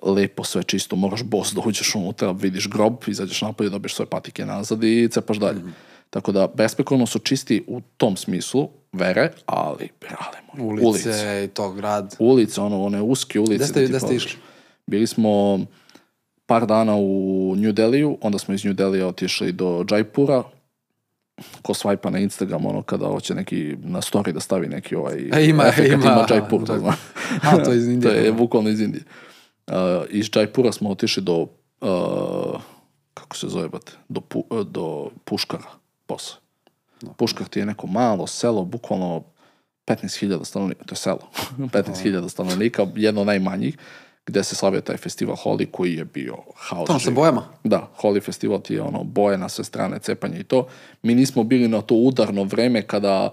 Speaker 2: lepo, sve čisto, moraš bos da uđeš unutra, vidiš grob, izađeš napolje, dobiješ svoje patike nazad i cepaš dalje. Tako da, besprekorno su čisti u tom smislu, vere, ali, brale moje,
Speaker 1: Ulice,
Speaker 2: ulice.
Speaker 1: i to, grad.
Speaker 2: Ulice, ono, one uske ulice.
Speaker 1: Gde ste-
Speaker 2: da
Speaker 1: gde ste išli?
Speaker 2: Bili smo par dana u New Deliju, onda smo iz New Delija otišli do Jaipura, ko svajpa na Instagram, ono, kada hoće neki, na story da stavi neki ovaj
Speaker 1: E, ima,
Speaker 2: efekat,
Speaker 1: ima,
Speaker 2: ima Jaipur, da
Speaker 1: Jaipur.
Speaker 2: zna.
Speaker 1: A, to je iz Indije.
Speaker 2: to je bukvalno iz Indije. Uh, iz Jaipura smo otišli do, uh, kako se zove, bate, do, pu, uh, do Puškara, posle. Puškar ti je neko malo selo, bukvalno 15.000 stanovnika, to je selo, 15.000 stanovnika, jedno od najmanjih, gde se slavio taj festival Holi koji je bio haos.
Speaker 1: Ono sa bojama.
Speaker 2: Da, Holi festival ti je ono boje na sve strane, cepanje i to. Mi nismo bili na to udarno vreme kada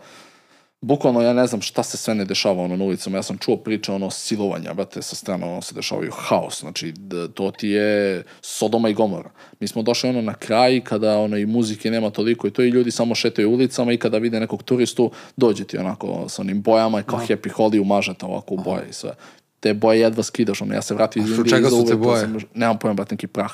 Speaker 2: bukvalno ja ne znam šta se sve ne dešava ono na ulicama. Ja sam čuo priče ono silovanja, brate, sa strane ono se dešavaju haos. Znači, to ti je Sodoma i Gomora. Mi smo došli ono na kraj kada ono i muzike nema toliko i to i ljudi samo šetaju ulicama i kada vide nekog turistu dođe ti onako sa onim bojama i kao happy holi umažete ovako u boje i sve. Te boje jedva skidaš, ono, ja se vratio iz
Speaker 1: A
Speaker 2: Indije
Speaker 1: čega
Speaker 2: iza
Speaker 1: su te boje?
Speaker 2: sam- nemam pojma, brate, neki prah.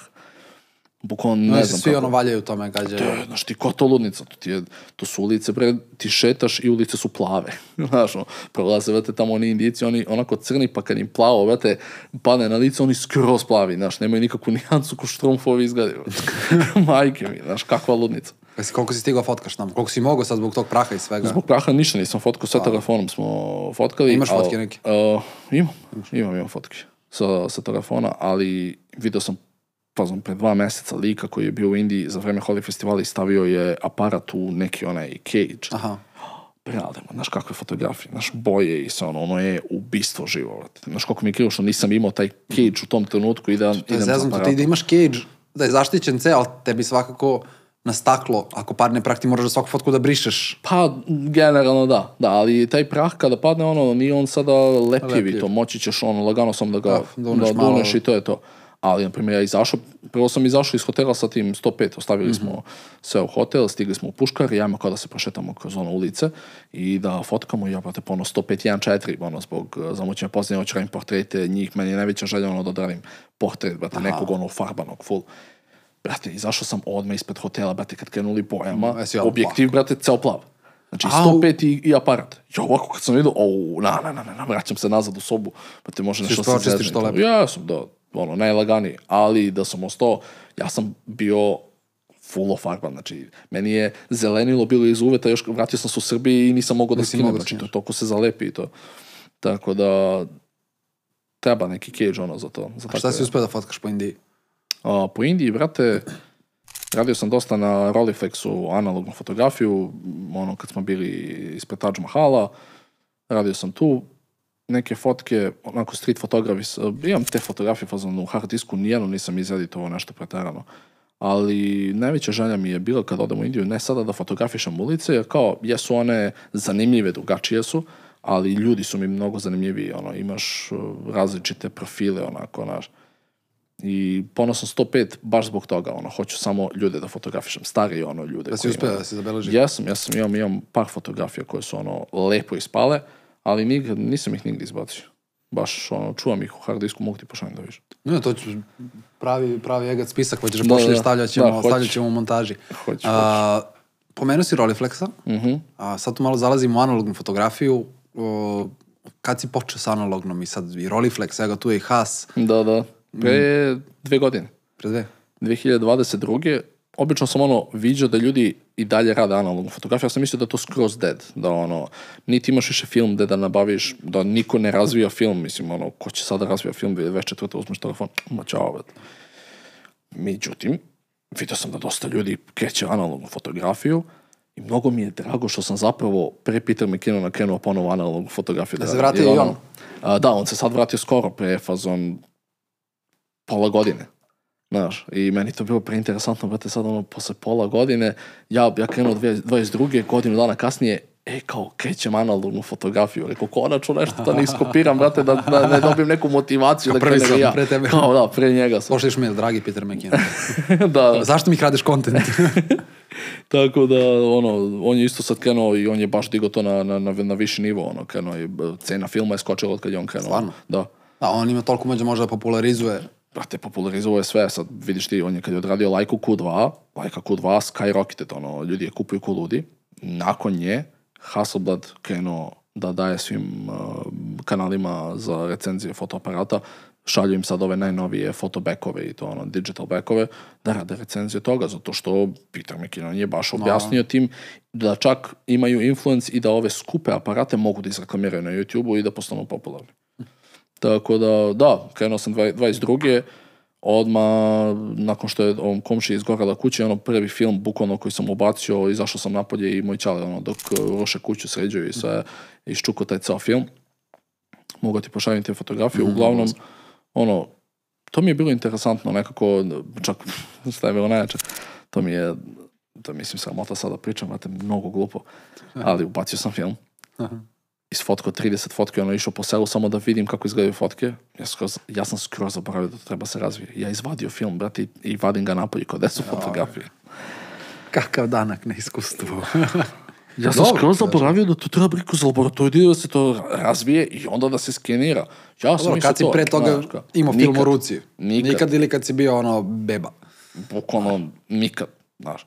Speaker 2: Bukvalno
Speaker 1: Ne se
Speaker 2: znam
Speaker 1: svi
Speaker 2: kako.
Speaker 1: ono valjaju tome gađaju.
Speaker 2: To je, znaš ti, ko to ludnica? To, ti je, to su ulice, bre, ti šetaš i ulice su plave. Znaš, ono, prolaze, vrate, tamo oni indici, oni onako crni, pa kad im plavo, vrate, padne na lice, oni skroz plavi, znaš, nemaju nikakvu nijansu ko štrumfovi izgledaju. Majke mi, znaš, kakva ludnica.
Speaker 1: Jesi, koliko si stigao fotkaš tamo? Koliko si mogao sad zbog tog praha i svega?
Speaker 2: Zbog praha ništa nisam fotkao, sve telefonom smo fotkali.
Speaker 1: Imaš fotke neke?
Speaker 2: Uh, imam, imam, imam fotke sa, sa telefona, ali video sam znam, pre dva meseca lika koji je bio u Indiji za vreme Holi festivala i stavio je aparat u neki onaj cage.
Speaker 1: Aha.
Speaker 2: Brale, ma, znaš kakve fotografije, znaš boje i sve ono, ono je ubistvo živo. Znaš koliko mi je krivo što nisam imao taj cage u tom trenutku i da
Speaker 1: je
Speaker 2: idem za
Speaker 1: zeznuto, ti
Speaker 2: aparatom.
Speaker 1: da imaš cage, da je zaštićen ceo, ali tebi svakako na staklo, ako padne prah ti moraš za svaku fotku da brišeš.
Speaker 2: Pa, generalno da, da, ali taj prah kada padne, ono, nije on sada lepljiv i
Speaker 1: Lepljiv.
Speaker 2: to, moći ćeš ono, lagano sam da ga
Speaker 1: Da,
Speaker 2: da,
Speaker 1: duneš
Speaker 2: da
Speaker 1: malo.
Speaker 2: duneš i to je to. Ali, na primjer, ja izašao, prvo sam izašao iz hotela sa tim 105, ostavili smo sve u hotel, stigli smo u Puškar i ajmo kao da se prošetamo kroz ono ulice i da fotkamo ja, brate, po ono 105.1.4, ono, zbog uh, zamućenja poznanja, hoću radim portrete njih, meni je najveća želja ono da odradim portret, brate, nekog ono farbanog, full. Brate, izašao sam odmah ispred hotela, brate, kad krenuli bojama,
Speaker 1: Mm, odmah
Speaker 2: objektiv, brate, ceo plav. Znači,
Speaker 1: Au.
Speaker 2: 105 i, i aparat. Ja ovako kad sam vidio, o, na, na, na, na, vraćam se nazad u sobu, pa te može nešto
Speaker 1: što
Speaker 2: se
Speaker 1: očistiš
Speaker 2: zezne i
Speaker 1: to
Speaker 2: to.
Speaker 1: lepo.
Speaker 2: Ja sam, da, ono, najlaganiji, ali da sam ostao, ja sam bio full farban, znači, meni je zelenilo bilo iz uveta, još vratio sam se u Srbiji i nisam mogao da skinem,
Speaker 1: da
Speaker 2: znači, to toliko se zalepi i to. Tako da, treba neki cage, ono, za to. Za
Speaker 1: A šta si uspio da fotkaš po Indiji?
Speaker 2: a, po Indiji, brate, radio sam dosta na Rolleiflexu analognu fotografiju, ono kad smo bili ispred Taj Mahala, radio sam tu, neke fotke, onako street fotografi, imam te fotografije fazon u hard disku, nijedno nisam izeditovao nešto pretarano. Ali najveća želja mi je bila kad odem u Indiju, ne sada da fotografišem ulice, jer kao, jesu one zanimljive, drugačije su, ali ljudi su mi mnogo zanimljiviji, ono, imaš uh, različite profile, onako, znaš, i ponosan 105 baš zbog toga, ono, hoću samo ljude da fotografišem, starije ono ljude.
Speaker 1: Da si uspio da si zabeleži?
Speaker 2: Jesam, jesam, imam, imam par fotografija koje su ono lepo ispale, ali nigde, nisam ih nigde izbacio. Baš, ono, čuvam ih u hard disku, mogu ti pošaljem da vidiš.
Speaker 1: Ne, to ću pravi, pravi egat spisak, hoćeš da
Speaker 2: Da,
Speaker 1: pošalješ,
Speaker 2: da.
Speaker 1: stavljat ćemo,
Speaker 2: Da, hoću.
Speaker 1: stavljat ćemo u montaži.
Speaker 2: Hoću,
Speaker 1: A, pomenuo si Rolleiflexa,
Speaker 2: Mhm.
Speaker 1: a, sad tu malo zalazimo u analognu fotografiju. O, kad si počeo sa analognom i sad i Rolleiflex, evo tu je i Haas,
Speaker 2: Da, da. Pre
Speaker 1: Mm.
Speaker 2: dve godine.
Speaker 1: pre dve.
Speaker 2: 2022. Obično sam ono viđao da ljudi i dalje rade analognu fotografiju. Ja sam mislio da je to skroz dead. Da ono, niti imaš više film gde da nabaviš, da niko ne razvija film. Mislim, ono, ko će sada razvija film, već četvrte uzmeš telefon, ma čao, brate. Međutim, vidio sam da dosta ljudi kreće analognu fotografiju i mnogo mi je drago što sam zapravo pre Peter McKinnona krenuo ponovo analognu fotografiju.
Speaker 1: Da se vratio i
Speaker 2: ono-
Speaker 1: on.
Speaker 2: A, da, on se sad vratio skoro pre fazon pola godine. Znaš, i meni to bilo preinteresantno, brate, sad ono, posle pola godine, ja, ja krenuo dve- 22. godinu dana kasnije, e, kao, krećem analognu fotografiju. Rekao, konačno nešto da ne iskopiram, brate, da, da ne dobijem neku motivaciju da
Speaker 1: prvi
Speaker 2: krenem i
Speaker 1: sam,
Speaker 2: ja.
Speaker 1: pre tebe.
Speaker 2: Kao, da, pre njega sam.
Speaker 1: Pošliš mail, dragi Peter McKinnon.
Speaker 2: da,
Speaker 1: Zašto mi kradeš kontent?
Speaker 2: tako da, ono, on je isto sad krenuo i on je baš digao to na, na, na, na viši nivo, ono, krenuo je, b- cena filma je skočila od kad je on krenuo.
Speaker 1: Stvarno?
Speaker 2: Da.
Speaker 1: da, on ima toliko mođa može da popularizuje.
Speaker 2: Brate, popularizovao je sve, sad vidiš ti, on je kad je odradio Lajku Q2, Lajka Q2, skyrocketed, ono, ljudi je kupuju ko ludi. Nakon nje, Hasselblad krenuo da daje svim uh, kanalima za recenzije fotoaparata, šalju im sad ove najnovije fotobekove i to ono, digital bekove, da rade recenzije toga, zato što Peter McKinnon je baš objasnio tim da čak imaju influence i da ove skupe aparate mogu da izreklamiraju na YouTube-u i da postanu popularni. Tako da, da, krenuo sam dva- 22. Odma nakon što je ovom komši izgorela kuća, ono prvi film bukvalno koji sam ubacio, izašao sam napolje i moj čale, ono, dok uh, ruše kuću, sređuju i sve, iščuko taj ceo film. Mogu ti pošaljem te fotografije, uglavnom, ono, to mi je bilo interesantno, nekako, čak, šta je bilo najjače, to mi je, to mislim sramota sada pričam, znate, mnogo glupo, ali ubacio sam film, isfotkao 30 fotke, ono išao po selu samo da vidim kako izgledaju fotke. Ja, skroz, ja sam skroz zaboravio da to treba se razvije. Ja izvadio film, brate, i, i vadim ga napolje kod su fotografije.
Speaker 1: Kakav danak na iskustvu.
Speaker 2: Ja sam
Speaker 1: Dobro,
Speaker 2: skroz zaboravio da to treba briku za laboratoriju da se to razvije i onda da se skenira. Ja sam
Speaker 1: Dobro, kad si
Speaker 2: to,
Speaker 1: pre toga
Speaker 2: znaš,
Speaker 1: imao film u ruci?
Speaker 2: Nikad.
Speaker 1: Nikad ili kad si bio ono beba?
Speaker 2: bukvalno nikad, znaš.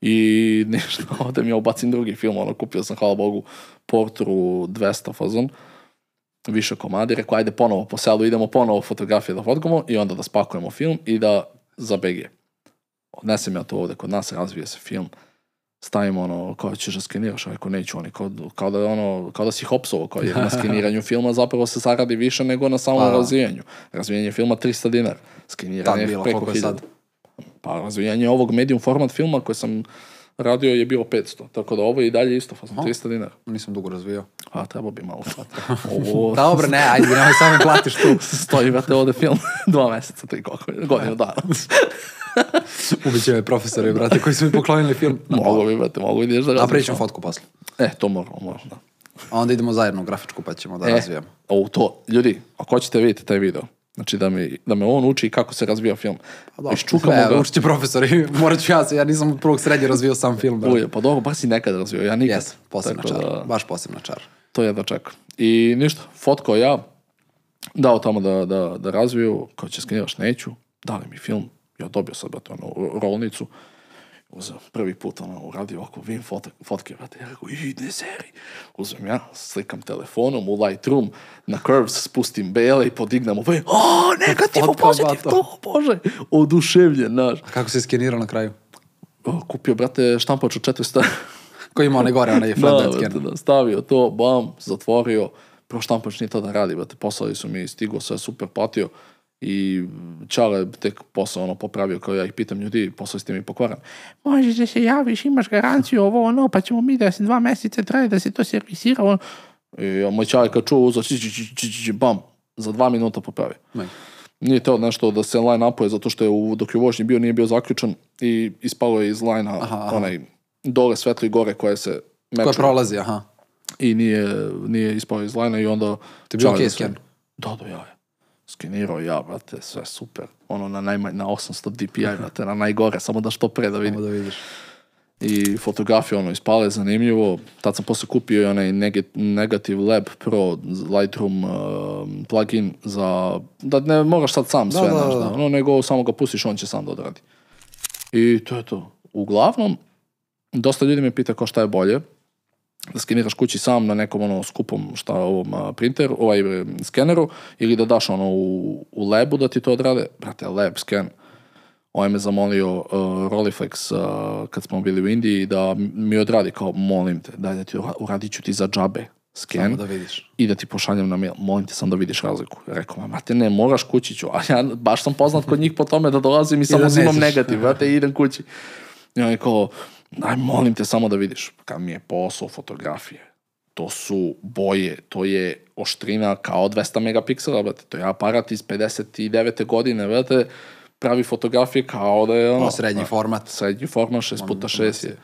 Speaker 2: I ništa, odem ja ubacim drugi film, ono, kupio sam, hvala Bogu, Portru 200 fazon, više komadi, rekao, ajde ponovo po selu, idemo ponovo fotografije da fotkamo i onda da spakujemo film i da za BG. Odnesem ja to ovde kod nas, razvije se film, stavimo ono, kao ćeš da skeniraš, a rekao neću, oni kao, kao da ono, kao da si hopsovo, kao jer na skeniranju filma zapravo se zaradi više nego na samom
Speaker 1: Pa da.
Speaker 2: razvijanju. Razvijanje filma 300 dinara, skeniranje preko
Speaker 1: koliko je
Speaker 2: 1000.
Speaker 1: sad?
Speaker 2: Pa razvijanje ovog medium format filma koji sam radio je bilo 500, tako da ovo je i dalje isto, fazon 300 dinara.
Speaker 1: Nisam dugo razvio.
Speaker 2: A treba bi malo. Ovo
Speaker 1: Dobro, ne, ajde, nemoj samo platiš tu.
Speaker 2: stoji, vrate, ovde film dva meseca, tri koliko, godinu dana.
Speaker 1: Ubiće me profesori, brate, koji su mi poklonili film.
Speaker 2: mogu bi, vrate, mogu ideš da
Speaker 1: A
Speaker 2: razvijaš.
Speaker 1: pričam fotku posle.
Speaker 2: E, to moramo, moramo, da.
Speaker 1: A onda idemo zajedno u grafičku pa ćemo da
Speaker 2: E,
Speaker 1: razvijamo.
Speaker 2: o, to, ljudi, ako hoćete vidjeti taj video, znači da, mi, da me on uči kako se razvija film.
Speaker 1: Pa dobro,
Speaker 2: Iščukamo
Speaker 1: e,
Speaker 2: ga.
Speaker 1: Učit će profesori, morat ću ja, se- ja nisam od prvog srednje razvio sam film, brate.
Speaker 2: Uje, pa dobro, baš si nekad razvio, ja nikad.
Speaker 1: Jes, posebna čar,
Speaker 2: da-
Speaker 1: baš posebna čar.
Speaker 2: To jedva čekam. I ništa, fotkao ja, dao tamo da, da, da razviju, kao će skeniraš, neću, dali mi film, ja dobio sam, brate, ono, rolnicu, uzeo prvi put, ono, uradio oko Vim fotke, fotke, brate, ja rekao, ide seri. Uzmem ja, slikam telefonom u Lightroom, na Curves spustim bele i podignem ovo, o, negativ,
Speaker 1: Fotka,
Speaker 2: pozitiv, to, bože, oduševljen, znaš.
Speaker 1: A kako se skenirao na kraju?
Speaker 2: O, Kupio, brate, štampač od 400
Speaker 1: Ko ima onaj gore, onaj
Speaker 2: da,
Speaker 1: flatbed
Speaker 2: brate,
Speaker 1: scan.
Speaker 2: da, stavio to, bam, zatvorio, prvo štampač nije to da radi, brate, poslali su mi, stigo sve super platio i Čale tek posao ono popravio kao ja ih pitam ljudi, posao ste mi pokvaran. Možeš da se javiš, imaš garanciju, ovo ono, pa ćemo mi da se dva meseca traje da se to servisira. Ono. I moj Čale kad čuo uzao, či, či, či, či, bam, za dva minuta popravio.
Speaker 1: Ne.
Speaker 2: Nije to nešto da se line upuje zato što je u, dok je u vožnji bio nije bio zaključan i ispalo je iz line
Speaker 1: aha.
Speaker 2: onaj dole svetlo i gore koje se
Speaker 1: Ko
Speaker 2: meču
Speaker 1: prolazi, aha.
Speaker 2: i nije, nije ispao iz line i onda...
Speaker 1: Ti bio sken?
Speaker 2: Da, da, ja. Skenirao ja, brate, sve super. Ono na, najmanj, na 800 DPI, brate, na najgore, samo da što pre da vidim.
Speaker 1: Samo da vidiš.
Speaker 2: i fotografije ono ispale zanimljivo. Tad sam posle kupio i onaj neg- Negative Lab Pro Lightroom uh, plugin za, da ne moraš sad sam sve,
Speaker 1: da,
Speaker 2: znaš,
Speaker 1: da.
Speaker 2: da, ono, nego samo ga pustiš, on će sam da odradi. I to je to. Uglavnom, dosta ljudi me pita ko šta je bolje, da skeniraš kući sam na nekom ono skupom šta ovom a, printeru, ovaj e, skeneru ili da daš ono u, u labu da ti to odrade. Brate, lab scan. Ovaj me zamolio uh, Rolleiflex uh, kad smo bili u Indiji da mi odradi kao molim te, daj da ti ura- uradit ću ti za džabe sken
Speaker 1: Samo da vidiš.
Speaker 2: i da ti pošaljem na mail. Molim te sam da vidiš razliku. Rekao, ma mate ne, moraš kući ću. A ja baš sam poznat kod njih po tome da dolazim i samo
Speaker 1: da
Speaker 2: uzimam negativ, brate, i idem kući. I on je kao, aj molim te samo da vidiš. Kad mi je posao fotografije, to su boje, to je oštrina kao 200 megapiksela, brate. To je aparat iz 59. godine, brate, pravi fotografije kao da je ono...
Speaker 1: O, srednji format.
Speaker 2: Srednji format 6 puta 6 je.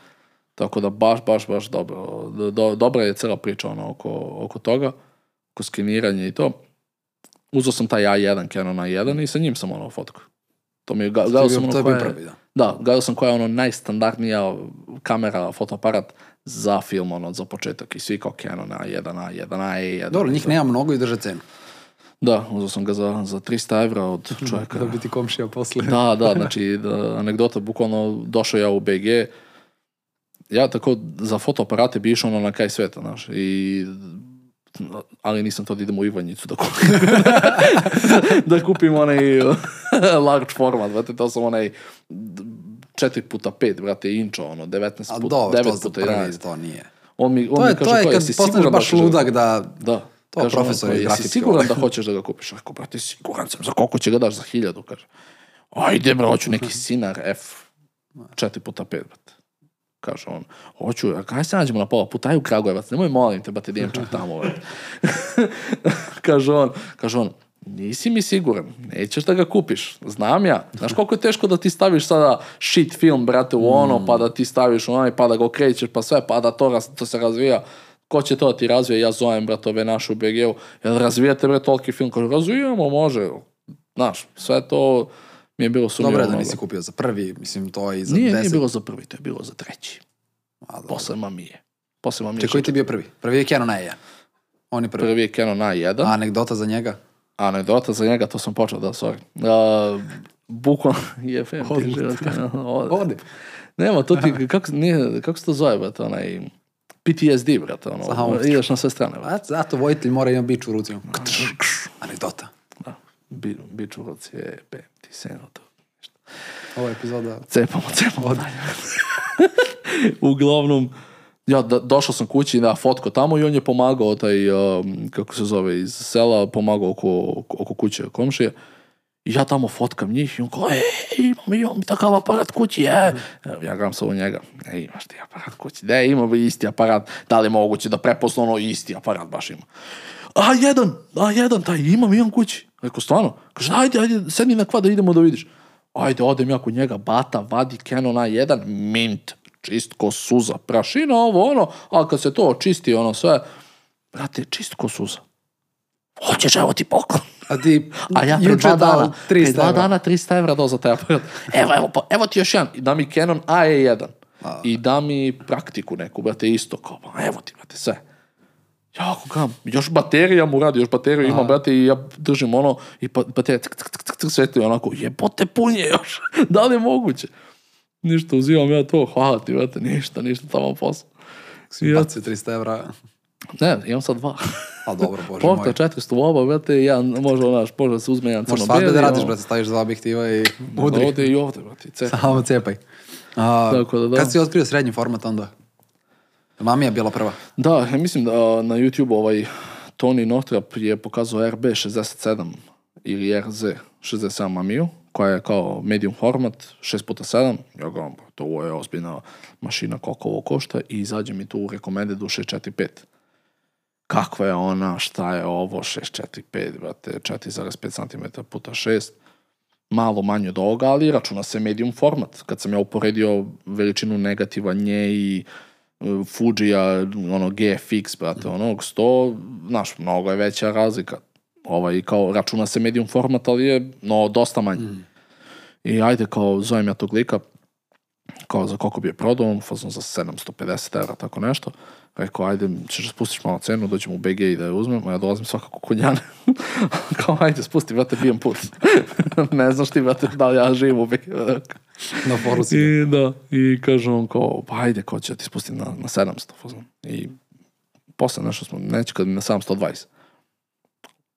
Speaker 2: Tako da baš, baš, baš dobro. Do, do, dobra je cela priča ono, oko, oko toga, oko skeniranja i to. Uzeo sam taj A1, Canon A1 i sa njim sam ono fotku. To mi je, gledao sam ono
Speaker 1: to je
Speaker 2: koja
Speaker 1: bio
Speaker 2: je-
Speaker 1: prvi, da.
Speaker 2: Da, gledao sam koja je ono najstandardnija kamera, fotoaparat za film, ono, za početak. I svi kao Canon A1, A1, A1.
Speaker 1: Dobro, njih nema mnogo i drže cenu.
Speaker 2: Da, uzeo sam ga za, za 300 evra od čovjeka.
Speaker 1: Da bi ti komšija posle.
Speaker 2: Da, da, znači, da, anegdota, bukvalno došao ja u BG, ja tako za fotoaparate bi išao ono na kraj sveta, znaš, i ali nisam to da idem u Ivanjicu da kupim. da kupim onaj large format, brate, to sam onaj 4 puta 5, brate, inčo, ono, 19
Speaker 1: A
Speaker 2: puta,
Speaker 1: dobro, to
Speaker 2: 9
Speaker 1: za
Speaker 2: puta
Speaker 1: prvi,
Speaker 2: 11.
Speaker 1: to nije.
Speaker 2: On mi, on
Speaker 1: To
Speaker 2: mi
Speaker 1: je,
Speaker 2: kaže,
Speaker 1: to je
Speaker 2: kao,
Speaker 1: kad postaneš
Speaker 2: da
Speaker 1: baš
Speaker 2: da-
Speaker 1: ludak da...
Speaker 2: Da.
Speaker 1: To
Speaker 2: Kaže
Speaker 1: profesor
Speaker 2: on,
Speaker 1: iz
Speaker 2: jesi siguran da hoćeš da ga kupiš? Rekao, brate, siguran sam, za koliko će ga daš? Za hiljadu, kaže. Ajde, bre, hoću neki Sinar F. 4 puta 5, brate. Kaže on, hoću, a kaj se nađemo na pola puta, aj u Kragujevac, nemoj molim te, brate, da idem tamo, kaže on, kaže on, nisi mi siguran, nećeš da ga kupiš, znam ja. Znaš koliko je teško da ti staviš sada shit film, brate, u ono, pa da ti staviš onaj, pa da ga okrećeš, pa sve, pa da to, to se razvija. Ko će to da ti razvije? Ja zovem, brate, ove naše u BG-u. Jel razvijate, bre, toliki film? Kažu, razvijamo, može. Znaš, sve to mi je bilo sumnjivo.
Speaker 1: Dobro je da nisi kupio za prvi, mislim, to je i za
Speaker 2: Nije,
Speaker 1: deset.
Speaker 2: nije bilo za prvi, to je bilo za treći.
Speaker 1: A.
Speaker 2: Posle Mamije. Posle Mamije.
Speaker 1: Čekaj, koji ti je bio prvi? Prvi je Canon A1. On je prvi.
Speaker 2: Prvi je Canon A1.
Speaker 1: A anegdota za njega?
Speaker 2: Anegdota za njega, to sam počeo da, sorry. Uh, bukvalno je ti život. Ode.
Speaker 1: Ode.
Speaker 2: Nema, to ti, kako, nije, kako se to zove, brate, onaj PTSD, brate, ono, ideš na sve strane, brate.
Speaker 1: Zato vojitelj mora imati bič u ruci. Anegdota.
Speaker 2: Da, bi, biću u ruci je, pem ti seno to.
Speaker 1: Ova epizoda...
Speaker 2: Cepamo, cepamo dalje. Uglavnom, ja da, došao sam kući na fotko tamo i on je pomagao taj, um, kako se zove, iz sela, pomagao oko, oko kuće komšije. I ja tamo fotkam njih i on kao, e, imam, imam takav aparat kući, e. Ja gledam se u njega, e, imaš ti aparat kući, da, ima bi isti aparat, da li je moguće da prepozna ono isti aparat baš ima. A jedan, a jedan, taj, imam, imam kući. Rekao, stvarno? Kaže, ajde, ajde, sedni na kvad da idemo da vidiš. Ajde, odem ja kod njega, bata, vadi Canon A1, mint, čist ko suza, prašina, ovo, ono, a kad se to očisti, ono sve, brate, čist ko suza. Hoćeš, evo ti poklon.
Speaker 1: A ti
Speaker 2: A ja pre dva dana, pre
Speaker 1: 300
Speaker 2: dva dana 300 evra dao za taj aparat. Evo, evo, pa, evo ti još jedan. I da mi Canon AE1. I da mi praktiku neku, brate, isto kao, evo ti, brate, sve. Ja ako kam, još baterija mu radi, još bateriju ima, brate, i ja držim ono, i pa, baterija ck, ck, ck, ck, svetli onako, jebote punje još, da li je moguće? Ništa, uzimam ja to, hvala ti, brate, ništa, ništa, tamo posao. I ja,
Speaker 1: Bacio 300 evra.
Speaker 2: ne, imam sad dva.
Speaker 1: A dobro, bože
Speaker 2: Porta
Speaker 1: moj.
Speaker 2: 400 u oba, brate, jedan, može, onaš, može da se uzme jedan
Speaker 1: Možeš
Speaker 2: crno-beli.
Speaker 1: svakde da radiš, brate, staviš dva objektiva i udri.
Speaker 2: Ovde i ovde, brate, cep.
Speaker 1: Samo cepaj. A,
Speaker 2: Tako da da.
Speaker 1: Kad si otkrio srednji format onda? Mamija bila prva.
Speaker 2: Da, mislim da na YouTube ovaj Tony Northrop je pokazao RB67 ili RZ 67 Mamiju, koja je kao medium format, 6x7, ja ga to ovo je ozbiljna mašina koliko ovo košta i izađe mi tu u recommended u 645. Kakva je ona, šta je ovo, 645, brate, 4,5 cm puta 6, malo manje od ovoga, ali računa se medium format. Kad sam ja uporedio veličinu negativa nje i uh, Fujija, ono GFX, brate, onog 100, znaš, mnogo je veća razlika. Ovaj, kao, računa se medium format, ali je, no, dosta manje. I ajde, kao, zovem ja tog lika, kao za koliko bi je prodao, fazon za 750 evra, tako nešto. Rekao, ajde, ćeš da spustiš malo cenu, dođem u BG i da je uzmem, a ja dolazim svakako kod Jane. kao, ajde, spusti, brate, bijem put. ne znaš ti, brate, da li ja živim u BG.
Speaker 1: Na foru si.
Speaker 2: I da, i kaže on kao, pa ajde, ko će da ti spustim na, na 700, fazon. I posle nešto smo, neće kad mi na 720.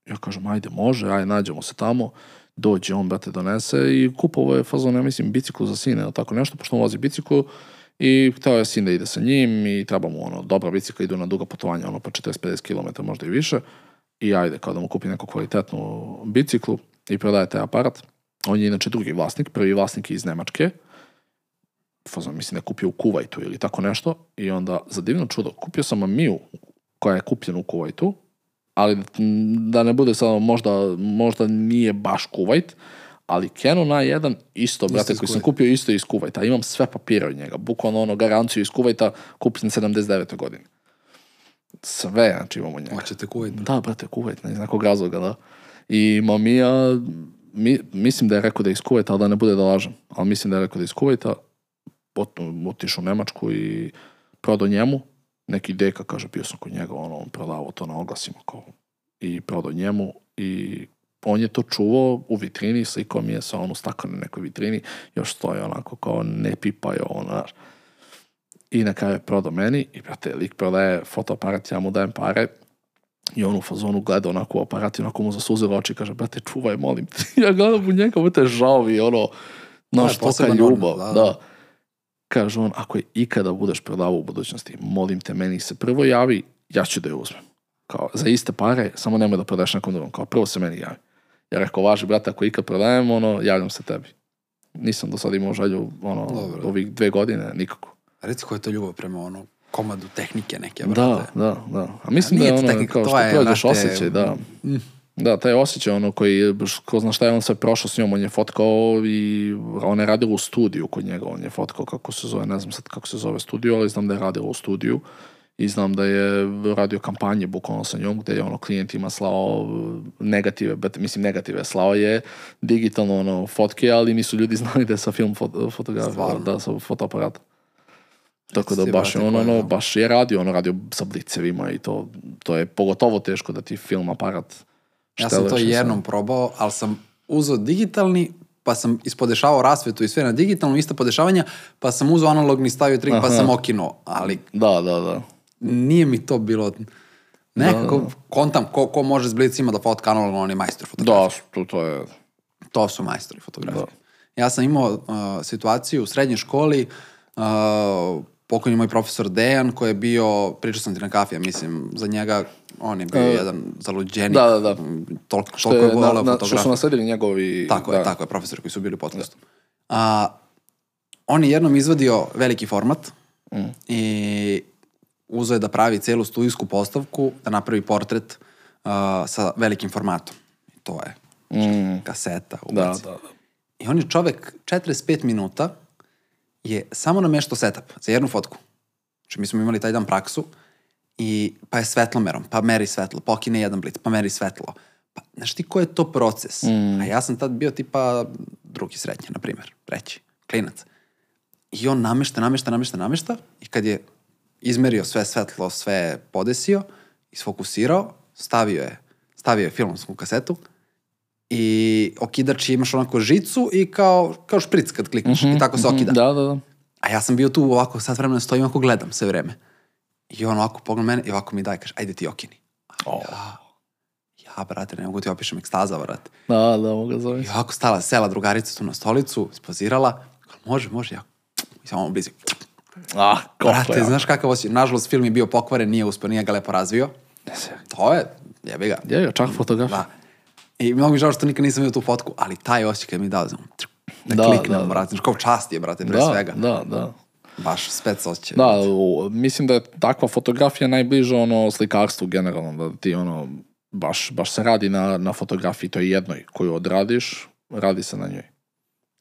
Speaker 2: Ja kažem, ajde, može, ajde, nađemo se tamo. Dođe, on, brate, donese i kupovo je fazon, ja mislim, biciklu za sine, ili tako nešto, pošto on vozi biciklu i hteo je sin da ide sa njim i treba mu, ono, dobra bicikla, idu na duga putovanja, ono, po 40-50 km, možda i više. I ajde, kao da mu kupi neku kvalitetnu biciklu i prodaje taj aparat. On je inače drugi vlasnik, prvi vlasnik je iz Nemačke, fazon, mislim da je kupio u Kuvajtu ili tako nešto, i onda, za divno čudo, kupio sam Amiju, koja je kupljena u Kuvajtu, ali da ne bude samo možda, možda nije baš Kuvajt, ali Canon A1 isto, brate, koji sam kupio isto iz Kuvajta. Imam sve papire od njega, bukvalno ono garanciju iz Kuvajta kupljen 79. godine. Sve, znači imamo njega.
Speaker 1: Hoćete kuvajt?
Speaker 2: Da, brate, Kuvajt, ne iz nekog razloga, da. I mamija, mi, mislim da je rekao da je iz Kuvajta, ali da ne bude da lažem. Ali mislim da je rekao da je iz Kuvajta, ot, otišao u Nemačku i prodao njemu, neki deka, kaže, bio sam kod njega, ono, on prodavao to na oglasima, kao, i prodao njemu i on je to čuvao u vitrini, slikao mi je sa onu stakanu nekoj vitrini, još stoje onako kao ne pipaju, ono. I na kraju je prodao meni i, brate, lik prodaje fotoaparat, ja mu dajem pare, i on u fazonu gleda onako u aparat i onako mu zasuzilo oči i kaže, brate, čuvaj, molim te. ja gledam u njega, brate, žao mi, ono, znaš, toka
Speaker 1: poseban
Speaker 2: ljubav, da,
Speaker 1: da.
Speaker 2: Kaže on, ako je ikada budeš prodavao u budućnosti, molim te, meni se prvo javi, ja ću da je uzmem. Kao, za iste pare, samo nemoj da prodaješ nekom drugom. Kao, prvo se meni javi. Ja rekao, važi, brate, ako ikad prodajem, ono, javljam se tebi. Nisam do sada imao želju, ono,
Speaker 1: Dobro.
Speaker 2: ovih dve godine, nikako.
Speaker 1: Reci koja je to ljubav prema ono komadu tehnike neke,
Speaker 2: Da,
Speaker 1: brate.
Speaker 2: da, da. A mislim
Speaker 1: A
Speaker 2: da je ono,
Speaker 1: tehnika,
Speaker 2: kao
Speaker 1: to
Speaker 2: što
Speaker 1: je,
Speaker 2: prođeš
Speaker 1: te-
Speaker 2: osjećaj, da. Da, taj osjećaj ono koji, ko zna šta je on sve prošao s njom, on je fotkao i ona je radila u studiju kod njega, on je fotkao kako se zove, ne znam sad kako se zove studio, ali znam da je radila u studiju i znam da je radio kampanje bukvalno sa njom gde je ono klijentima slao negative, bet, mislim negative, slao je digitalno ono fotke, ali nisu ljudi znali da je sa film fot, fotografija,
Speaker 1: Stvarno?
Speaker 2: da sa fotoaparata. Tako da baš je on ono,
Speaker 1: da.
Speaker 2: baš je radio, ono radio sa blicevima i to, to je pogotovo teško da ti film aparat
Speaker 1: Ja sam to jednom probao, ali sam uzeo digitalni, pa sam ispodešavao rasvetu i sve na digitalno, isto podešavanja, pa sam uzeo analogni stavio trik, pa
Speaker 2: Aha.
Speaker 1: sam okinuo. Ali
Speaker 2: Da, da, da.
Speaker 1: nije mi to bilo... Nekako, kontam, ko, ko može s blicima da fotka analogno, on je majstor fotografije.
Speaker 2: Da, to, to je...
Speaker 1: To su majstori fotografije. Ja sam imao uh, situaciju u srednjoj školi, uh, pokojni moj profesor Dejan, koji je bio, pričao sam ti na kafi, ja mislim, za njega, on je bio jedan zaluđenik.
Speaker 2: da, da, da.
Speaker 1: Toliko,
Speaker 2: Što,
Speaker 1: toliko je
Speaker 2: je,
Speaker 1: voleo
Speaker 2: na, što
Speaker 1: fotografiju.
Speaker 2: su nasledili njegovi...
Speaker 1: Tako
Speaker 2: da.
Speaker 1: je, tako je, profesori koji su bili u podcastu. A, on je jednom izvadio veliki format
Speaker 2: Mm.
Speaker 1: i uzeo je da pravi celu studijsku postavku, da napravi portret a, sa velikim formatom. I to je
Speaker 2: Mm,
Speaker 1: kaseta,
Speaker 2: da,
Speaker 1: ubaci.
Speaker 2: da, da.
Speaker 1: I on je čovek 45 minuta je samo nameštao setup za jednu fotku. Znači mi smo imali taj dan praksu i pa je svetlomerom, pa meri svetlo, pa okine jedan blic, pa meri svetlo. Pa, znaš ti ko je to proces?
Speaker 2: Mm.
Speaker 1: A ja sam tad bio tipa drugi srednje, na primjer, treći, klinac. I on namešta, namešta, namešta, namešta i kad je izmerio sve svetlo, sve podesio, isfokusirao, stavio je, stavio je filmsku kasetu i okidač imaš onako žicu i kao, kao špric kad klikneš i tako se okida.
Speaker 2: Da, da, da.
Speaker 1: A ja sam bio tu ovako, sad vremena stojim, ovako gledam sve vreme. I on ovako pogleda mene i ovako mi daje, kaže, ajde ti okini.
Speaker 2: O,
Speaker 1: Ja, ja, brate, ne mogu ti opišem ekstaza, brate.
Speaker 2: da, da, mogu ga zove.
Speaker 1: I ovako stala, sela drugarica tu na stolicu, spozirala, može, može, ja, i samo blizu.
Speaker 2: Ah, kako
Speaker 1: Brate,
Speaker 2: ja.
Speaker 1: znaš kakav osjećaj, nažalost film je bio pokvaren, nije uspio, nije ga lepo razvio. To je, jebi ga.
Speaker 2: Je, je, čak fotograf.
Speaker 1: Da. I mnogo mi žao što nikad nisam vidio tu fotku, ali taj osjećaj kad mi je dao, znam, da,
Speaker 2: Da,
Speaker 1: kliknem,
Speaker 2: da, da.
Speaker 1: brate, kao čast je, brate, pre
Speaker 2: Da,
Speaker 1: svega.
Speaker 2: da, da.
Speaker 1: Baš spec osjećaj.
Speaker 2: Da, u, mislim da je takva fotografija najbliža ono slikarstvu generalno, da ti ono baš, baš se radi na, na fotografiji toj jednoj koju odradiš, radi se na njoj.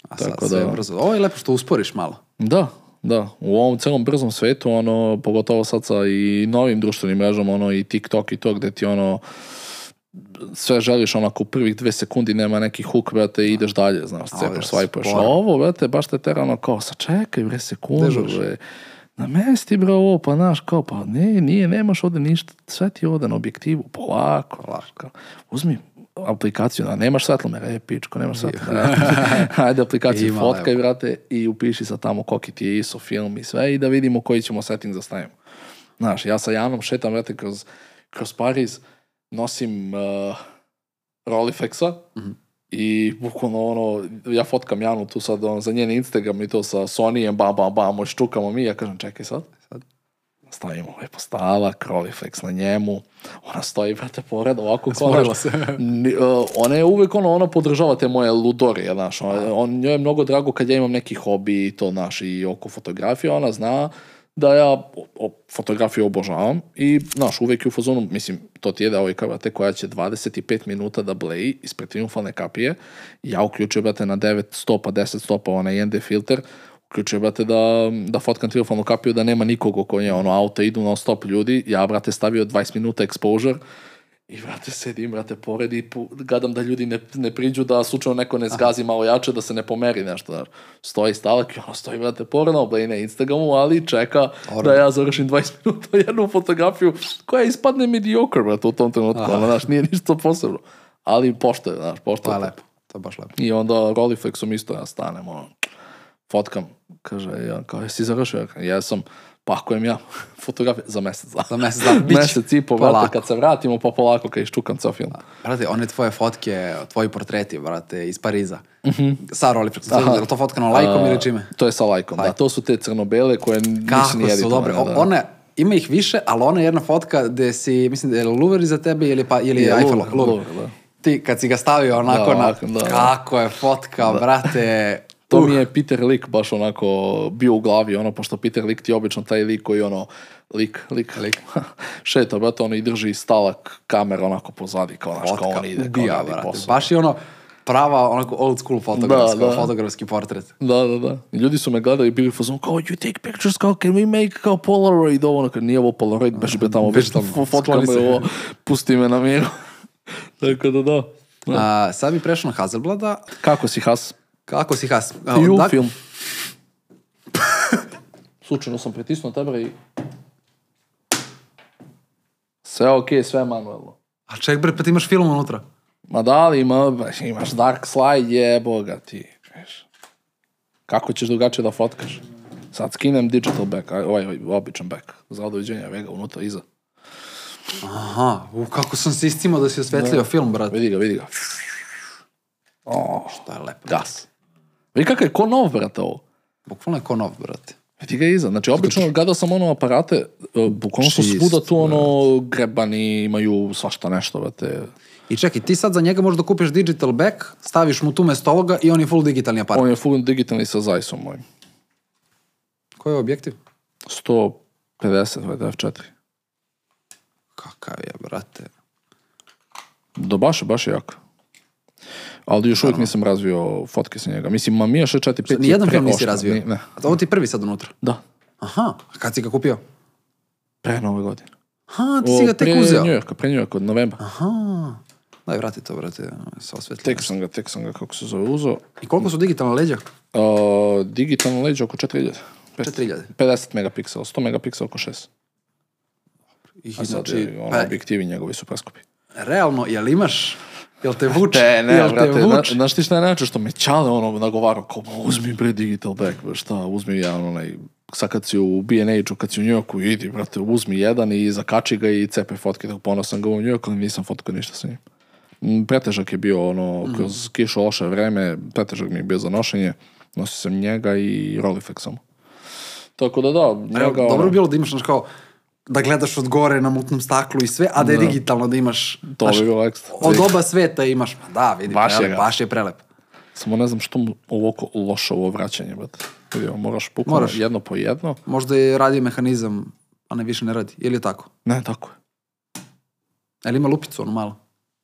Speaker 1: A sad
Speaker 2: tako
Speaker 1: sve
Speaker 2: da-
Speaker 1: brzo. Ovo je lepo što usporiš malo.
Speaker 2: Da, da. U ovom celom brzom svetu, ono, pogotovo sad sa i novim društvenim mrežama, ono, i TikTok i to, gde ti ono, sve želiš onako u prvih dve sekundi nema neki hook, brate, i ideš dalje, znaš, cepaš, svajpaš. A ovo, brate, baš te tera ono kao, sa čekaj, bre, sekundu, bre. Na mesti, bre, ovo, pa znaš, kao, pa ne, nije, nemaš ovde ništa, sve ti je ovde na objektivu, polako, polako. Uzmi aplikaciju, da, nemaš svetlomera, e, pičko, nemaš svetlomera. Ajde aplikaciju,
Speaker 1: Ima,
Speaker 2: fotkaj,
Speaker 1: lepo.
Speaker 2: brate, i upiši sa tamo koliki ti je ISO film i sve i da vidimo koji ćemo setting da stavimo. Znaš, ja sa Janom šetam, brate, kroz, kroz Pariz, nosim uh, Rolleiflexa i bukvalno ono, ja fotkam Janu tu sad ono, za njen Instagram i to sa Sonyjem, bam, bam, bam, štukamo mi, ja kažem, čekaj sad, sad. Stavimo lepo stavak, Rolleiflex na njemu, ona stoji, brate, pored, ovako znaš,
Speaker 1: se.
Speaker 2: Uh, ona je uvek ono, ona podržava te moje ludorije, znaš, on, on, njoj je mnogo drago kad ja imam neki hobi i to, znaš, i oko fotografije, ona zna da ja fotografiju obožavam i, znaš, uvek je u fazonu, mislim, to ti je devojka, brate, koja će 25 minuta da bleji ispred triumfalne kapije, ja uključujem, brate, na 9 stopa, 10 stopa, onaj ND filter, uključujem, brate, da, da fotkam triumfalnu kapiju, da nema nikog oko nje, ono, auto idu non stop ljudi, ja, brate, stavio 20 minuta exposure, i, brate, sedim, brate, pored i gadam da ljudi ne, ne priđu, da slučajno neko ne zgazi malo jače, da se ne pomeri nešto. Znaš. Stoji stalak i ono stoji, brate, pored obleji na Instagramu, ali čeka da ja završim 20 minuta jednu fotografiju koja ispadne mediocre, brate, u tom trenutku. Ono, znaš, nije ništa posebno. Ali pošto je, znaš, pošto
Speaker 1: To je lepo. To je baš lepo.
Speaker 2: I onda Rolleiflexom isto ja stanem, ono, fotkam. Kaže, ja, kao, jesi završio? Ja, jesam. Pakujem ja fotografije za mesec. dana.
Speaker 1: Za mesec dana.
Speaker 2: Mesec i po, brate, kad se vratimo, pa polako kad iščukam ceo film.
Speaker 1: Brate, one tvoje fotke, tvoji portreti, brate, iz Pariza. Sa Rolleiflexom. Je to fotkano lajkom ili čime?
Speaker 2: To je sa lajkom, da. To su te crno-bele koje nisu
Speaker 1: Kako
Speaker 2: ni
Speaker 1: su
Speaker 2: editovane.
Speaker 1: dobre.
Speaker 2: Da.
Speaker 1: One, ima ih više, ali ona jedna fotka gde si, mislim da je Louvre iza tebe ili, pa, ili
Speaker 2: Je,
Speaker 1: Eiffel.
Speaker 2: Louvre,
Speaker 1: Louvre.
Speaker 2: Louvre, da.
Speaker 1: Ti, kad si ga stavio onako
Speaker 2: Da,
Speaker 1: na...
Speaker 2: da, da.
Speaker 1: Kako je fotka, brate.
Speaker 2: To
Speaker 1: Uh,
Speaker 2: mi je Peter Lik baš onako bio u glavi, ono, pošto Peter Lik ti je obično taj lik koji ono, lik, lik, lik. šeta, brate, ono i drži stalak kamera onako pozadi, kao, znaš, kao
Speaker 1: fotka
Speaker 2: on ide, kao
Speaker 1: ubija,
Speaker 2: radi posao.
Speaker 1: Baš je ono prava, onako old school fotografska,
Speaker 2: Da, da.
Speaker 1: fotografski portret.
Speaker 2: Da, da, da. Ljudi su me gledali i bili u fazonu kao, you take pictures, kao, can we make kao Polaroid, ovo, ono, kao, nije ovo Polaroid, beži be tamo, beži
Speaker 1: tamo, se.
Speaker 2: me ovo, pusti me na miru. Tako da, da.
Speaker 1: A, sad bi prešao na Hazelblada.
Speaker 2: Kako si, Has?
Speaker 1: Kako si Has? A,
Speaker 2: I u
Speaker 1: da-
Speaker 2: film. Slučajno sam pritisnuo tebe i... Sve okej, sve manuelno.
Speaker 1: A ček bre, pa ti imaš film unutra.
Speaker 2: Ma da li ima, imaš dark slide, je boga ti. Kako ćeš drugačije da fotkaš? Sad skinem digital back, aj, ovaj, ovaj običan back, za doviđenja, vega unutra, iza.
Speaker 1: Aha, u, kako sam se istimao da si osvetlio film, brate.
Speaker 2: Vidi ga, vidi ga. O,
Speaker 1: To je lepo.
Speaker 2: gas. Vidi kakav je ko nov, brate, ovo.
Speaker 1: Bukvalno je ko nov, brate.
Speaker 2: Vidi ga iza. Znači, obično gledao sam ono aparate, e, bukvalno su svuda tu ono grebani, imaju svašta nešto, brate.
Speaker 1: I čekaj, ti sad za njega možeš da kupiš digital back, staviš mu tu mesto ovoga i on je full digitalni aparat.
Speaker 2: On je full digitalni sa Zeisom mojim.
Speaker 1: Koji je objektiv?
Speaker 2: 150, ovaj F4.
Speaker 1: Kakav je, brate.
Speaker 2: Da, baš je, baš je jak. Ali još uvijek nisam razvio fotke sa njega. Mislim, ma mi je 645
Speaker 1: Nijedan
Speaker 2: je
Speaker 1: film nisi razvio?
Speaker 2: Ni- Ne.
Speaker 1: A ovo ti je prvi sad unutra?
Speaker 2: Da.
Speaker 1: Aha, a kad si ga kupio?
Speaker 2: Pre nove godine.
Speaker 1: Aha, ti si ga tek
Speaker 2: pre
Speaker 1: uzeo.
Speaker 2: New Yorka, pre New Yorka, od novembra.
Speaker 1: Aha. Daj, vrati to, brate, se osvetli.
Speaker 2: Tek sam ga, tek sam ga, kako se zove, uzeo.
Speaker 1: I koliko su digitalna leđa?
Speaker 2: Uh, digitalno leđe oko 4000.
Speaker 1: 4000.
Speaker 2: 50 megapiksela, 100 megapiksela oko 6.
Speaker 1: I, znači,
Speaker 2: ono,
Speaker 1: pa,
Speaker 2: objektivi njegovi su preskupi.
Speaker 1: realno, jel imaš, jel te vuče?
Speaker 2: Te, ne,
Speaker 1: jel
Speaker 2: brate,
Speaker 1: te vuče?
Speaker 2: znaš ti šta je najče što me čale ono nagovarao, kao, "Ma, uzmi bre digital back, bre, šta, uzmi jedan onaj, sad kad si u B&H-u, kad si u New Yorku, idi, brate, uzmi jedan i zakači ga i cepe fotke, tako ponosan ga u York, ali nisam fotkao ništa sa njim. Mm, Pretežak je bio, ono,
Speaker 1: Mhm.
Speaker 2: kroz kišu loše vreme, pretežak mi je bio za nošenje, nosio sam njega i Rolleiflex samo. Tako da da,
Speaker 1: Evo,
Speaker 2: njega,
Speaker 1: dobro
Speaker 2: ono,
Speaker 1: bi bilo da imaš, znaš, kao, da gledaš od gore na mutnom staklu i sve, a da je digitalno da imaš,
Speaker 2: to bi bilo ekstra.
Speaker 1: od oba sveta imaš, pa da, vidi,
Speaker 2: Baš je
Speaker 1: prelep,
Speaker 2: ga.
Speaker 1: baš je prelep.
Speaker 2: Samo ne znam što mu ovako loše ovo vraćanje, brate. Moraš bukvalno
Speaker 1: Moraš.
Speaker 2: jedno po jedno.
Speaker 1: Možda je radio mehanizam, a ne više ne radi, ili je tako?
Speaker 2: Ne, tako je.
Speaker 1: Ili ima lupicu ono malo?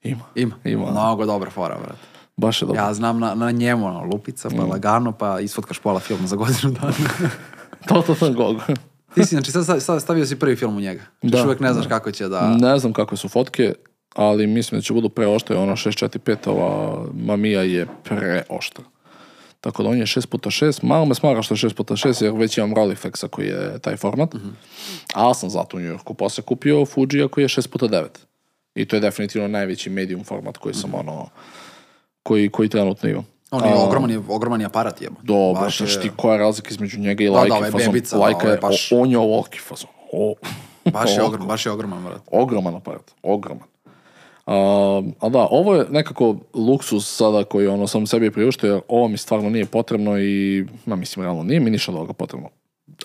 Speaker 2: Ima.
Speaker 1: Ima.
Speaker 2: Ima.
Speaker 1: Mnogo dobra fora, brate.
Speaker 2: Baš je dobro.
Speaker 1: Ja znam na, na njemu, ono, lupica,
Speaker 2: Mm.
Speaker 1: pa lagano, pa isfotkaš pola filma za godinu dana.
Speaker 2: To, to sam gog.
Speaker 1: Ti si, znači, sad, sad stavio si prvi film u njega. Još
Speaker 2: Da,
Speaker 1: uvek ne znaš kako će da...
Speaker 2: Ne znam kakve su fotke. ali mislim da će budu preoštre, ono 645, ova Mamija je preoštra. Tako da on je 6x6, malo me smara što je 6x6 jer već imam Rolleiflexa koji je taj format, ali sam zato u New Yorku posle kupio Fuji koji je 6x9. I to je definitivno najveći medium format koji sam ono, koji, koji trenutno imam.
Speaker 1: On je
Speaker 2: A,
Speaker 1: ogroman, je, ogroman je aparat jebo.
Speaker 2: Dobro,
Speaker 1: Baš
Speaker 2: znaš
Speaker 1: je-
Speaker 2: ti koja je razlika između njega i
Speaker 1: Da, da, ovo je
Speaker 2: fazon.
Speaker 1: bebica, da,
Speaker 2: Lajka
Speaker 1: je baš-
Speaker 2: on je ovoliki fazon. O,
Speaker 1: Baš je
Speaker 2: o-
Speaker 1: ogroman, baš je ogroman, vrat.
Speaker 2: Ogroman aparat, ogroman. Uh, ali da, ovo je nekako luksus sada koji ono sam sebi priuštio, jer ovo mi stvarno nije potrebno i, ma mislim, realno, nije mi ništa od ovoga potrebno.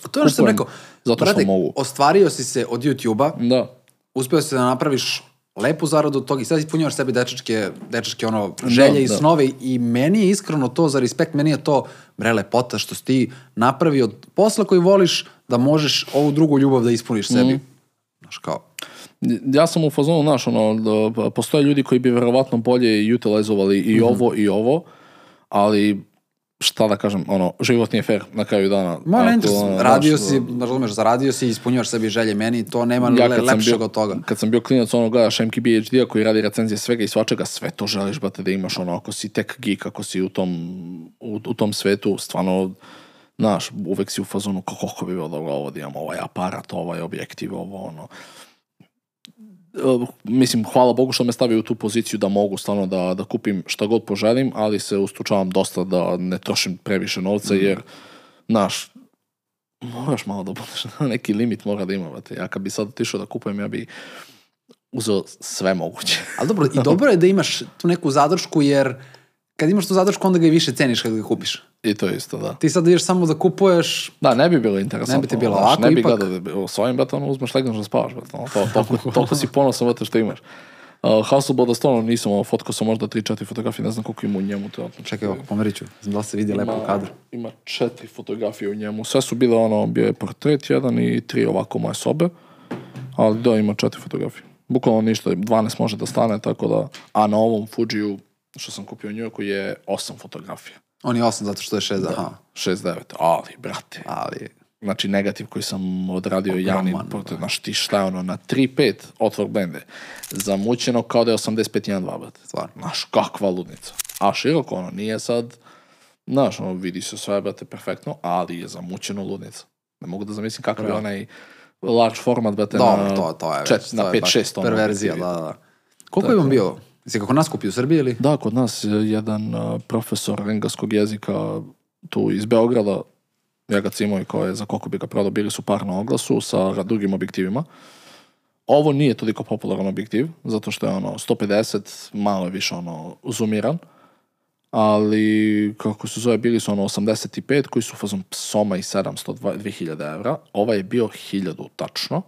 Speaker 1: To je ono što sam rekao.
Speaker 2: zato što
Speaker 1: brate,
Speaker 2: mogu.
Speaker 1: ostvario si se od YouTube-a,
Speaker 2: Da,
Speaker 1: uspio si da napraviš lepu zaradu od toga i sad ispunjavaš sebi dečačke, dečačke ono, želje i
Speaker 2: da.
Speaker 1: snove i meni je iskreno to za respekt, meni je to bre lepota što si ti napravio od posla koji voliš da možeš ovu drugu ljubav da ispuniš
Speaker 2: Mhm.
Speaker 1: sebi. Znaš kao,
Speaker 2: ja sam u fazonu, znaš, ono, da postoje ljudi koji bi verovatno bolje utilizovali i ovo i ovo, ali šta da kažem, ono, život nije fair na kraju dana.
Speaker 1: Ma, ne,
Speaker 2: ono,
Speaker 1: radio
Speaker 2: znaš,
Speaker 1: si, razumeš, zaradio si, ispunjavaš sebi želje meni, to nema
Speaker 2: ja
Speaker 1: le, lepšeg
Speaker 2: bio,
Speaker 1: od toga.
Speaker 2: kad sam bio klinac, ono gledaš MKB HD-a koji radi recenzije svega i svačega, sve to želiš, brate, da imaš, ono, ako si tech geek, ako si u tom, u, u tom svetu, stvarno, znaš, uvek si u fazonu, kako kako bi bilo dobro ovo da imam ovaj aparat, ovaj objektiv, ovo, ono. E, mislim, hvala Bogu što me stavio u tu poziciju da mogu stvarno da, da kupim šta god poželim, ali se ustučavam dosta da ne trošim previše novca, jer, znaš, moraš malo da budeš, neki limit mora da ima, brate. Ja kad bi sad otišao da kupujem, ja bi uzeo sve moguće.
Speaker 1: Ali dobro, i dobro je da imaš tu neku zadršku, jer kad imaš tu zadršku, onda ga i više ceniš kad ga kupiš.
Speaker 2: I to isto, da.
Speaker 1: Ti sad ideš samo da kupuješ,
Speaker 2: Da, ne bi bilo interesantno.
Speaker 1: Ne bi ti bilo lako,
Speaker 2: Ne bi
Speaker 1: ipak.
Speaker 2: gledao da s ovim, brate, ono, uzmeš legneš da spavaš, brate. Ono, to, toliko, toliko si ponosan, brate, što imaš. Uh, Hasselblad stvarno nisam, ovo, fotkao sam možda 3-4 fotografije, ne znam koliko ima u njemu. To, ono,
Speaker 1: čekaj, ovako, pomerit ću, znam da se vidi lepo u kadru.
Speaker 2: Ima četiri fotografije u njemu. Sve su bile ono, bio je portret jedan i tri ovako moje sobe. Ali da, ima četiri fotografije. Bukvalno ništa, 12 može da stane, tako da... A na ovom Fujiju, što sam kupio u New Yorku, je osam fotografija.
Speaker 1: On je 8 zato što je 6, aha.
Speaker 2: 6-9. Ali, brate,
Speaker 1: Ali,
Speaker 2: znači negativ koji sam odradio javni
Speaker 1: Ogroman,
Speaker 2: portret, znaš ti šta je ono, na 3.5 otvor blende, zamućeno kao da je 85.1.2, brate.
Speaker 1: Stvarno.
Speaker 2: Znaš, kakva ludnica. A široko, ono, nije sad, znaš, ono, vidi se sve, brate, perfektno, ali je zamućeno ludnica. Ne mogu da zamislim kakav je onaj large format, brate,
Speaker 1: dobro,
Speaker 2: na,
Speaker 1: to, to je
Speaker 2: čet- na
Speaker 1: to baš
Speaker 2: 5-6 ono.
Speaker 1: perverzija, da, da. Koliko je vam bio? Jesi kako nas kupio u Srbiji ili?
Speaker 2: Da, kod nas je jedan profesor engleskog jezika tu iz Beograda, ja ga cimao i ko je za koliko bi ga prodao, bili su par na oglasu sa drugim objektivima. Ovo nije toliko popularan objektiv, zato što je ono 150, malo je više ono zoomiran, ali kako se zove, bili su ono 85 koji su fazom Soma i 700, 2000 evra. Ovaj je bio 1000 tačno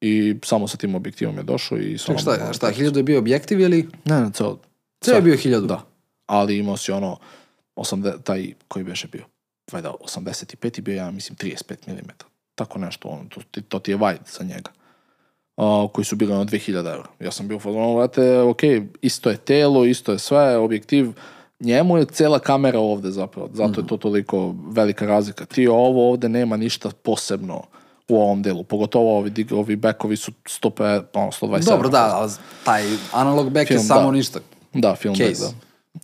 Speaker 2: i samo sa tim objektivom je došao i... sa
Speaker 1: Ček, šta, šta, 1000 je bio objektiv ili?
Speaker 2: Ne, ne, ceo,
Speaker 1: Sve je bio 1000?
Speaker 2: da. Ali imao si ono, 80, taj koji beše bio, valjda 85 i bio ja mislim 35 mm. Tako nešto, ono, to, ti- to ti je wide za njega. A, koji su bili ono 2000 eura. Ja sam bio u fazonu, vrate, ok, isto je telo, isto je sve, objektiv, njemu je cela kamera ovde zapravo, zato je to toliko velika razlika. Ti ovo ovde nema ništa posebno u ovom delu, pogotovo ovi, ovi backovi su 100, ono, 120
Speaker 1: Dobro, da, ali taj analog back je samo
Speaker 2: da.
Speaker 1: ništa.
Speaker 2: Da, film
Speaker 1: Case.
Speaker 2: back,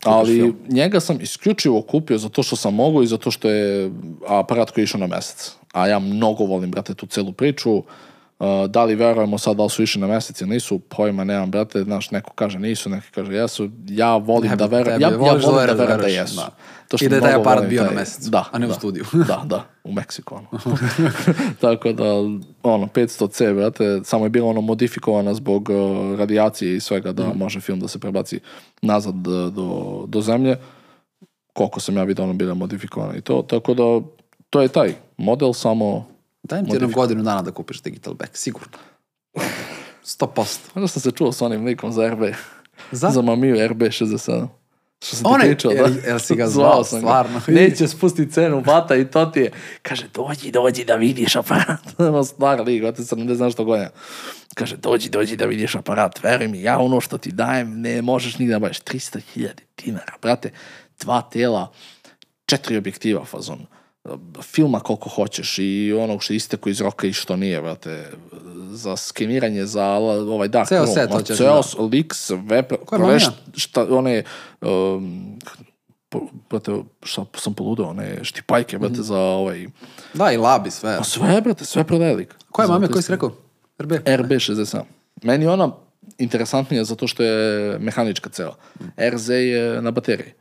Speaker 2: da. Ali
Speaker 1: film.
Speaker 2: njega sam isključivo kupio zato što sam mogao i zato što je aparat koji je išao na mesec. A ja mnogo volim, brate, tu celu priču. Uh, da li verujemo sad da li su išli na mesec ili nisu, pojma nemam, brate, znaš, neko kaže nisu, neko kaže jesu. Ja volim
Speaker 1: Tebi-
Speaker 2: da verujem, ja, ja
Speaker 1: da
Speaker 2: volim da verujem da
Speaker 1: veruješ,
Speaker 2: jesu.
Speaker 1: da.
Speaker 2: To
Speaker 1: I da je taj aparat bio na
Speaker 2: taj-
Speaker 1: mesecu,
Speaker 2: da,
Speaker 1: a ne u
Speaker 2: da.
Speaker 1: studiju.
Speaker 2: da, da, u Meksiku, ono. Tako da, ono, 500C, brate, samo je bilo ono modifikovana zbog uh, radijacije i svega da
Speaker 1: Mhm.
Speaker 2: može film da se prebaci nazad do, do, do zemlje. Koliko sam ja vidio, ono bila modifikovana i to. Tako da, to je taj model, samo...
Speaker 1: Dajem ti jednu godinu dana da kupiš digital back, sigurno. 100%.
Speaker 2: Možda sam se čuo s onim likom za RB.
Speaker 1: Za?
Speaker 2: Za Mamiju RB67. Što sam
Speaker 1: Onaj,
Speaker 2: pričao, da?
Speaker 1: jel- jel si ga zvao,
Speaker 2: sam
Speaker 1: stvarno?
Speaker 2: Neće spustiti cenu, bata i to ti je. Kaže, dođi, dođi da vidiš aparat. ono star lik, vate sam ne znam što godina. Kaže, dođi, dođi da vidiš aparat. Veruj mi, ja ono što ti dajem ne možeš nigde da baviš. 300.000 dinara, brate. Dva tela, četiri objektiva fazon filma koliko hoćeš i onog što isteko iz roka i što nije, brate. za skeniranje, za ovaj dark
Speaker 1: Ceo
Speaker 2: room.
Speaker 1: set
Speaker 2: Ma,
Speaker 1: hoćeš,
Speaker 2: Ceo
Speaker 1: da.
Speaker 2: lik, sve, pre-
Speaker 1: Ko je
Speaker 2: prve
Speaker 1: Mamija?
Speaker 2: št- šta, one, um, brate, šta sam poludeo, one štipajke, brate, za ovaj,
Speaker 1: Da, i labi, sve.
Speaker 2: pa sve, brate, sve prodaje lik.
Speaker 1: Ko je
Speaker 2: Za
Speaker 1: mame, koji si rekao? RB?
Speaker 2: RB67. Meni ona interesantnija zato što je mehanička cela. RZ je na bateriji.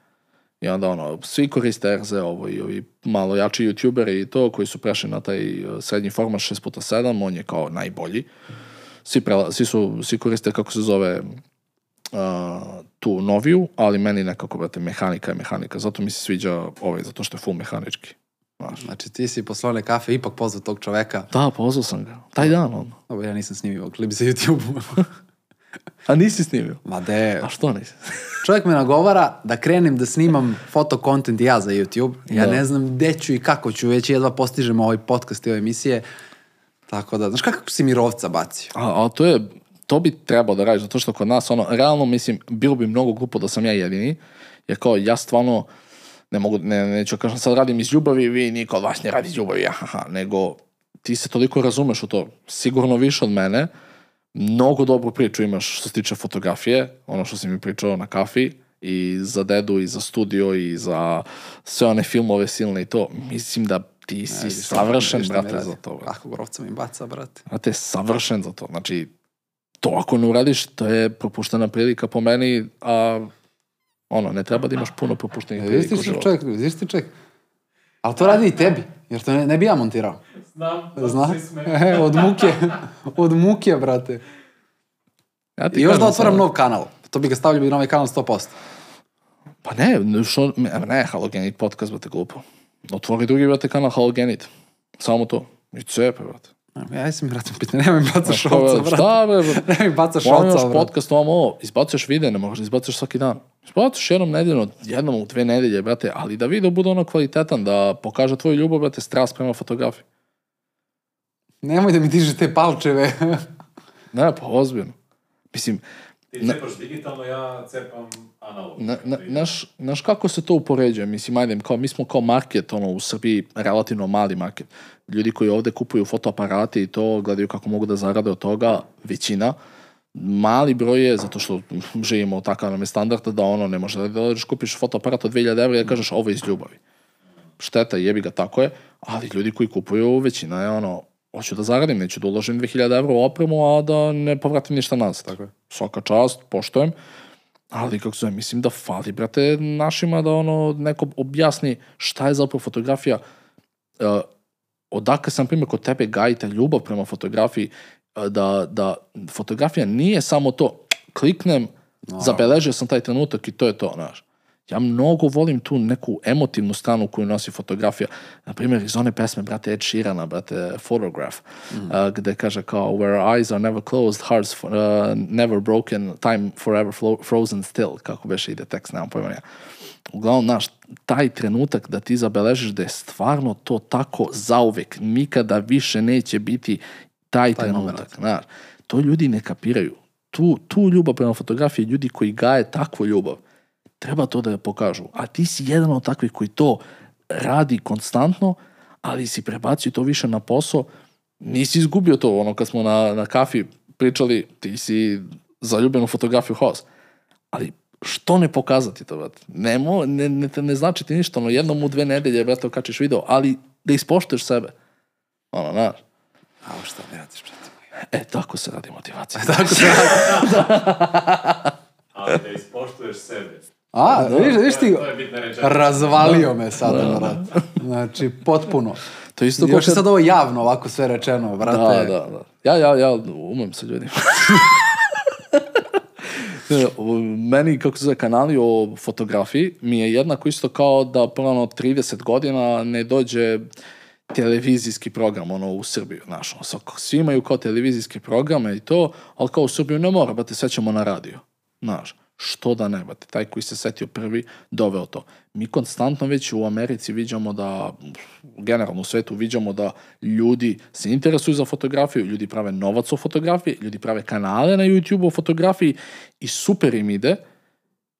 Speaker 2: I onda ono, svi koriste RZ ovo i ovi malo jači youtuberi i to koji su prešli na taj uh, srednji format 6x7, on je kao najbolji. Svi, prela, svi, su, svi koriste kako se zove uh, tu noviju, ali meni nekako, brate, mehanika je mehanika. Zato mi se sviđa ovaj, zato što je full mehanički. Znaš.
Speaker 1: Znači, ti si posle one kafe ipak pozvao tog čoveka.
Speaker 2: Da, pozvao sam ga. Taj dan, on.
Speaker 1: Dobro, ja nisam snimio klip za YouTube.
Speaker 2: A nisi snimio?
Speaker 1: Ma de,
Speaker 2: A što nisi?
Speaker 1: čovjek me nagovara da krenem da snimam foto content ja za YouTube. Ja
Speaker 2: Da.
Speaker 1: ne znam gde ću i kako ću, već jedva postižem ovaj podcast i ove emisije. Tako da, znaš kako si mi rovca bacio?
Speaker 2: A, a to je, to bi trebao da radiš, zato što kod nas, ono, realno, mislim, bilo bi mnogo glupo da sam ja jedini, jer kao, ja stvarno, ne mogu, ne, neću kažem, sad radim iz ljubavi, vi niko od vas ne radi iz ljubavi, ahaha, nego ti se toliko razumeš u to, sigurno više od mene, mnogo dobru priču imaš što se tiče fotografije, ono što si mi pričao na kafi, i za dedu, i za studio, i za sve one filmove silne i to. Mislim da ti si
Speaker 1: Vidiš,
Speaker 2: savršen,
Speaker 1: vidiš mi
Speaker 2: brate, za to. brate.
Speaker 1: Kako rovca mi baca, brate.
Speaker 2: Brate, savršen za to. Znači, to ako ne uradiš, to je propuštena prilika po meni, a ono, ne treba da imaš puno propuštenih
Speaker 1: Vidiš
Speaker 2: prilika u
Speaker 1: ti čovjek, vidiš ti čovjek. Ali to radi i tebi, jer to ne, ne bi ja montirao.
Speaker 3: Znam,
Speaker 1: Zna?
Speaker 3: svi sme.
Speaker 1: E, od muke, od muke, brate.
Speaker 2: Ja ti
Speaker 1: I još da otvaram
Speaker 2: sad-
Speaker 1: nov kanal. To bi ga stavljao bi na ovaj kanal 100%.
Speaker 2: Pa ne, ne, što, ne, halogenit podcast, brate, glupo. Otvori drugi, brate, kanal halogenit. Samo to. I cepe, brate.
Speaker 1: Ja sam, brate, pitanje, nemoj mi baca
Speaker 2: Znaš,
Speaker 1: šolca, brate.
Speaker 2: Šta, bre, brate?
Speaker 1: Nemoj mi baca
Speaker 2: Molim
Speaker 1: šolca, brate.
Speaker 2: podcast ovom ovo, izbacuješ videa, ne možeš da izbacuješ svaki dan. Izbacuješ jednom nedeljno, jednom u dve nedelje, brate, ali da video bude ono kvalitetan, da pokaže tvoju ljubav, brate, strast prema fotografiji.
Speaker 1: Nemoj da mi diže te palčeve.
Speaker 2: Ne, pa ozbiljno. Mislim,
Speaker 3: Ti cepaš digitalno, ja cepam analogno.
Speaker 2: na, na, naš, naš kako se to upoređuje? Mislim, ajde, kao, mi smo kao market, ono, u Srbiji relativno mali market. Ljudi koji ovde kupuju fotoaparate i to gledaju kako mogu da zarade od toga, većina. Mali broj je, zato što živimo takav nam je standard, da ono, ne može da dođeš kupiš fotoaparat od 2000 evra i da kažeš ovo iz ljubavi. Šteta, jebi ga, tako je, ali ljudi koji kupuju, većina je ono, hoću da zaradim, neću da uložim 2000 evra u opremu, a da ne povratim ništa nazad. Tako je. Svaka čast, poštojem, ali kako zove, mislim da fali, brate, našima da ono, neko objasni šta je zapravo fotografija, uh, odakle sam primjer kod tebe gajite ljubav prema fotografiji, da, da fotografija nije samo to, kliknem, zabeležio sam taj trenutak i to je to, znaš. Ja mnogo volim tu neku emotivnu stranu koju nosi fotografija. Na primjer, iz one pesme, brate, Ed Sheerana, brate, Photograph, uh, gde kaže kao Where eyes are never closed, hearts uh, never broken, time forever frozen still, kako beše ide tekst, nemam pojma ja. Uglavnom, znaš, taj trenutak da ti zabeležiš da je stvarno to tako zauvek, nikada više neće biti taj, trenutak, znaš. To ljudi ne kapiraju. Tu, tu ljubav prema fotografiji, ljudi koji gaje takvu ljubav, treba to da je pokažu. A ti si jedan od takvih koji to radi konstantno, ali si prebacio to više na posao, nisi izgubio to, ono kad smo na, na kafi pričali, ti si zaljubljen u fotografiju house. Ali što ne pokazati to, brate? Ne, mo, ne, ne, ne znači ti ništa, ono, jednom u dve nedelje, brate, okačiš video, ali da ispoštuješ sebe. Ono, znaš.
Speaker 1: A šta mi radiš, brate?
Speaker 2: E, tako se radi motivacija.
Speaker 1: Tako se radi.
Speaker 3: Ali da ispoštuješ sebe.
Speaker 1: A, vidiš, vidiš ti,
Speaker 3: To je bitna rečenica.
Speaker 1: razvalio me sada, brate. Znači, potpuno.
Speaker 2: To isto
Speaker 1: Još je sad ovo javno, ovako sve rečeno, brate.
Speaker 2: Da, da, da. Ja, ja, ja umem sa ljudima. Ne, Meni, kako se zove, kanali o fotografiji mi je jednako isto kao da plano 30 godina ne dođe televizijski program ono u Srbiju, znaš, ono, svi imaju kao televizijske programe i to, ali kao u Srbiju ne mora, brate, sve ćemo na radio, znaš, što da ne, brate, taj koji se setio prvi, doveo to. Mi konstantno već u Americi viđamo da, generalno u svetu viđamo da ljudi se interesuju za fotografiju, ljudi prave novac o fotografiji, ljudi prave kanale na YouTube o fotografiji i super im ide,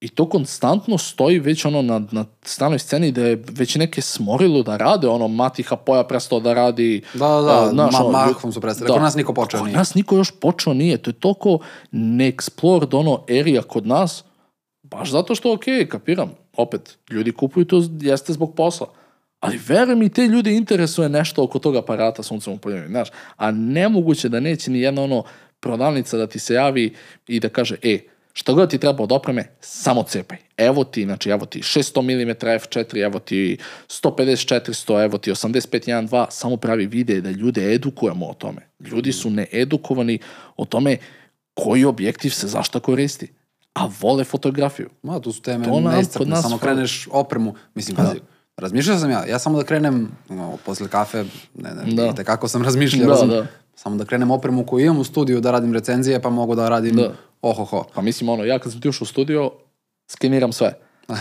Speaker 2: I to konstantno stoji već ono na, na stranoj sceni da je već neke smorilo da rade, ono Matiha Poja prestao da radi.
Speaker 1: Da, da, da,
Speaker 2: a, znaš,
Speaker 1: ma-
Speaker 2: ono,
Speaker 1: su prestali. Kod nas niko počeo
Speaker 2: Kod
Speaker 1: nije.
Speaker 2: nas niko još počeo nije. To je toliko neexplored ono area kod nas, baš zato što, ok, kapiram, opet, ljudi kupuju to, jeste zbog posla. Ali veruj mi, te ljude interesuje nešto oko toga aparata suncem upaljenju, znaš. A nemoguće da neće ni jedna ono prodavnica da ti se javi i da kaže, e, što god ti treba od opreme, samo cepaj. Evo ti, znači, evo ti 600 mm f4, evo ti 150 400, evo ti 85 1.2, samo pravi vide da ljude edukujemo o tome. Ljudi su needukovani o tome koji objektiv se zašto koristi. A vole fotografiju.
Speaker 1: Ma, tu su teme
Speaker 2: To nas
Speaker 1: samo kreneš opremu. Mislim, pazi, razmišljao sam ja, ja samo da krenem, no, posle kafe, ne, ne,
Speaker 2: Da.
Speaker 1: da. kako sam razmišljao,
Speaker 2: Da,
Speaker 1: sam,
Speaker 2: da.
Speaker 1: Samo da krenem opremu koju imam u studiju, da radim recenzije, pa mogu da radim
Speaker 2: Da.
Speaker 1: ohoho.
Speaker 2: Pa mislim, ono, ja kad sam ti ušao u studio, skeniram sve.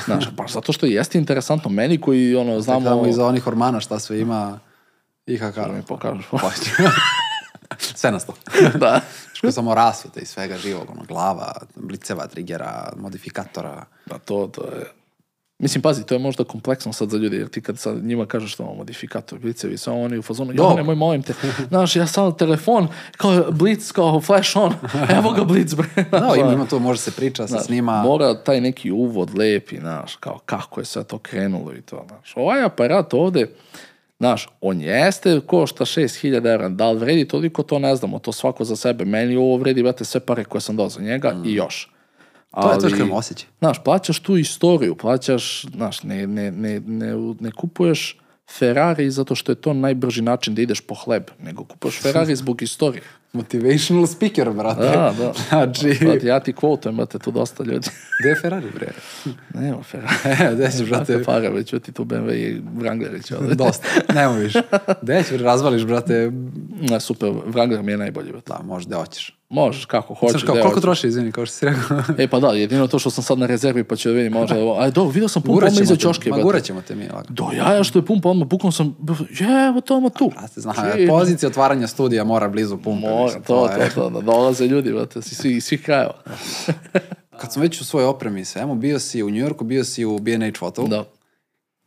Speaker 2: Znaš, baš zato što jeste interesantno. Meni koji, ono,
Speaker 1: Znamo
Speaker 2: znamo...
Speaker 1: iza onih hormana šta sve ima IHK.
Speaker 2: Da mi pokažu.
Speaker 1: sve na sto.
Speaker 2: da.
Speaker 1: Što samo rasvete i svega živog, ono, glava, bliceva, trigera, modifikatora.
Speaker 2: Da, to, to je... Mislim, pazi, to je možda kompleksno sad za ljudi, jer ti kad sad njima kažeš što modifikator, blicevi, samo oni u fazonu, ja nemoj, molim te, znaš, ja sam telefon, kao blic, kao flash on, evo ga blic, bre.
Speaker 1: Da, ima, ima to, može se priča, se
Speaker 2: Znaš,
Speaker 1: snima.
Speaker 2: Mora taj neki uvod lepi, znaš, kao kako je sve to krenulo i to, znaš. Ovaj aparat ovde, znaš, on jeste, košta 6000 evra, da li vredi toliko, to ne znamo, to svako za sebe. Meni ovo vredi, brate, sve pare koje sam dao za njega i još.
Speaker 1: To je to što imam osjećaj.
Speaker 2: Znaš, plaćaš tu istoriju, plaćaš, znaš, ne, ne, ne, ne, ne kupuješ Ferrari zato što je to najbrži način da ideš po hleb, nego kupuješ Ferrari zbog istorije.
Speaker 1: Motivational speaker, brate.
Speaker 2: Da, da.
Speaker 1: Znači,
Speaker 2: Brate, ja ti quotujem, brate, tu dosta ljudi.
Speaker 1: gde je Ferrari, bre?
Speaker 2: Nema Ferrari.
Speaker 1: E, gde ćeš, brate?
Speaker 2: Para, već ti tu BMW i Wranglerić. ovde.
Speaker 1: Dosta, nemo više. Gde ćeš, razvališ, brate?
Speaker 2: Ne, super, Wrangler mi je najbolji, brate.
Speaker 1: Da, možeš, gde hoćeš.
Speaker 2: Možeš, kako hoćeš.
Speaker 1: Kao, koliko troši, izvini, kao što si rekao?
Speaker 2: E, pa da, jedino to što sam sad na rezervi, pa ću da vidim, možda, aj, dobro, vidio sam pumpa odmah iza ćoške,
Speaker 1: Ma gurat ćemo te mi, lako.
Speaker 2: Do jaja što je pumpa odmah, bukvalno sam, evo to, odmah tu.
Speaker 1: Brate, zna, pozicija otvaranja studija mora blizu pumpe.
Speaker 2: Mora,
Speaker 1: mislim,
Speaker 2: to,
Speaker 1: je-
Speaker 2: to, to, da dolaze ljudi, brate, iz svih, krajeva.
Speaker 1: Kad sam već u svojoj opremi sa Emo, bio si u New Yorku, bio si u B&H Photo.
Speaker 2: Da.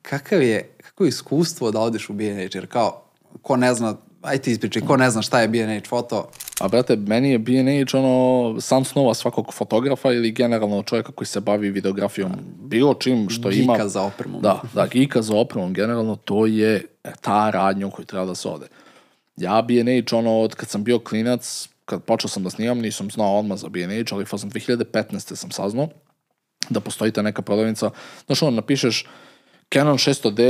Speaker 1: Kakav je, kako je iskustvo da odeš u B&H? Jer kao, ko ne zna, aj ti ispričaj, ko ne zna šta je B&H Photo,
Speaker 2: A brate, meni je B&H ono san snova svakog fotografa ili generalno čovjeka koji se bavi videografijom, bilo čim što ima.
Speaker 1: Gika za opremu.
Speaker 2: Da, da, gika za opremom, generalno to je ta radnja u koju treba da se ode. Ja B&H, ono, od kad sam bio klinac, kad počeo sam da snimam, nisam znao odmah za B&H, ali fazom 2015. sam saznao da postoji ta neka prodavnica. Znaš, ono, napišeš Canon 600D,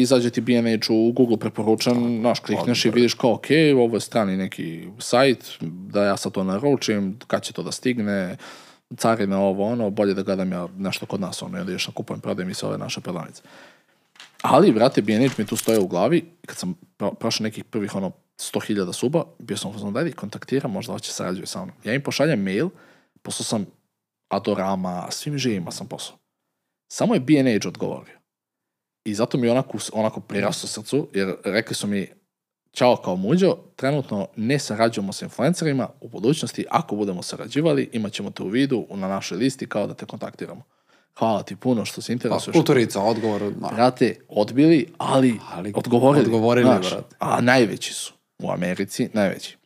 Speaker 2: izađe ti B&H u Google preporučen, znaš, klikneš i vidiš kao, ok, ovo je strani neki sajt, da ja sad to naručim, kad će to da stigne, carine ovo, ono, bolje da gledam ja nešto kod nas, ono, i onda još na kupujem, prodajem i sve ove naše prodavnice. Ali, brate, B&H mi tu stoje u glavi, kad sam pro, prošao nekih prvih, ono, 100.000 suba, bio sam uzmano, daj, kontaktiram, možda hoće sarađuje sa mnom. Ja im pošaljem mail, poslao sam Adorama, svim živima sam poslao. Samo je B&H odgovorio. I zato mi onako, onako prirastao srcu, jer rekli su mi, Ćao kao muđo, trenutno ne sarađujemo sa influencerima, u budućnosti ako budemo sarađivali, imat ćemo te u vidu na našoj listi kao da te kontaktiramo. Hvala ti puno što se
Speaker 1: Pa,
Speaker 2: interesuješ.
Speaker 1: kulturica, odgovor, no.
Speaker 2: Brate, odbili, ali,
Speaker 1: Ali
Speaker 2: odgovorili.
Speaker 1: odgovorili,
Speaker 2: znaš.
Speaker 1: brate.
Speaker 2: A najveći su u Americi, najveći.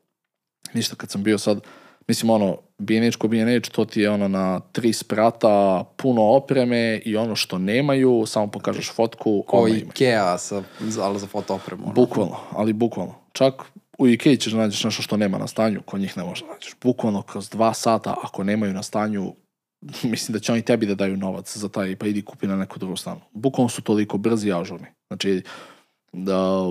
Speaker 2: Ništa, kad sam bio sad, mislim ono, B&H ko B&H, to ti je ono na tri sprata, puno opreme i ono što nemaju, samo pokažeš fotku,
Speaker 1: Ko. Ikea, sa, ali za foto opremu. ono.
Speaker 2: Bukvalno, ali bukvalno. Čak u Ikei ćeš nađeš nešto što nema na stanju, kod njih ne možeš da nađeš. Bukvalno kroz dva sata, ako nemaju na stanju, mislim da će oni tebi da daju novac za taj, pa idi kupi na neku drugu stanu. Bukvalno su toliko brzi i ažurni. Znači,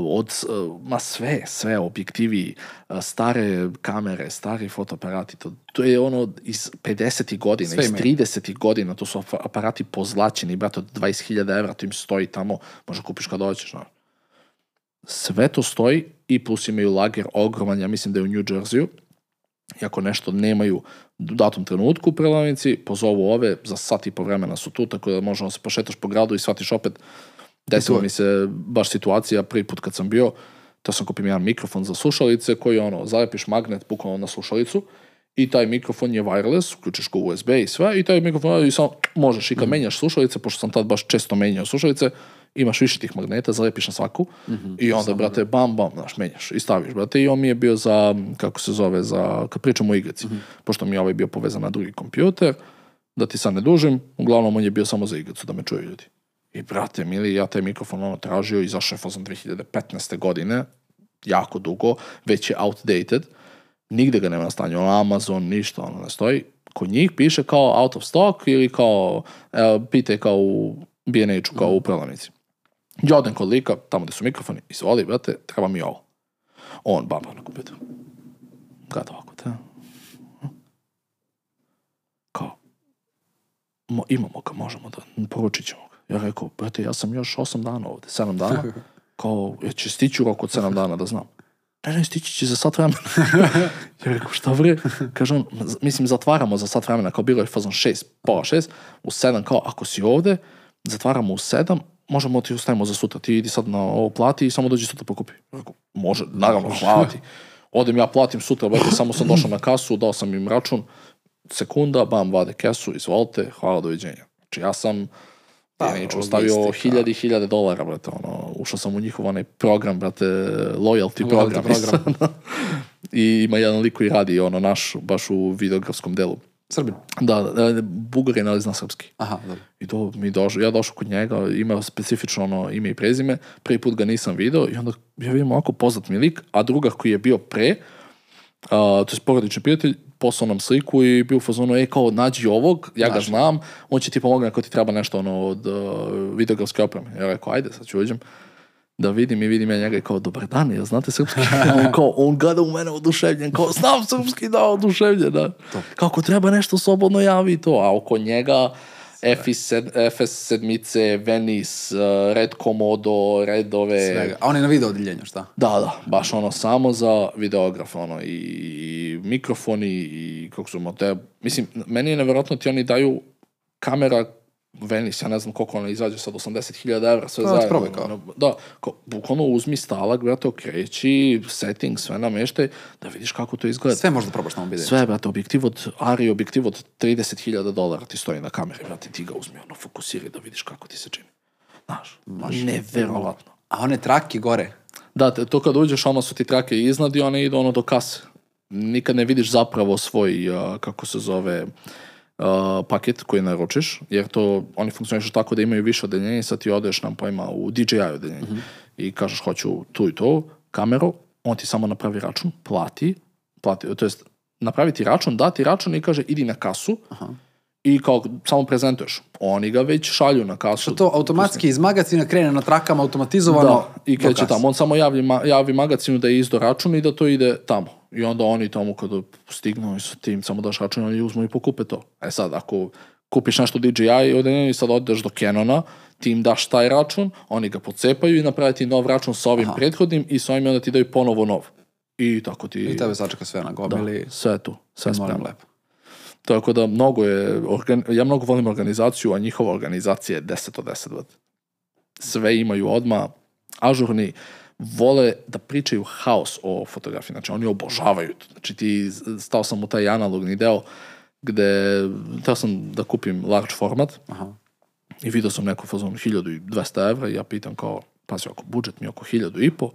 Speaker 2: od, s- ma sve, sve, objektivi, stare kamere, stari fotoaparati, to, to je ono iz 50. godina,
Speaker 1: Sve
Speaker 2: iz
Speaker 1: imaju.
Speaker 2: 30. godina, to su apa- aparati pozlačeni, brate, od 20.000 evra, to im stoji tamo, možda kupiš kad hoćeš, znaš. Sve to stoji i plus imaju lager ogroman, ja mislim da je u New Jerseyu. I ako nešto nemaju u datom trenutku u prodavnici, pozovu ove, za sat i po vremena su tu, tako da možemo se pošetaš po gradu i shvatiš opet. Desilo mi se baš situacija prvi put kad sam bio, to sam kupim jedan mikrofon za slušalice koji ono, zalepiš magnet bukvalno na slušalicu i taj mikrofon je wireless, uključiš ga USB i sve, i taj mikrofon i samo možeš i kad menjaš slušalice, pošto sam tad baš često menjao slušalice, imaš više tih magneta, zalepiš na svaku i onda, brate, bam, bam, znaš, menjaš i staviš, brate, i on mi je bio za, kako se zove, za, kad pričamo o igrici, pošto mi je ovaj bio povezan na drugi kompjuter, da ti sad ne dužim, uglavnom on je bio samo za igricu, da me čuju ljudi. I brate, mili, ja taj mikrofon ono tražio, izašao je fazon 2015. godine, jako dugo, već je outdated, nigde ga nema na stanju, ono Amazon, ništa, ono ne stoji. Kod njih piše kao out of stock ili kao, evo, pite kao u B&H-u, kao u prodavnici. Ja odem kod lika, tamo gde su mikrofoni, izvoli, brate, treba mi ovo. On, baba na kompjuter. Gleda ovako, te. Kao, mo, imamo ga, možemo da, poručit ćemo. Ja rekao, brate, ja sam još 8 dana ovde, 7 dana. Kao, ja će stići u roku od 7 dana da znam. Ne, ne, stići će za sat vremena. ja rekao, šta vre? Kaže on, "Z- mislim, zatvaramo za sat vremena, kao bilo je fazon 6, pola 6, u 7, kao, ako si ovde, zatvaramo u 7, možemo ti ostavimo za sutra, ti idi sad na ovo plati i samo dođi sutra pokupi. Ja Rekao, može, naravno, hvala ti. Odem ja platim sutra, brate, samo sam došao na kasu, dao sam im račun, sekunda, bam, vade kesu, izvolite, hvala, doviđenja. Znači ja sam
Speaker 1: Pa,
Speaker 2: ja neću ostavio
Speaker 1: logistika.
Speaker 2: hiljade i hiljade dolara, brate, ono, ušao sam u njihov onaj program, brate, loyalty, program.
Speaker 1: program.
Speaker 2: I ima jedan lik koji radi, ono, naš, baš u videografskom delu.
Speaker 1: Srbin.
Speaker 2: Da, da, Bugarin, ali zna srpski.
Speaker 1: Aha, dobro.
Speaker 2: I to mi došao, ja došao kod njega, imao specifično ono ime i prezime, prvi put ga nisam video i onda ja vidim ovako poznat mi lik, a druga koji je bio pre, a, to je porodični prijatelj, poslao nam sliku i bio u fazonu, e, kao, nađi ovog, ja ga znam, on će ti pomogne ako ti treba nešto ono od uh, videografske opreme. Ja rekao, ajde, sad ću uđem da vidim i vidim ja njega i kao, dobar dan, jel znate srpski? On kao, on gleda u mene oduševljen, kao, znam srpski, da, oduševljen, da. Kako treba nešto slobodno javi to, a oko njega FS, sedmice, Venice, uh, Red Komodo, Redove,
Speaker 1: Svega. A on je na video odjeljenju, šta?
Speaker 2: da, da, baš ono samo za videograf, ono, i, i mikrofoni, i kako su te, mislim, meni je nevjerojatno ti oni daju kamera Venice, ja ne znam koliko ona izađe sad, 80.000 evra, sve
Speaker 1: Pa,
Speaker 2: zajedno.
Speaker 1: kao.
Speaker 2: Da, kao, bukvalno uzmi stalak, brate, okreći, setting, sve nameštaj, da vidiš kako to izgleda.
Speaker 1: Sve možda probaš na ovom videu.
Speaker 2: Sve, brate, objektiv od, Ari objektiv od 30.000 dolara ti stoji na kameri, brate, ti ga uzmi, ono, fokusiri da vidiš kako ti se čini. Znaš, neverovatno.
Speaker 1: A one trake gore.
Speaker 2: Da, te- to kad uđeš, ono su ti trake iznad i one idu ono do kase. Nikad ne vidiš zapravo svoj, a, kako se zove, a, paket koji naručiš, jer to, oni funkcionišu tako da imaju više odeljenja i sad ti odeš nam pojma u DJI odeljenje i kažeš hoću tu i to, kameru, on ti samo napravi račun, plati, plati, to jest napravi ti račun, da ti račun i kaže idi na kasu i kao samo prezentuješ. Oni ga već šalju na kasu.
Speaker 1: To automatski iz magazina krene na trakama automatizovano.
Speaker 2: Da, i kreće tamo. On samo javi, javi magazinu da je izdo račun i da to ide tamo. I onda oni tamo kada stignu i sa tim samo daš račun, oni uzmu i pokupe to. E sad, ako kupiš nešto DJI i sad odeš do Canona, ti im daš taj račun, oni ga pocepaju i naprave ti nov račun sa ovim prethodnim i sa ovim onda ti daju ponovo nov. I tako ti...
Speaker 1: I tebe sačeka sve na gomili.
Speaker 2: da, sve tu, sve spremno.
Speaker 1: lepo.
Speaker 2: Tako da mnogo je, organ, ja mnogo volim organizaciju, a njihova organizacija je 10 od 10. brate. Sve imaju odma ažurni, vole da pričaju haos o fotografiji, znači oni obožavaju to. Znači ti, stao sam u taj analogni deo gde, teo sam da kupim large format
Speaker 1: Aha.
Speaker 2: i vidio sam neku fazonu 1200 evra i ja pitam kao, pazi, ako budžet mi je oko 1000 i po,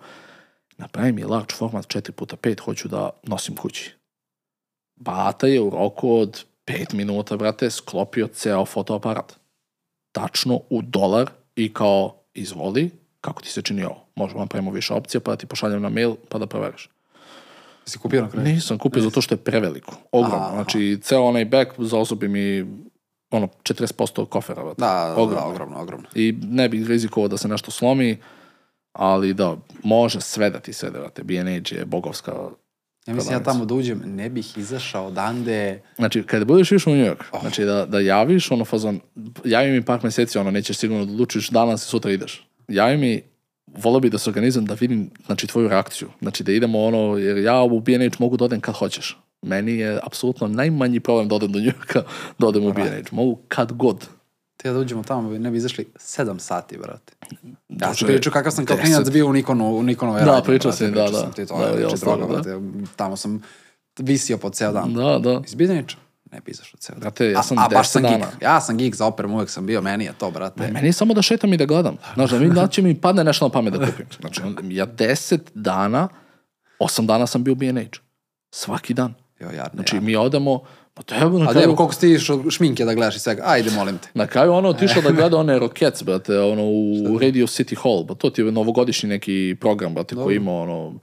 Speaker 2: napravi mi large format 4x5, hoću da nosim kući. Bata je u roku od 5 minuta, brate, sklopio ceo fotoaparat. Tačno u dolar i kao, izvoli, kako ti se čini ovo? Možemo napravimo više opcija, pa da ti pošaljem na mail, pa da proveriš.
Speaker 1: Si kupio na kraju?
Speaker 2: Nisam kupio zato što je preveliko. Ogromno.
Speaker 1: Aha.
Speaker 2: Znači, ceo onaj back zaozobi mi ono, 40% kofera. brate.
Speaker 1: Da, da,
Speaker 2: Ogromno.
Speaker 1: da, ogromno, ogromno.
Speaker 2: I ne bih rizikovao da se nešto slomi, ali da, može sve da ti se brate. B&H je bogovska
Speaker 1: Ja mislim, ja tamo da uđem, ne bih izašao odande.
Speaker 2: Znači, kada budeš išao u New York, znači da, da javiš, ono fazon, javi mi par meseci, ono, nećeš sigurno da odlučiš danas i sutra ideš. Javi mi, volio bi da se organizujem da vidim, znači, tvoju reakciju. Znači, da idemo, ono, jer ja u B&H mogu da odem kad hoćeš. Meni je apsolutno najmanji problem da odem do New Yorka, da odem u B&H. Mogu kad god.
Speaker 1: Te da uđemo tamo, ne bi izašli sedam sati, brate. Ja sam pričao kakav sam kao klinac bio u Nikonu, u Nikonove
Speaker 2: Da,
Speaker 1: radnje,
Speaker 2: pričao si, da, da.
Speaker 1: sam ti to,
Speaker 2: Da,
Speaker 1: znači,
Speaker 2: jel,
Speaker 1: droga,
Speaker 2: stvarno, da.
Speaker 1: brate. Tamo sam visio po ceo dan.
Speaker 2: Da, da.
Speaker 1: Iz Biljanića? Ne bi izašao ceo.
Speaker 2: Brate, ja sam
Speaker 1: a, a baš
Speaker 2: 10
Speaker 1: sam
Speaker 2: dana.
Speaker 1: geek. Ja sam geek za opremu, uvek sam bio, meni je to, brate.
Speaker 2: Meni je samo da šetam i da gledam. Znaš, da mi će mi padne nešto na pamet da kupim. Znači, ja 10 dana, 8 dana sam bio u B&H. Svaki dan.
Speaker 1: Jo, jadno,
Speaker 2: Znači, mi odemo, pa to je na
Speaker 1: A
Speaker 2: kraju,
Speaker 1: evo, koliko si išao šminke da gledaš i svega? Ajde, molim te.
Speaker 2: na kraju ono otišao da gleda one Rockets, brate, ono u Radio City Hall, ba to ti je novogodišnji neki program, brate, koji ima ono,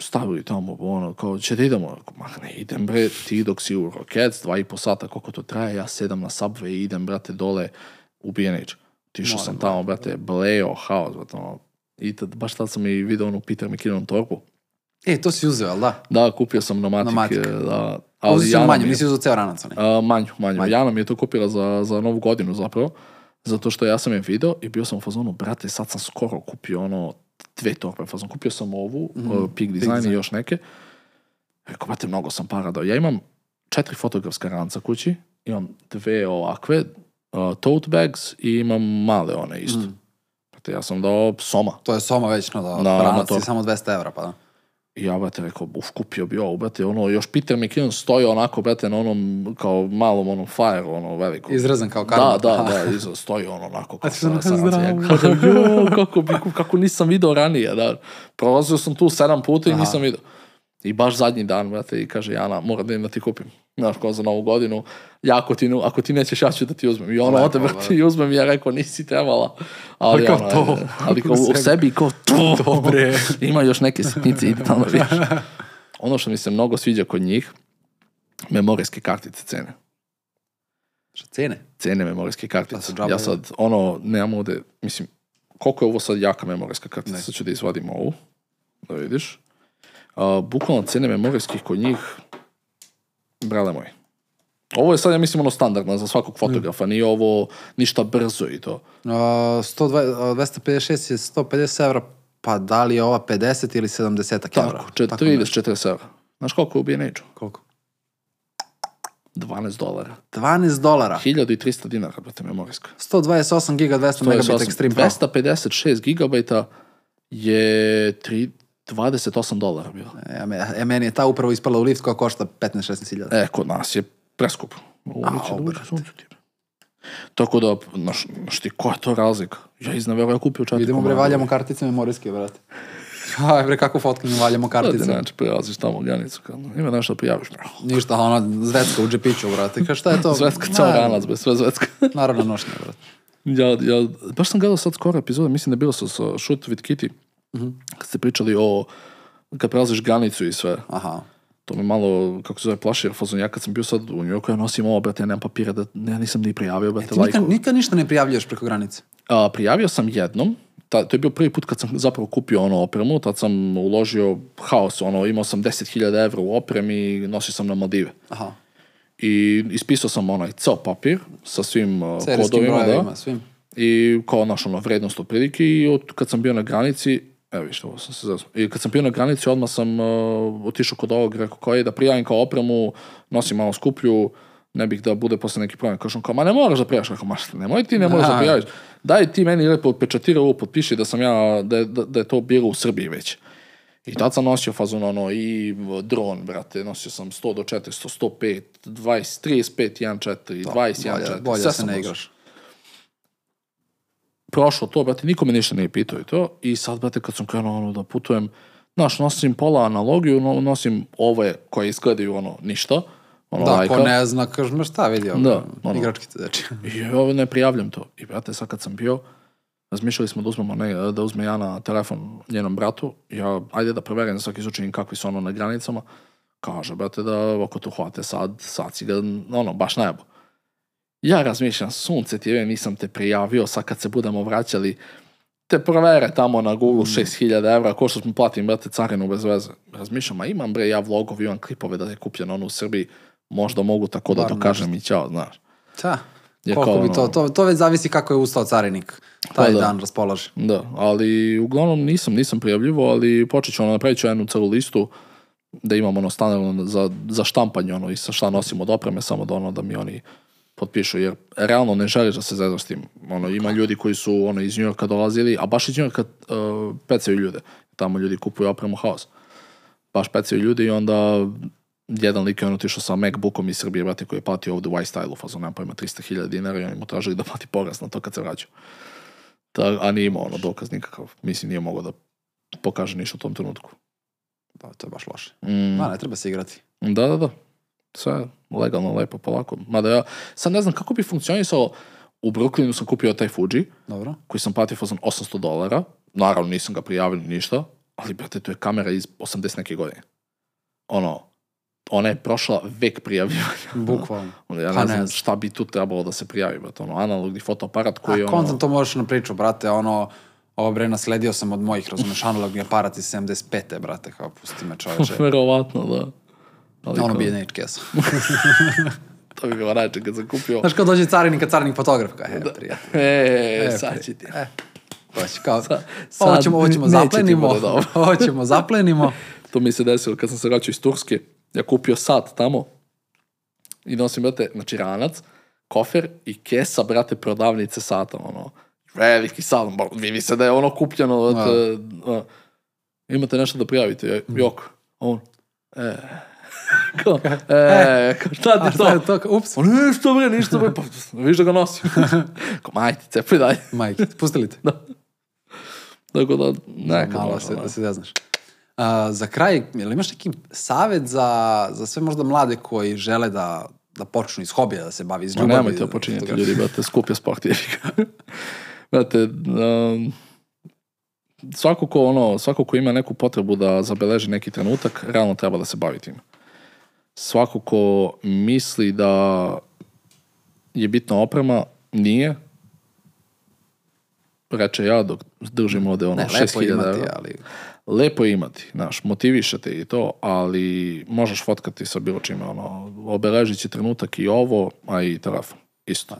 Speaker 2: stavili tamo, ono, kao, će da idemo? Ma ne idem, bre, ti dok si u Rockets, dva i po sata, koliko to traje, ja sedam na Subway i idem, brate, dole u B&H. Tišao sam tamo, brate, bleo, haos, brate, ono, i tad, baš tad sam i video onu Peter McKinnon torbu.
Speaker 1: E, to si uzeo, jel da?
Speaker 2: Da, kupio sam Nomatic,
Speaker 1: Nomatic.
Speaker 2: e, da.
Speaker 1: Ali si
Speaker 2: Jana
Speaker 1: manju, nisi uzeo ceo ranac, onaj.
Speaker 2: A, manju, manju.
Speaker 1: Manju.
Speaker 2: Jana mi je to kupila za, za novu godinu zapravo. Zato što ja sam je video i bio sam u fazonu, brate, sad sam skoro kupio ono dve torbe. Fazon, kupio sam ovu, mm Pig Design i još neke. Rekao, brate, mnogo sam para dao. Ja imam četiri fotografska ranca kući, imam dve ovakve, uh, tote bags i imam male one isto. Brate, ja sam dao soma.
Speaker 1: To je soma već, no da,
Speaker 2: Da,
Speaker 1: ranac samo 200 evra, pa da.
Speaker 2: I ja, brate, rekao, uf, kupio bi ovo, brate, ono, još Peter McKinnon stoji onako, brate, na onom, kao malom, onom fire, ono, veliko.
Speaker 1: Izrezan kao
Speaker 2: Da,
Speaker 1: karma.
Speaker 2: da, da, iza stoji on onako kao
Speaker 1: ti sam
Speaker 2: sa sa
Speaker 1: zdravo.
Speaker 2: Ja kažem, jo, kako, bi, kako nisam video ranije, da. Prolazio sam tu sedam puta i nisam video. I baš zadnji dan, brate, i kaže, Jana, moram da idem da ti kupim. Znaš, kao za novu godinu, ja ako ti, ako ti nećeš, ja ću da ti uzmem. I ono,
Speaker 1: Lepo,
Speaker 2: ode, brate, i uzmem i ja rekao, nisi trebala. Ali,
Speaker 1: kao
Speaker 2: ono,
Speaker 1: to.
Speaker 2: e, ali kao u sebi, kao to.
Speaker 1: Dobre.
Speaker 2: Ima još neke sitnice, ide tamo više. Ono što mi se mnogo sviđa kod njih, memorijske kartice cene
Speaker 1: Šta cene?
Speaker 2: cene memorijske
Speaker 1: Pa
Speaker 2: kartice. ja sad, ono, nemam ovde, mislim, koliko je ovo sad jaka memorijska kartica? Sad ću da izvadim ovu, da vidiš. Uh, bukvalno cene memorijskih kod njih, brale moji. Ovo je sad, ja mislim, ono standardno za svakog fotografa, nije ovo ništa brzo i to.
Speaker 1: Uh, 120, uh, 256 je 150 evra, pa da li je ova 50 ili 70 evra?
Speaker 2: Tako, čet- 30-40 evra. Znaš koliko je u B&H?
Speaker 1: Koliko?
Speaker 2: 12 dolara.
Speaker 1: 12 dolara.
Speaker 2: 1300 dinara, brate, memorijska.
Speaker 1: 128 giga, 200 megabita Extreme Pro.
Speaker 2: 256 gigabajta je 3, 28 dolara bilo.
Speaker 1: Ja, me, ja, meni je ta upravo ispala u lift koja košta 15-16 hiljada.
Speaker 2: E, kod nas je preskup. Ovo neće da uđe suncu ti. Tako da, znaš, znaš ti, koja je to razlika? Ja iznavero, ja kupio četiri
Speaker 1: Idemo bre, valjamo kartice memorijske, brate. Aj bre, kako fotkamo, valjamo kartice.
Speaker 2: znači, prelaziš tamo u granicu, kao, ima nešto da prijaviš.
Speaker 1: Ništa, ona zvecka u džepiću, brate. Ka šta je to?
Speaker 2: Zvetska,
Speaker 1: Ma,
Speaker 2: ceo ranac, bez sve zvetska.
Speaker 1: Naravno nošnja, brate.
Speaker 2: ja, ja, baš sam gledao sad skoro epizode, mislim da je bilo sa, sa Shoot with Kitty,
Speaker 1: Mhm.
Speaker 2: kad ste pričali o, kad prelaziš granicu i sve.
Speaker 1: Aha.
Speaker 2: To me malo, kako se zove, plaši, jer fazon, ja kad sam bio sad u Njujorku, ja nosim ovo, brate, ja nemam papira, da, ja nisam ni prijavio, brate,
Speaker 1: Ti nikad,
Speaker 2: lajkove.
Speaker 1: nikad ništa ne prijavljuješ preko granice.
Speaker 2: A, prijavio sam jednom, ta, to je bio prvi put kad sam zapravo kupio ono opremu, tad sam uložio haos, ono, imao sam 10.000 evra u opremi, nosio sam na Maldive.
Speaker 1: Aha.
Speaker 2: I ispisao sam onaj ceo papir sa svim uh, kodovima,
Speaker 1: brojevima,
Speaker 2: da,
Speaker 1: svim.
Speaker 2: i kao naš ono vrednost otprilike i od, kad sam bio na granici, evo viš, ovo sam se zazvao. I kad sam bio na granici, odmah sam uh, otišao kod ovog, rekao kao je da prijavim kao opremu, nosim malo skuplju, ne bih da bude posle neki problem. Kažem kao, ma ne moraš da prijaviš. Rekao, ma šta, nemoj ti, ne moraš da
Speaker 1: Da.
Speaker 2: prijaviš. Daj ti meni lepo pečatira ovo, potpiši da sam ja, da, je- da, da je to bilo u Srbiji već. I tad sam nosio fazon ono i dron, brate, nosio sam 100 do 400, 105, 20, 35, 1.4, 20, 1.4.
Speaker 1: Bolje, bolje
Speaker 2: sve
Speaker 1: da se ne igraš.
Speaker 2: Prošlo to, brate, niko me ništa nije pitao i to. I sad, brate, kad sam krenuo ono, da putujem, znaš, nosim pola analogiju, no, nosim ove koje izgledaju ono ništa, ono
Speaker 1: Da,
Speaker 2: lajka.
Speaker 1: ko ne zna, kažeš, ma šta vidi ovo?
Speaker 2: Da, ono.
Speaker 1: Igračkice, znači.
Speaker 2: I ovo ne prijavljam to. I, brate, sad kad sam bio, razmišljali smo da uzmemo, ne, da uzme Jana telefon njenom bratu, ja, ajde da proverim, da svaki izučim kakvi su ono na granicama, kaže, brate, da ako tu hvate sad, sad si ga, ono, baš najabo. Ja razmišljam, sunce ti je, nisam te prijavio, sad kad se budemo vraćali, te provere tamo na Google 6000 evra, ko što smo platim, brate, carinu bez veze. Razmišljam, a imam, bre, ja vlogov, imam klipove da je kupljeno ono u Srbiji, možda mogu tako da dokažem i ćao, znaš.
Speaker 1: Da.
Speaker 2: Je
Speaker 1: Koliko
Speaker 2: kao
Speaker 1: bi to, to, to već zavisi kako je ustao carinik. Taj
Speaker 2: Pa da.
Speaker 1: dan raspolaže.
Speaker 2: Da, ali uglavnom nisam, nisam prijavljivo, ali počet ću, ono, napravit ću jednu celu listu da imamo ono standardno za, za štampanje ono i sa šta nosim od opreme, samo da ono da mi oni potpišu, jer realno ne želiš da se zezaš s tim. Ono, ima ljudi koji su ono, iz Njujorka dolazili, a baš iz Njujorka uh, pecaju ljude. Tamo ljudi kupuju opremu haos. Baš pecaju ljudi i onda jedan lik je on otišao sa Macbookom iz Srbije, brate, koji je platio ovde u iStyle-u, fazon, nema pojma, 300.000 dinara i oni mu tražili da plati poraz na to kad se vraća. Ta, a nije imao ono dokaz nikakav. Mislim, nije mogao da pokaže ništa u tom trenutku.
Speaker 1: Da, to je baš loše.
Speaker 2: Mm.
Speaker 1: Ma, ne treba se igrati.
Speaker 2: Da, da, da. Sve legalno, lepo, polako. Mada ja sad ne znam kako bi funkcionisalo. U Brooklynu sam kupio taj Fuji,
Speaker 1: Dobro.
Speaker 2: koji sam platio fazon 800 dolara. Naravno, nisam ga prijavio ni ništa. Ali, brate, to je kamera iz 80 neke godine. Ono, ona je prošla vek prijavljivanja.
Speaker 1: Bukvalno.
Speaker 2: Ono, Ja
Speaker 1: Pa
Speaker 2: ne
Speaker 1: ne
Speaker 2: znam šta bi tu trebalo da se prijavi, brate. Ono, analogni fotoaparat koji je ono...
Speaker 1: kontent to možeš na priču, brate, ono, ovo bre, nasledio sam od mojih, razumeš, analogni aparat iz 75. brate, kao, pusti me čoveče.
Speaker 2: Verovatno, da. Ali
Speaker 1: ono
Speaker 2: kao,
Speaker 1: bi je kesa.
Speaker 2: To bi bilo najče kad sam kupio.
Speaker 1: Znaš, kao dođe carinik, a carinik fotograf, kao, he, prijatelj.
Speaker 2: E,
Speaker 1: E,
Speaker 2: sad
Speaker 1: pri-
Speaker 2: će ti.
Speaker 1: E, hoće, kao,
Speaker 2: Sad-
Speaker 1: ovo
Speaker 2: sad
Speaker 1: ćemo, ovo ćemo zaplenimo, ovo ćemo zaplenimo.
Speaker 2: To mi se desilo kad sam se vraćao iz Turske. Ja kupio sat tamo i nosim, brate, znači ranac, kofer i kesa, brate, prodavnice sata, ono, veliki sat, vidi se da je ono kupljeno, brate, a, imate nešto da prijavite, ja, jok, on, e, kao, e, kao, šta ti to?
Speaker 1: to? Kao, Ups,
Speaker 2: On, ništa bre, ništa bre, pa viš da ga nosim. Kao, majte, cepaj dalje.
Speaker 1: majke, pustili te.
Speaker 2: Tako da, neka,
Speaker 1: Malo se, da se znaš. A, za kraj, jel imaš neki savet za, za sve možda mlade koji žele da, da počnu iz hobija, da se bavi iz
Speaker 2: Ma
Speaker 1: ljubavi?
Speaker 2: nemojte
Speaker 1: da-
Speaker 2: počinjati
Speaker 1: fotografije?
Speaker 2: ljudi, brate, skup je sport jebi ga. Brate, um, svako ko, ono, svako ko ima neku potrebu da zabeleži neki trenutak, realno treba da se bavi tim. Svako ko misli da je bitna oprema, nije. Reče ja dok držim ovde ono
Speaker 1: Ne,
Speaker 2: 6000
Speaker 1: lepo imati,
Speaker 2: evra.
Speaker 1: ali...
Speaker 2: Lepo imati, znaš, motivišete i to, ali možeš fotkati sa bilo čime, ono, obeležit će trenutak i ovo, a i telefon, isto.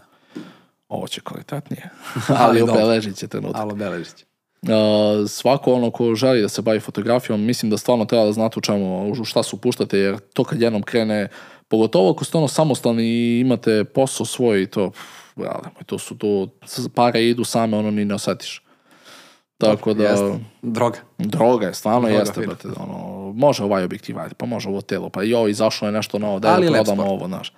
Speaker 2: Ovo će kvalitetnije, ali
Speaker 1: Ali
Speaker 2: obeležit će trenutak.
Speaker 1: Alo Beležić.
Speaker 2: Uh, svako ono ko želi da se bavi fotografijom, mislim da stvarno treba da znate u čemu, u šta se upuštate, jer to kad jednom krene, pogotovo ako ste ono samostalni i imate posao svoj i to, pff, brale, to su to, pare idu same, ono ni ne osetiš. Tako da...
Speaker 1: Jeste. Droga.
Speaker 2: Droga je, stvarno
Speaker 1: Droga,
Speaker 2: jeste, brate, ono, može ovaj objektiv, ajde, pa može ovo telo, pa joj, izašlo je nešto novo, da je
Speaker 1: lep
Speaker 2: prodamo ovo, znaš.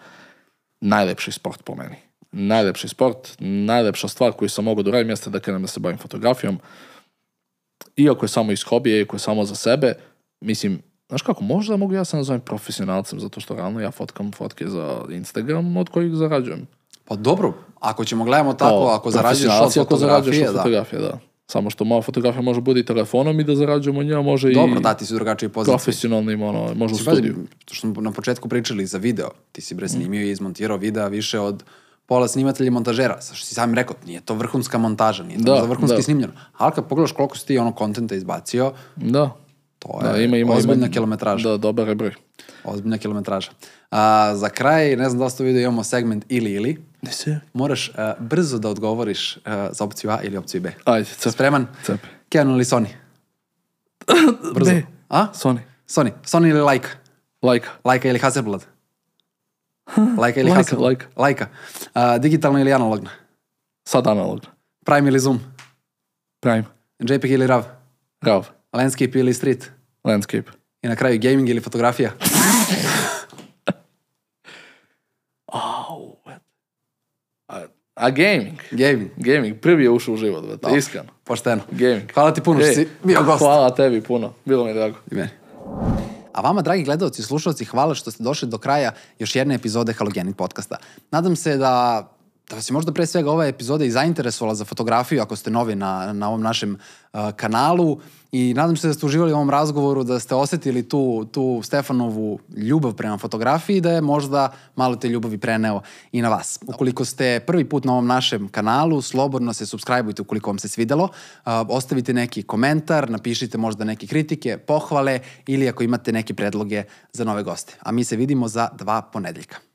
Speaker 2: Najlepši sport po meni. Najlepši sport, najlepša stvar koju sam mogao da uradim jeste da krenem da se bavim fotografijom. Iako je samo iz hobije, iako je samo za sebe, mislim, znaš kako, možda mogu ja se nazovem profesionalcem, zato što realno ja fotkam fotke za Instagram od kojih zarađujem.
Speaker 1: Pa dobro, ako ćemo gledamo tako,
Speaker 2: Kao
Speaker 1: ako zarađuješ od
Speaker 2: ako
Speaker 1: fotografije,
Speaker 2: od
Speaker 1: da.
Speaker 2: fotografije, da. Samo što moja fotografija može bude i telefonom i da zarađujemo njega, može i
Speaker 1: Dobro, da, ti si u drugačiji poziciji.
Speaker 2: profesionalnim, ono, može u
Speaker 1: pazi,
Speaker 2: studiju.
Speaker 1: što smo na početku pričali za video, ti si
Speaker 2: Mm.
Speaker 1: bre snimio i izmontirao videa više od pola snimatelja i montažera. Sa što si sam rekao, nije to vrhunska montaža, nije to
Speaker 2: Da,
Speaker 1: za vrhunski
Speaker 2: da.
Speaker 1: snimljeno. Ali kad pogledaš koliko si ti ono kontenta izbacio,
Speaker 2: Da.
Speaker 1: to
Speaker 2: Da,
Speaker 1: je
Speaker 2: ima, ima,
Speaker 1: ozbiljna
Speaker 2: ima,
Speaker 1: kilometraža.
Speaker 2: Da, dobar je broj.
Speaker 1: Ozbiljna kilometraža. A, za kraj, ne znam da li ste vidio, imamo segment ili ili.
Speaker 2: Ne se.
Speaker 1: Moraš a, brzo da odgovoriš a, za opciju A ili opciju B.
Speaker 2: Ajde, cep.
Speaker 1: Spreman?
Speaker 2: Cep.
Speaker 1: Canon ili Sony? Brzo.
Speaker 2: B.
Speaker 1: A?
Speaker 2: Sony.
Speaker 1: Sony. Sony ili Leica?
Speaker 2: Leica.
Speaker 1: Leica ili Hasselblad? Leica ili
Speaker 2: Leica,
Speaker 1: Hasselblad?
Speaker 2: Leica.
Speaker 1: Leica. A, digitalno ili analogno?
Speaker 2: Sad analogno.
Speaker 1: Prime ili zoom?
Speaker 2: Prime.
Speaker 1: JPEG ili RAW?
Speaker 2: RAW.
Speaker 1: Landscape ili street?
Speaker 2: Landscape.
Speaker 1: I na kraju gaming ili fotografija?
Speaker 2: Au, a, a gaming.
Speaker 1: Gaming.
Speaker 2: Gaming. Prvi je ušao u život, brate, iskreno.
Speaker 1: Pošteno.
Speaker 2: Gaming.
Speaker 1: Hvala ti puno što si bio gost.
Speaker 2: Hvala tebi puno. Bilo mi je drago.
Speaker 1: I meni. A vama, dragi gledalci i slušalci, hvala što ste došli do kraja još jedne epizode Halogenit podcasta. Nadam se da da vas je možda pre svega ova epizoda i zainteresovala za fotografiju ako ste novi na, na ovom našem uh, kanalu i nadam se da ste uživali u ovom razgovoru, da ste osetili tu, tu Stefanovu ljubav prema fotografiji da je možda malo te ljubavi preneo i na vas. Ukoliko ste prvi put na ovom našem kanalu, slobodno se subscribeujte ukoliko vam se svidelo, uh, ostavite neki komentar, napišite možda neke kritike, pohvale ili ako imate neke predloge za nove goste. A mi se vidimo za dva ponedeljka.